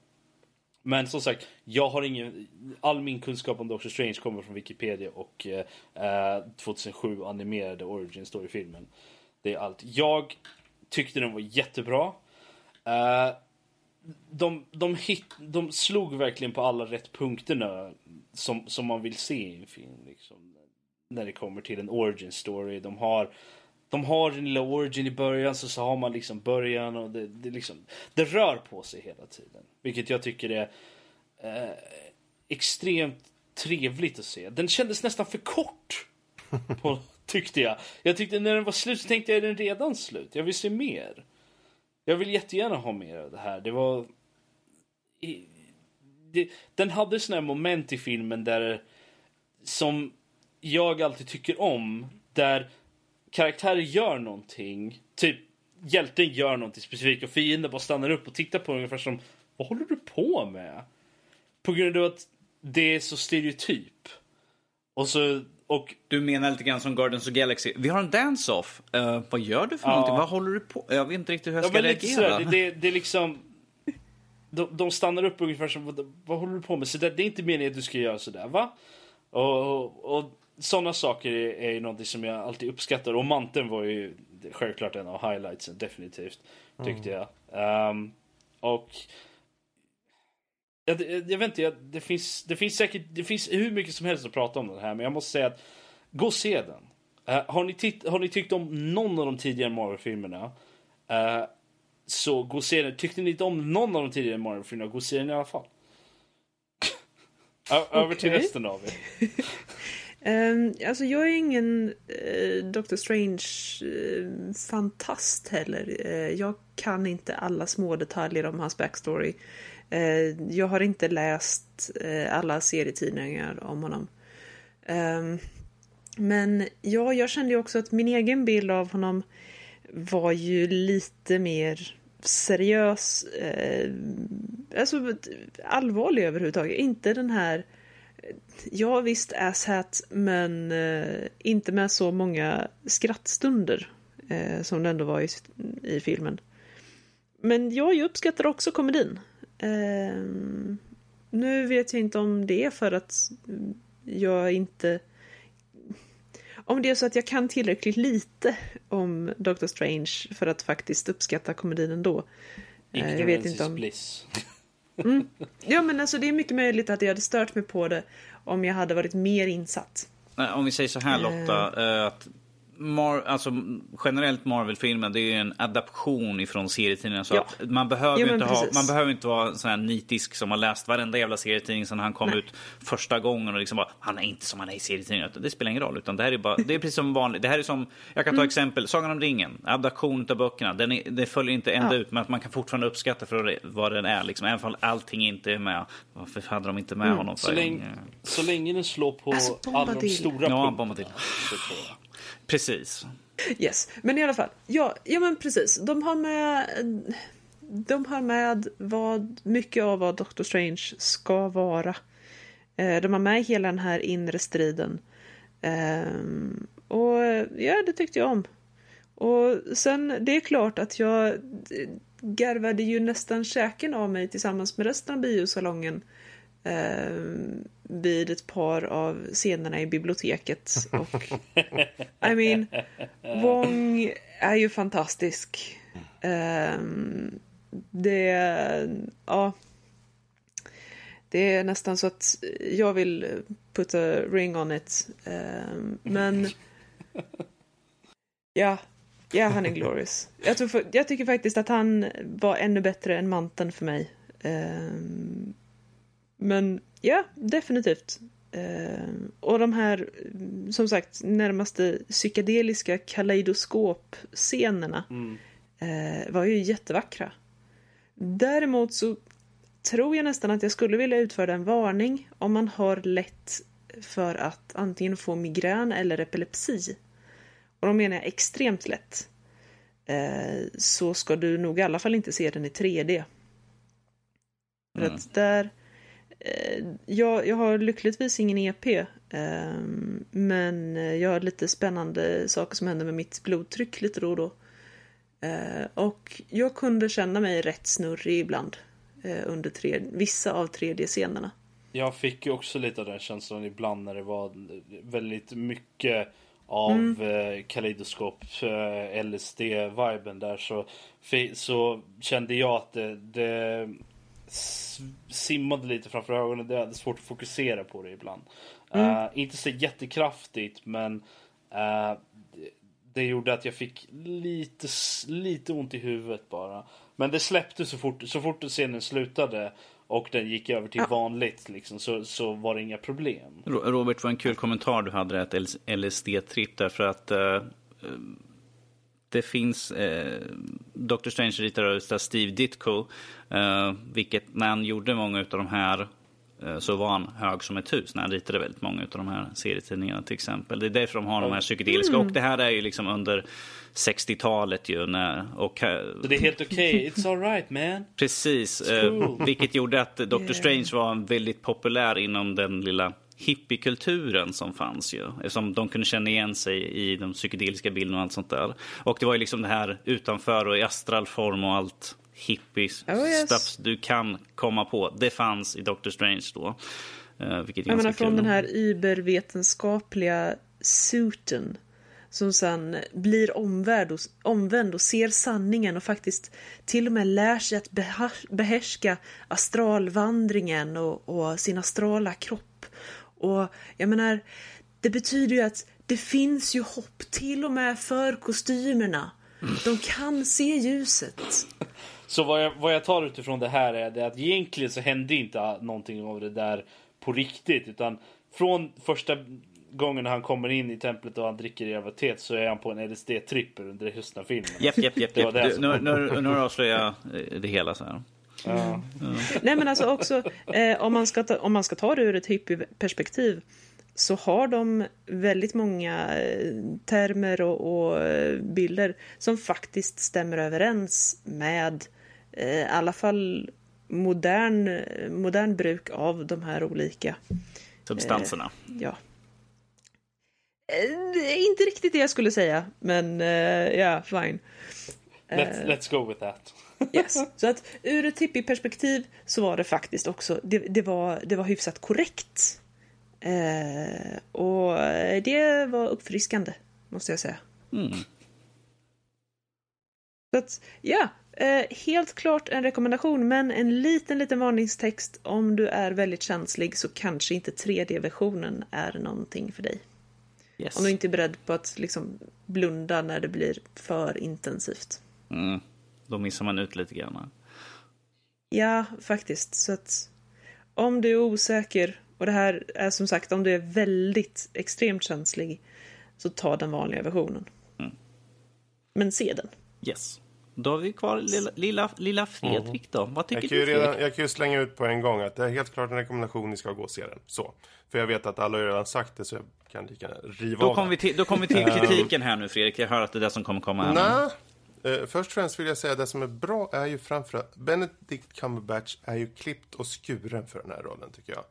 Men som sagt, jag har ingen, all min kunskap om Doctor Strange kommer från Wikipedia och eh, eh 2007 animerade Origin Story-filmen. Det är allt. Jag tyckte den var jättebra. Eh, de, de, hit, de slog verkligen på alla rätt punkterna som, som man vill se i en film. Liksom. När det kommer till en origin story. De har, de har en lilla origin i början så, så har man liksom början och det, det, liksom, det rör på sig hela tiden. Vilket jag tycker är... Eh, extremt trevligt att se. Den kändes nästan för kort. På, tyckte jag. Jag tyckte när den var slut så tänkte jag är den redan slut? Jag vill se mer. Jag vill jättegärna ha mer av det här. Det var... Det, den hade såna här moment i filmen där som jag alltid tycker om. Där karaktärer gör någonting. Typ hjälten gör någonting specifikt och fienden bara stannar upp och tittar på den ungefär som Vad håller du på med? På grund av att det är så stereotyp. Och så och du menar lite grann som Guardians of Galaxy. Vi har en dance-off. Uh, vad gör du för ja. någonting? Vad håller du på Jag vet inte riktigt hur jag ska ja, reagera. Det, det, det, är liksom... De, de, stannar upp ungefär som, vad, vad håller du på med? Så det, det är inte meningen att du ska göra sådär, va? Och, och, och sådana saker är, är någonting som jag alltid uppskattar. Och manteln var ju självklart en av highlightsen, definitivt. Tyckte mm. jag. Um, och jag, jag, jag, vet inte, jag, det, finns, det finns säkert det finns hur mycket som helst att prata om den här, men jag måste säga att gå och se den. Uh, har, ni titt, har ni tyckt om någon av de tidigare Marvel-filmerna uh, så gå och se den. Tyckte ni inte om någon av de tidigare Marvel-filmerna, gå och se den i alla fall. Över till resten av er. um, alltså jag är ingen uh, Doctor Strange-fantast eh, heller. Eh, jag kan inte alla små detaljer om hans backstory. Jag har inte läst alla serietidningar om honom. Um, men ja, jag kände ju också att min egen bild av honom var ju lite mer seriös, alltså allvarlig överhuvudtaget. Inte den här, ja visst asshat, men eh, inte med så många skrattstunder eh, som det ändå var i, i filmen. Men ja, jag uppskattar också komedin. Eh, nu vet jag inte om det är för att jag inte... Om det är så att jag kan tillräckligt lite om Doctor Strange för att faktiskt uppskatta komedin ändå. Eh, jag vet inte om... bliss. Mm. Ja men alltså det är mycket möjligt att jag hade stört mig på det om jag hade varit mer insatt. Om vi säger så här Lotta, uh. att Mar alltså, generellt Marvel-filmen det är ju en adaption ifrån serietidningen. Så ja. att man, behöver jo, inte ha, man behöver inte vara sån här nitisk som har läst varenda jävla serietidning sen han kom Nej. ut första gången och liksom bara, han är inte som han är i serietidningen. Det spelar ingen roll. Utan det här är bara, det är precis som vanligt. Det här är som, jag kan ta mm. exempel, Sagan om ringen, adaption av böckerna. Den är, det följer inte ända ja. ut men att man kan fortfarande uppskatta för vad den är. Liksom. Även om allting inte är med. Varför hade de inte med mm. honom? Så länge, så länge den slår på alltså, alla de stora ja, punkterna. Precis. Yes, men i alla fall. Ja, ja men precis. De har med de har med vad, mycket av vad Doctor Strange ska vara. Eh, de har med hela den här inre striden. Eh, och ja, det tyckte jag om. Och sen, det är klart att jag garvade ju nästan käken av mig tillsammans med resten av biosalongen eh, vid ett par av scenerna i biblioteket. Och, I mean, Wong är ju fantastisk. Eh, det, ja. Det är nästan så att jag vill putta ring on it. Eh, men ja, ja, han är glorious. Jag, tror för, jag tycker faktiskt att han var ännu bättre än manteln för mig. Um, men ja, definitivt. Eh, och de här, som sagt, närmaste psykedeliska kaleidoskopscenerna mm. eh, var ju jättevackra. Däremot så tror jag nästan att jag skulle vilja utföra en varning om man har lätt för att antingen få migrän eller epilepsi. Och då menar jag extremt lätt. Eh, så ska du nog i alla fall inte se den i 3D. För mm. att där Eh, jag, jag har lyckligtvis ingen EP. Eh, men jag har lite spännande saker som händer med mitt blodtryck lite då och då. Eh, och jag kunde känna mig rätt snurrig ibland. under tre, vissa av 3D-scenerna. Jag fick ju också lite av den känslan ibland när det var väldigt mycket av mm. kaleidoskop, LSD-viben där så, så kände jag att det, det simmade lite framför ögonen. Det hade svårt att fokusera på det ibland. Mm. Uh, inte så jättekraftigt men uh, det, det, gjorde att jag fick lite, lite ont i huvudet bara. Men det släppte så fort, så fort scenen slutade. och den gick över till vanligt liksom, så, så var det inga problem. Ro- Robert, vad en kul kommentar du hade, ett LSD-tripp, därför att eh, det finns, eh, Dr. Strange ritar av Steve Ditko, eh, vilket när han gjorde många av de här eh, så var han hög som ett hus när han ritade väldigt många av de här serietidningarna till exempel. Det är därför de har de här psykedeliska. Och det här är ju liksom under 60-talet ju. När, och här, Så det är helt okej, it's alright man. Precis, eh, cool. vilket gjorde att Doctor Yeah. Strange var väldigt populär inom den lilla hippiekulturen som fanns ju. Eftersom de kunde känna igen sig i de psykedeliska bilderna och allt sånt där. Och det var ju liksom det här utanför och i astral form och allt hippies Oh, yes. du kan komma på. Det fanns i Doctor Strange då. Eh, vilket är Jag menar från kul. den här übervetenskapliga suiten som sen blir omvärld och, omvänd och ser sanningen och faktiskt till och med lär sig att behärska astralvandringen och, och sin astrala kropp. Och jag menar, det betyder ju att det finns ju hopp till och med för kostymerna. De kan se ljuset. Så vad jag, vad jag tar utifrån det här är det att egentligen så hände inte någonting av det där på riktigt. Utan från första gången han kommer in i templet och han dricker gravitet så är han på en LSD-tripp under resten av filmen. Japp, japp, japp. Japp. Du, nu, nu, nu avslöjar jag det hela så här. Ja. Nej men alltså också eh, om, man ska ta, om man ska ta det ur ett hippieperspektiv så har de väldigt många eh, termer och, och eh, bilder som faktiskt stämmer överens med eh, i alla fall modern, eh, modern bruk av de här olika, Substanserna. ja. Eh, det är inte riktigt det jag skulle säga, men eh, ja, fine. Let's, let's go with that. Yes. Så att ur ett hippie-perspektiv så var det faktiskt också, det, det, var, det var hyfsat korrekt. Eh, och det var uppfriskande, måste jag säga. Mm. Så att, ja, eh, helt klart en rekommendation, men en liten, liten varningstext. Om du är väldigt känslig så kanske inte 3D-versionen är någonting för dig. Yes. Om du inte är beredd på att liksom blunda när det blir för intensivt. Mm. Då missar man ut lite grann. Ja, faktiskt. Så att om du är osäker, och det här är som sagt om du är väldigt extremt känslig, så ta den vanliga versionen. Mm. Men se den. Yes. Då har vi kvar lilla, lilla, lilla Fredrik då. Vad tycker Jag kan, ju du redan, jag kan ju slänga ut på en gång att det är helt klart en rekommendation, ni ska gå och se den. Så. För jag vet att alla har redan sagt det så jag kan lika gärna riva Då av kommer vi till, då kommer vi till kritiken här nu Fredrik. Jag hör att det är det som kommer komma här. Nej. Eh, först och främst vill jag säga att det som är bra är ju framförallt Benedict Cumberbatch är ju klippt och skuren för den här rollen tycker jag.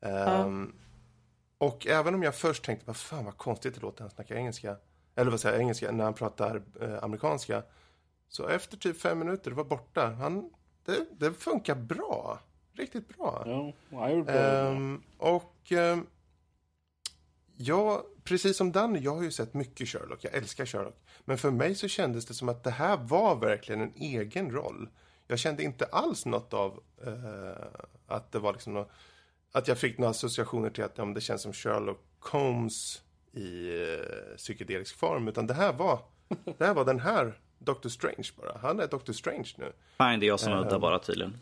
Ehm, Och även om jag först tänkte, vad fan vad konstigt det låter när han snackar engelska. Eller vad säger jag, engelska, när han pratar eh, amerikanska. Så efter typ fem minuter, det var borta. Han, det, det funkar bra. Riktigt bra. Ja, jag gjorde. Ehm, och ehm, jag, precis som Danny, jag har ju sett mycket Sherlock. Jag älskar Sherlock. Men för mig så kändes det som att det här var verkligen en egen roll. Jag kände inte alls något av eh, att det var liksom nå- att jag fick några associationer till att ja, det känns som Sherlock Holmes i eh, psykedelisk form. Utan det här var, det här var den här Doctor Strange bara. Han är Doctor Strange nu. Fine, det är jag som uddar bara tydligen.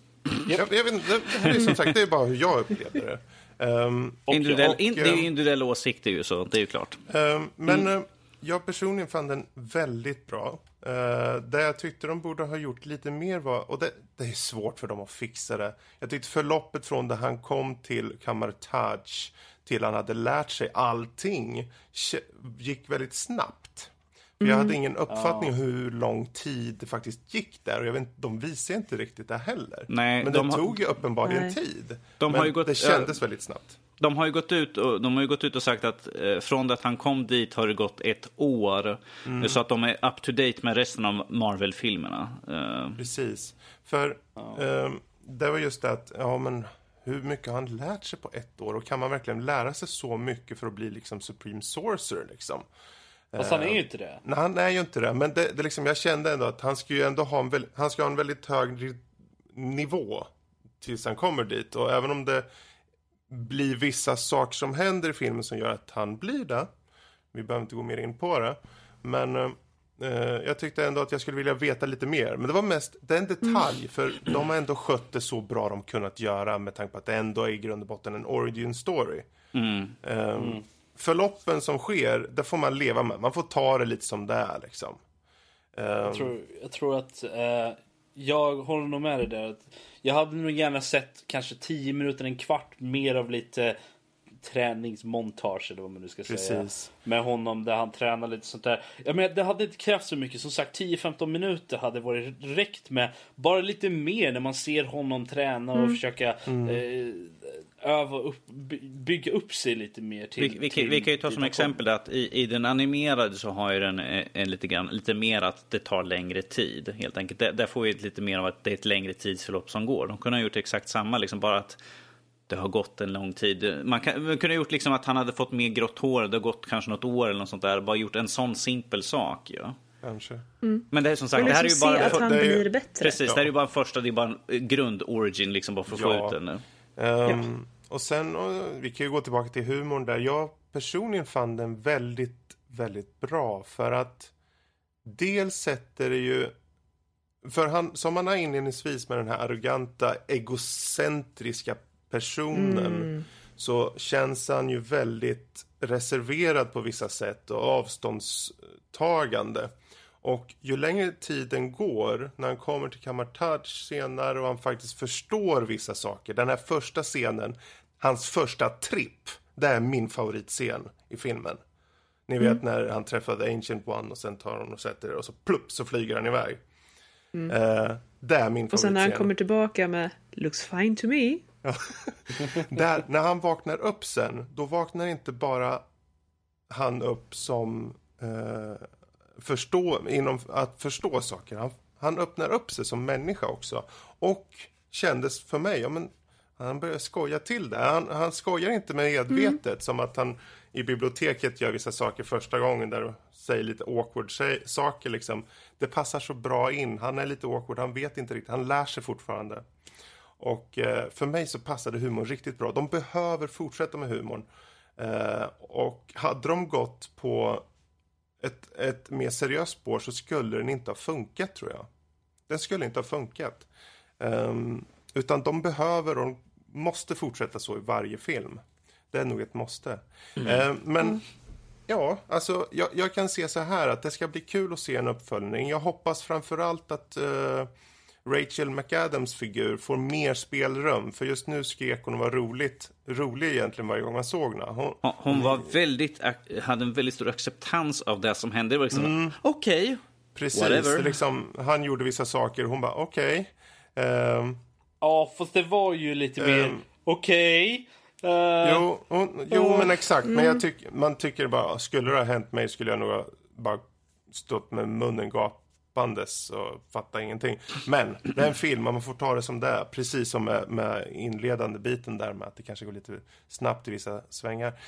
Jag, jag vet, det, det här är som sagt, det är bara hur jag upplevde det. Ehm, Individuell, och, in, det är ju individuell åsikt, det är ju så. Det är ju klart. Ehm, men eh, jag personligen fann den väldigt bra. Uh, det jag tyckte de borde ha gjort lite mer var, och det, det är svårt för dem att fixa det. Jag tyckte förloppet från där han kom till Kamartaj till han hade lärt sig allting gick väldigt snabbt. För jag hade ingen uppfattning om hur lång tid det faktiskt gick där och jag vet inte, de visade inte riktigt det heller. Nej, men de det har- tog ju uppenbarligen Nej. tid. De men har ju gått- det kändes väldigt snabbt. De har ju gått ut och, de har ju gått ut och sagt att eh, från det att han kom dit har det gått ett år. Så att de är up to date med resten av Marvel-filmerna. Eh, Precis. För ehm, det var just det att, ja men hur mycket har han lärt sig på ett år? Och kan man verkligen lära sig så mycket för att bli liksom Supreme Sorcerer liksom? Fast han är ju inte det. Nej, han är ju inte det. Men det, det liksom, jag kände ändå att han ska ju ändå ha en, väl, han ska ha en väldigt hög nivå tills han kommer dit. Och även om det blir vissa saker som händer i filmen som gör att han blir det. Vi behöver inte gå mer in på det. Men eh, Eh, jag tyckte ändå att jag skulle vilja veta lite mer. Men det var mest det är en detalj, för de har ändå skött det så bra de kunnat göra med tanke på att det ändå är i grund och botten en origin story. Eh, Förloppen som sker, det får man leva med. Man får ta det lite som det är liksom. Jag tror, jag tror att eh, jag håller nog med dig där. Att jag hade nog gärna sett kanske 10 minuter, en kvart mer av lite träningsmontage eller vad man nu ska säga. Precis. Med honom där han tränar lite sånt där. Jag menar, det hade inte krävts så mycket. Som sagt 10-15 minuter hade varit räckt med. Bara lite mer när man ser honom träna och försöka eh, öva upp, by- bygga upp sig lite mer till... Vi, vi, kan- till vi kan ju ta som exempel att i, i den animerade så har ju den eh, en lite, grann, lite mer att det tar längre tid. Helt enkelt. Där, där får vi lite mer av att det är ett längre tidsförlopp som går. De kunde ha gjort exakt samma, liksom bara att det har gått en lång tid. Man, kan, man kunde ha gjort liksom att han hade fått mer grått hår, det har gått kanske något år eller något sånt där. Bara gjort en sån simpel sak. Ja. Kanske. Men det är som sagt, det här är liksom ju se bara... att han det är ju- blir bättre. Precis, Ja. det här är ju bara en första, det är bara en grund-origin liksom bara för att få Ja. ut den. nu. Ehm, Och sen, och vi kan ju gå tillbaka till humorn där. Jag personligen fann den väldigt, väldigt bra. För att dels sätter det ju... För han, som han är inledningsvis med den här arroganta, egocentriska personen så känns han ju väldigt reserverad på vissa sätt och avståndstagande. Och ju längre tiden går, när han kommer till Kamartaj senare och han faktiskt förstår vissa saker. Den här första scenen, hans första tripp, det är min favoritscen i filmen. Ni vet när han träffar The Ancient One och sen tar hon och sätter det och så plupp så flyger han iväg. Eh, det är min Och sen när han favoritscen. kommer tillbaka med Looks fine to me. Där, när han vaknar upp sen, då vaknar inte bara han upp som eh, förstå, inom att förstå saker. Han, han öppnar upp sig som människa också. Och kändes för mig, ja men han börjar skoja till det. Han, han skojar inte medvetet som att han i biblioteket gör vissa saker första gången där och säger lite awkward saker liksom. Det passar så bra in. Han är lite awkward, han vet inte riktigt, han lär sig fortfarande. Och eh, för mig så passade humorn riktigt bra. De behöver fortsätta med humorn. Eh, och hade de gått på ett, ett mer seriöst spår så skulle den inte ha funkat tror jag. Den skulle inte ha funkat. Ehm, utan de behöver och måste fortsätta så i varje film. Det är nog ett måste. Ehm, men ja, alltså jag, jag kan se så här att det ska bli kul att se en uppföljning. Jag hoppas framförallt att eh, Rachel McAdams figur får mer spelrum. För just nu skrek hon och var roligt, rolig egentligen varje gång man såg henne. Hon, Hon- Hon var väldigt, hade en väldigt stor acceptans av det som hände. Det var liksom, okej. precis, whatever. liksom, han gjorde vissa saker och hon bara okej. Ehm, Ja, fast det var ju lite mer Ehm. okej. Eh, Jo, hon, jo men exakt. Men jag tyck, man tycker bara, skulle det ha hänt mig skulle jag nog ha bara stått med munnen gapandes och fatta ingenting. Men det är en film, man får ta det som det är. Precis som med, med inledande biten där med att det kanske går lite snabbt i vissa svängar.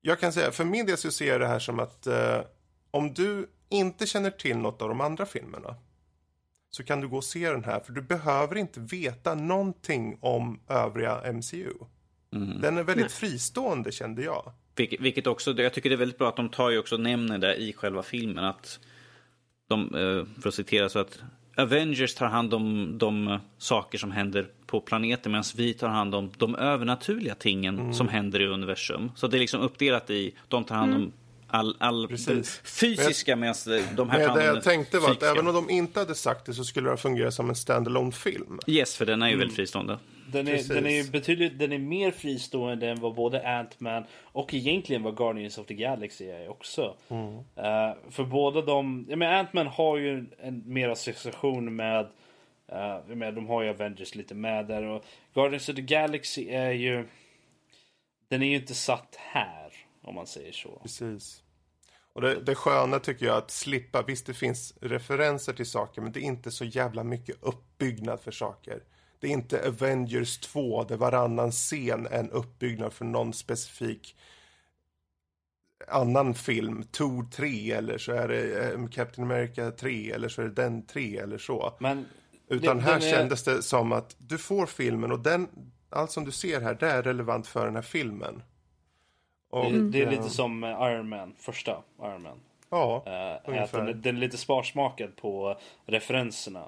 Jag kan säga, för min del så ser jag det här som att eh, om du inte känner till något av de andra filmerna så kan du gå och se den här, för du behöver inte veta någonting om övriga MCU. Den är väldigt fristående kände jag. Vilket, vilket också, jag tycker det är väldigt bra att de tar ju också nämner det i själva filmen. Att de, eh, för att citera så att Avengers tar hand om de eh, saker som händer på planeten medan vi tar hand om de övernaturliga tingen Mm. som händer i universum. Så det är liksom uppdelat i, de tar hand om all, all Precis. fysiska medan de här tar hand det om jag tänkte var att även om de inte hade sagt det så skulle det fungera som en standalone film. Yes, för den är ju Mm. väldigt fristående. Den är, den är betydligt den är mer fristående än vad både Ant-Man och egentligen vad Guardians of the Galaxy är också. Eh, för båda de, ja men Ant-Man har ju en, en mer association med, uh, jag menar, de har ju Avengers lite med där och Guardians of the Galaxy är ju, den är ju inte satt här om man säger så. Precis. Och det, det sköna tycker jag att slippa, visst det finns referenser till saker men det är inte så jävla mycket uppbyggnad för saker. Det är inte Avengers 2 där varannan scen är en uppbyggnad för någon specifik annan film, Thor 3 eller så är det eh, Captain America 3 eller så är det den 3 eller så. Men Utan det- här är- kändes det som att du får filmen och den, allt som du ser här, det är relevant för den här filmen. Och, det, det är lite som eh, Iron Man, första Iron Man. Ja, Uh, att den, den, är lite sparsmakad på referenserna.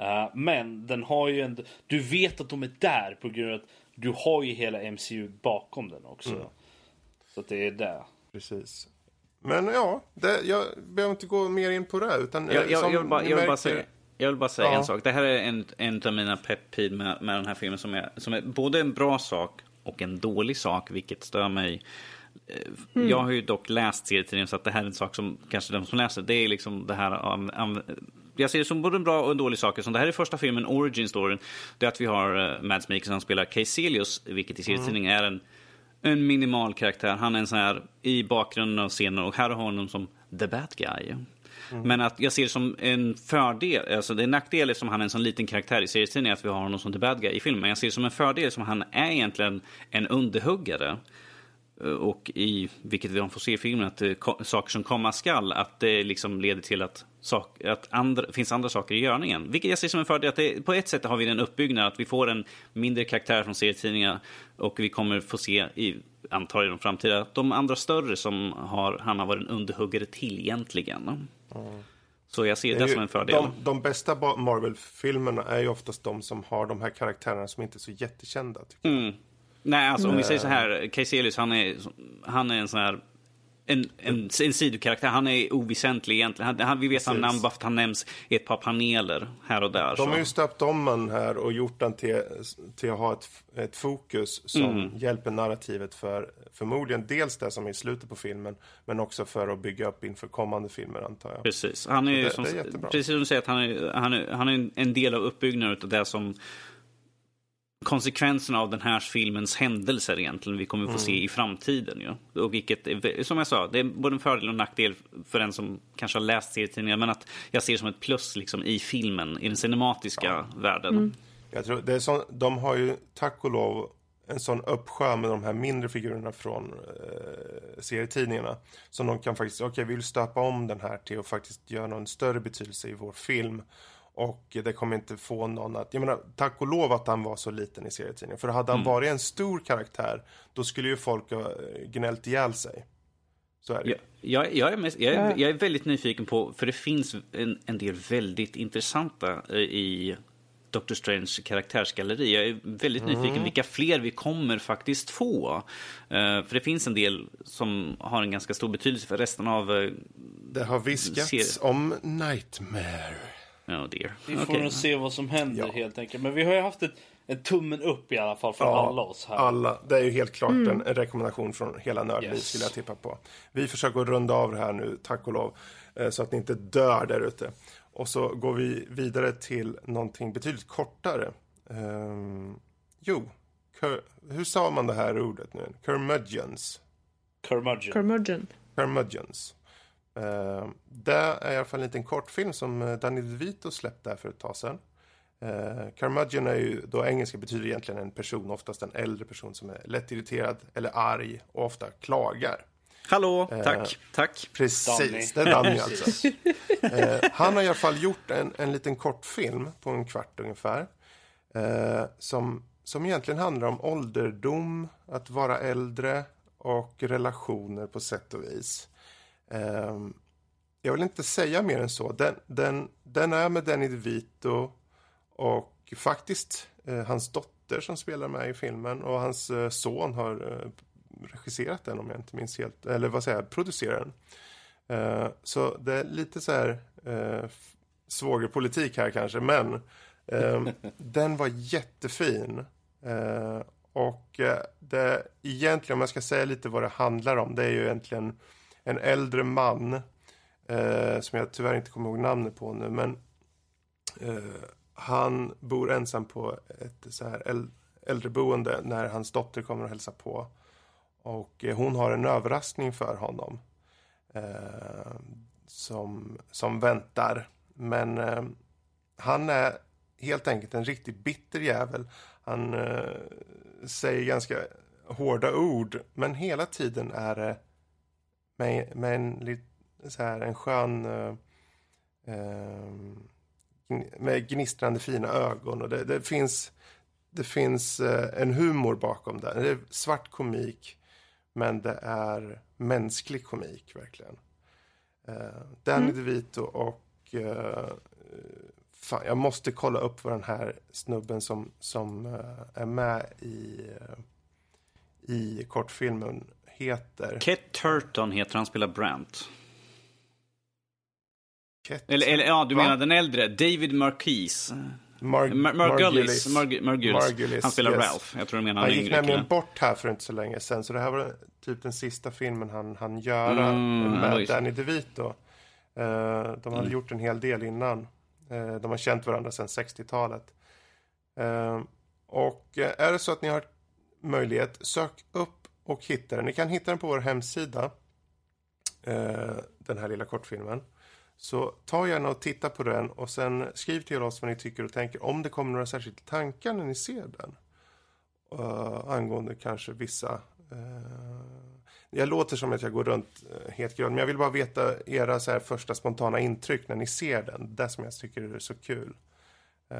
Uh, men den har ju en... Du vet att de är där på grund av att du har ju hela MCU bakom den också. Mm. Så att det är det. Precis. Men ja, det, jag behöver inte gå mer in på det. Utan, jag, jag, jag, vill bara, jag vill bara säga, jag vill bara säga ja. en sak. Det här är en, en av mina peppid med, med den här filmen som är, som är både en bra sak och en dålig sak, vilket stör mig. Mm. Jag har ju dock läst serietidningen så att det här är en sak som kanske de som läser, det är liksom det här jag ser det som både en bra och en dålig sak. Som det här är första filmen, Origin Storyn. Det är att vi har uh, Mads Mikkelsen som spelar Caecilius, vilket i serietidningen mm. är en, en minimal karaktär. Han är en sån här i bakgrunden av scenen och här har honom som the bad guy. Mm. Men att jag ser det som en fördel, alltså det är en nackdel eftersom han är en sån liten karaktär i serietidningen att vi har honom som the bad guy i filmen. Jag ser det som en fördel som han är egentligen en underhuggare. Eh, och i, vilket vi får se i filmen, att det, saker som komma skall, att det liksom leder till att, sak, att andra, finns andra saker i görningen. Vilket jag ser som en fördel, att det, på ett sätt har vi den uppbyggnaden att vi får en mindre karaktär från serietidningar och vi kommer få se, i, antar i de framtida, de andra större som har, han har varit en underhuggare till egentligen. Mm. Så jag ser det, det som en fördel. De, de bästa Marvel-filmerna är ju oftast de som har de här karaktärerna som inte är så jättekända. Mm. Nej, alltså om vi säger så här. Caecilius, han är, han är en sån här en, en, en sidokaraktär. Han är oväsentlig egentligen. Han, han, vi vet hans namn bara för att han nämns i ett par paneler här och där. De har ju stöpt om den här och gjort den till, till att ha ett, ett fokus som mm. hjälper narrativet för förmodligen dels det som är i slutet på filmen men också för att bygga upp inför kommande filmer antar jag. Precis. Han är, det, som, det är precis som du säger att han är, han är, han är en del av uppbyggnaden av det som konsekvenserna av den här filmens händelser egentligen vi kommer få se mm. i framtiden. Ja. Och vilket, som jag sa, det är både en fördel och en nackdel för den som kanske har läst serietidningar. Men att jag ser det som ett plus liksom, i filmen, i den cinematiska ja. världen. Mm. Jag tror, det är så, de har ju tack och lov en sån uppsjö med de här mindre figurerna från eh, serietidningarna. Som de kan faktiskt, okej okay, vi vill stöpa om den här till att faktiskt göra någon större betydelse i vår film. Och det kommer inte få någon att... Jag menar, tack och lov att han var så liten i serietidningen. För hade han mm. varit en stor karaktär, då skulle ju folk ha gnällt ihjäl sig. Så är det. Jag, jag, jag, är, mest, jag, är, jag är väldigt nyfiken på, för det finns en, en del väldigt intressanta eh, i Doctor Strange karaktärsgalleri. Jag är väldigt mm. nyfiken vilka fler vi kommer faktiskt få. Uh, för det finns en del som har en ganska stor betydelse för resten av... Uh, det har viskats om Nightmare. Oh dear. Vi får okay. nog se vad som händer ja. helt enkelt. Men vi har ju haft ett, en tummen upp i alla fall från ja, alla oss här. Alla. Det är ju helt klart mm. en, en, rekommendation från hela Nördliv yes. skulle jag tippa på. Vi försöker runda av det här nu, tack och lov. Eh, så att ni inte dör där ute. Och så går vi vidare till någonting betydligt kortare. Um, jo, Cur hur sa man det här ordet nu? Curmudgeons. Curmudgeon. Curmudgeon. Curmudgeons. Uh, det är i alla fall en liten kortfilm som eh, Danny DeVito släppte för ett tag sedan. Uh, Curmudgeon är ju, då engelska betyder egentligen en person, oftast en äldre person som är lättirriterad eller arg och ofta klagar. Hallå, uh, tack, tack. Precis, Danny. det är Danny alltså. uh, han har i alla fall gjort en, en liten kortfilm på en kvart ungefär. som, som egentligen handlar om ålderdom, att vara äldre och relationer på sätt och vis. Um, jag vill inte säga mer än så. Den, den, den är med Danny DeVito och faktiskt eh, hans dotter som spelar med i filmen och hans eh, son har eh, regisserat den om jag inte minns helt, eller vad säger jag, producerat den. Så det är lite så här svågerpolitik här kanske, men ehm, den var jättefin. Och det egentligen, om jag ska säga lite vad det handlar om, det är ju egentligen en äldre man eh, som jag tyvärr inte kommer ihåg namnet på nu, men eh, han bor ensam på ett så här äldreboende när hans dotter kommer och hälsa på. Och eh, hon har en överraskning för honom eh, som, som väntar. Men eh, han är helt enkelt en riktigt bitter jävel. Han eh, säger ganska hårda ord, men hela tiden är det med, med en, så här, en skön... Uh, uh, med gnistrande fina ögon. Och det, det finns, det finns uh, en humor bakom det. Det är svart komik, men det är mänsklig komik, verkligen. Eh, Danny DeVito och... Eh, fan, jag måste kolla upp vad den här snubben som, som eh, är med i, eh, i kortfilmen heter. Ket Turton heter han, spelar Brant. Ket- Eller, eller ja, du Va? menar den äldre. David Marquis. Mar- Mar- Margulis. Marg- Margulis. Margulis, Han spelar yes. Ralph. Jag tror du menar Han gick nämligen killen. bort här för inte så länge sedan. Så det här var typ den sista filmen han han göra Mm, med. Danny DeVito. Eh, de hade gjort en hel del innan. Eh, de har känt varandra sedan 60-talet. Eh, och är det så att ni har möjlighet, sök upp och hitta den. Ni kan hitta den på vår hemsida. Eh, den här lilla kortfilmen. Så ta gärna och titta på den och sen skriv till oss vad ni tycker och tänker. Om det kommer några särskilda tankar när ni ser den. Uh, angående kanske vissa... Uh, jag låter som att jag går runt uh, helt grön, men jag vill bara veta era så här, första spontana intryck när ni ser den. Det som jag tycker är så kul. Uh,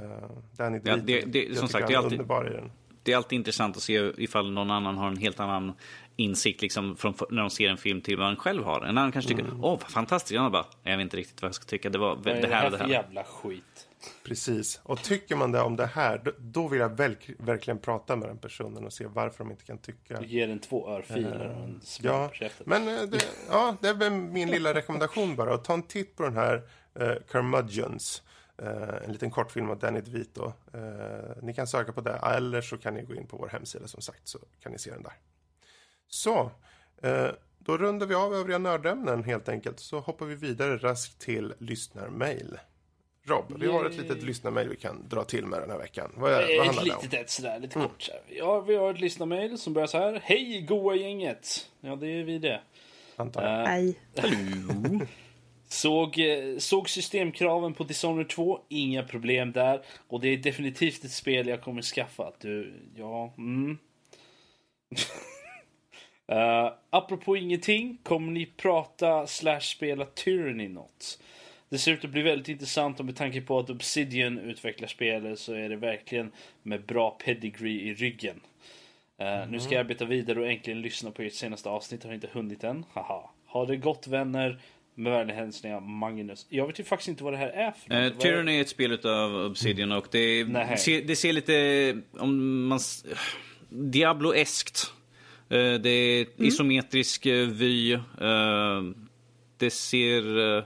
Danny Ja, DeVito, det- det- som sagt, det är är alltid- underbar i den. Det är alltid intressant att se ifall någon annan har en helt annan insikt liksom, från, när de ser en film till vad han själv har. En annan kanske tycker, Mm. åh vad fantastiskt. Jag bara, jag vet inte riktigt vad jag ska tycka. Det var Vad är det det här här och det här. jävla skit? Precis. Och tycker man det om det här, då, då vill jag väl, verkligen prata med den personen och se varför de inte kan tycka. Du ger den två örfiler och en smäll Ja, på käften. men eh, det, ja, det är väl min lilla rekommendation bara. Att ta en titt på den här eh, Curmudgeons. Eh, en liten kortfilm av Danny DeVito. Eh, ni kan söka på det. Eller så kan ni gå in på vår hemsida som sagt. Så kan ni se den där. Så. Eh, då rundar vi av övriga nördämnen helt enkelt. Så hoppar vi vidare raskt till lyssnarmail. Rob, vi har ett litet lyssnarmail vi kan dra till med den här veckan. Vad, är, vad Ett handlar det om? litet ett sådär, lite kort så här. Ja, vi har ett lyssnarmail som börjar så här. Hej goa gänget! Ja, det är vi det. Antar jag. Eh, Nej. Såg, eh, såg systemkraven på Dishonored 2, inga problem där. Och det är definitivt ett spel jag kommer skaffa. Du, ja, mm. uh, apropå ingenting, kommer ni prata slash spela Tyranny något? Det ser ut att bli väldigt intressant och med tanke på att Obsidian utvecklar spelet så är det verkligen med bra pedigree i ryggen. Eh, Nu ska jag arbeta vidare och äntligen lyssna på ert senaste avsnitt. Har inte hunnit än. Haha. Ha det gott vänner. Med vänliga hälsningar Magnus. Jag vet ju faktiskt inte vad det här är för Eh, något. Är- Tyranny är ett spel av Obsidian och det, Nej. ser, det ser lite, om man, Diablo-eskt. Eh, det är isometrisk eh, vy. Eh, det ser... eh,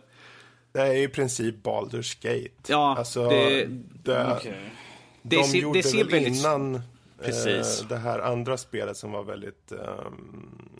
Det är i princip Baldur's Gate. Ja, alltså, det- det, Okej. Det de ser, gjorde det ser väl väldigt... innan Precis. eh, det här andra spelet som var väldigt... ehm,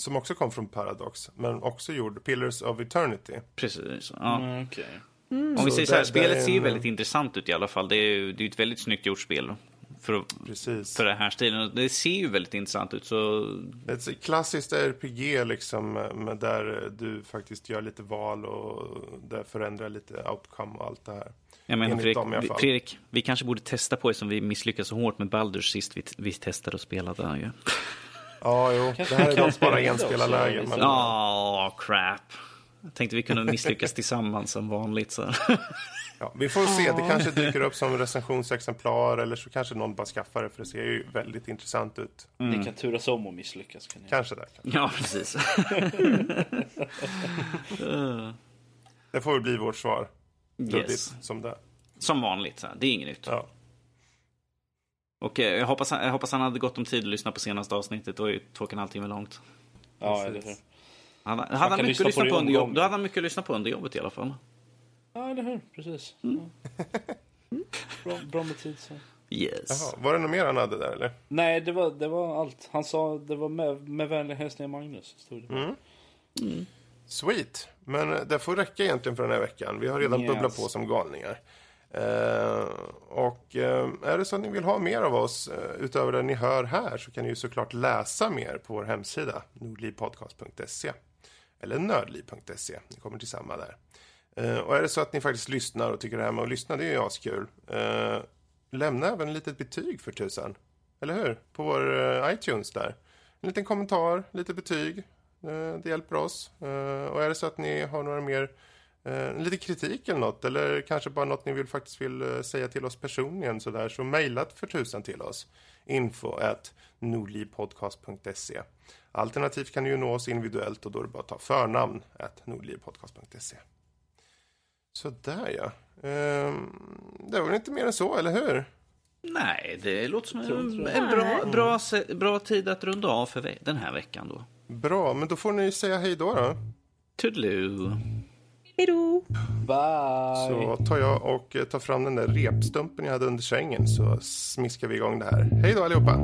som också kom från Paradox, men också gjorde Pillars of Eternity. Precis. Ja. Mm, okej. Om vi säger så här, spelet är ser ju en- väldigt intressant ut i alla fall. Det är ju det är ett väldigt snyggt gjort spel. För, Precis. för den här stilen. Det ser ju väldigt intressant ut. Så ett klassiskt RPG liksom, med där du faktiskt gör lite val och det förändrar lite outcome och allt det här. Jag menar, Fredrik, dem. Fredrik, vi kanske borde testa på det som vi misslyckades så hårt med Baldur's sist vi, vi testade och spelade. Ja, Ja, jo. Kanske det här är kan dock bara spela också, enspelarläge. liksom. Men, oh, crap. Jag tänkte vi kunde misslyckas tillsammans som vanligt. Så. ja, vi får se. Det kanske dyker upp som recensionsexemplar eller så kanske någon bara skaffar det för det ser ju väldigt intressant ut. Ni kan turas om och misslyckas. Kan ni? Kanske det. Ja, precis. Det får väl bli vårt svar. Luddigt yes. som det. Som vanligt, så det är inget nytt. Ja. Och eh, jag hoppas, jag hoppas han hade gott om tid att lyssna på senaste avsnittet. Det var ju två och en halv timme långt. Ja, eller hur? Han, hade han mycket lyssna att lyssna på under jobbet. Då hade han mycket att lyssna på under jobbet i alla fall. Ja, eller hur? Precis. Ja. Bra, bra med tid. Så. Yes. Jaha, var det något mer han hade där eller? Nej, det var, det var allt. Han sa det var med, med vänliga hälsningar Magnus. Stod det. Sweet. Men det får räcka egentligen för den här veckan. Vi har redan Yes. bubblat på som galningar. Eh, och eh, är det så att ni vill ha mer av oss eh, utöver det ni hör här så kan ni ju såklart läsa mer på vår hemsida nordlivpodcast.se eller nördliv.se. Ni kommer till samma där. Eh, och är det så att ni faktiskt lyssnar och tycker det här med att lyssna det är ju askul. Eh, lämna även ett litet betyg för tusan. Eller hur? På vår eh, iTunes där. En liten kommentar, lite betyg. Eh, det hjälper oss. Eh, och är det så att ni har några mer eh, lite kritik eller något eller kanske bara något ni vill faktiskt vill eh, säga till oss personligen så där så mejla för tusan till oss. info at nordlivpodcast.se. Alternativt kan du ju nå oss individuellt och då är det bara att ta förnamn at nordlivpodcast.se. Sådär ja. Ehm, det var väl inte mer än så, eller hur? Nej, det låter som en, en bra, bra, bra tid att runda av för den här veckan då. Bra, men då får ni säga hej då. då. Toodaloo. Hejdå! Bye! Så tar jag och eh, tar fram den där repstumpen jag hade under sängen så smiskar vi igång det här. Hej då allihopa!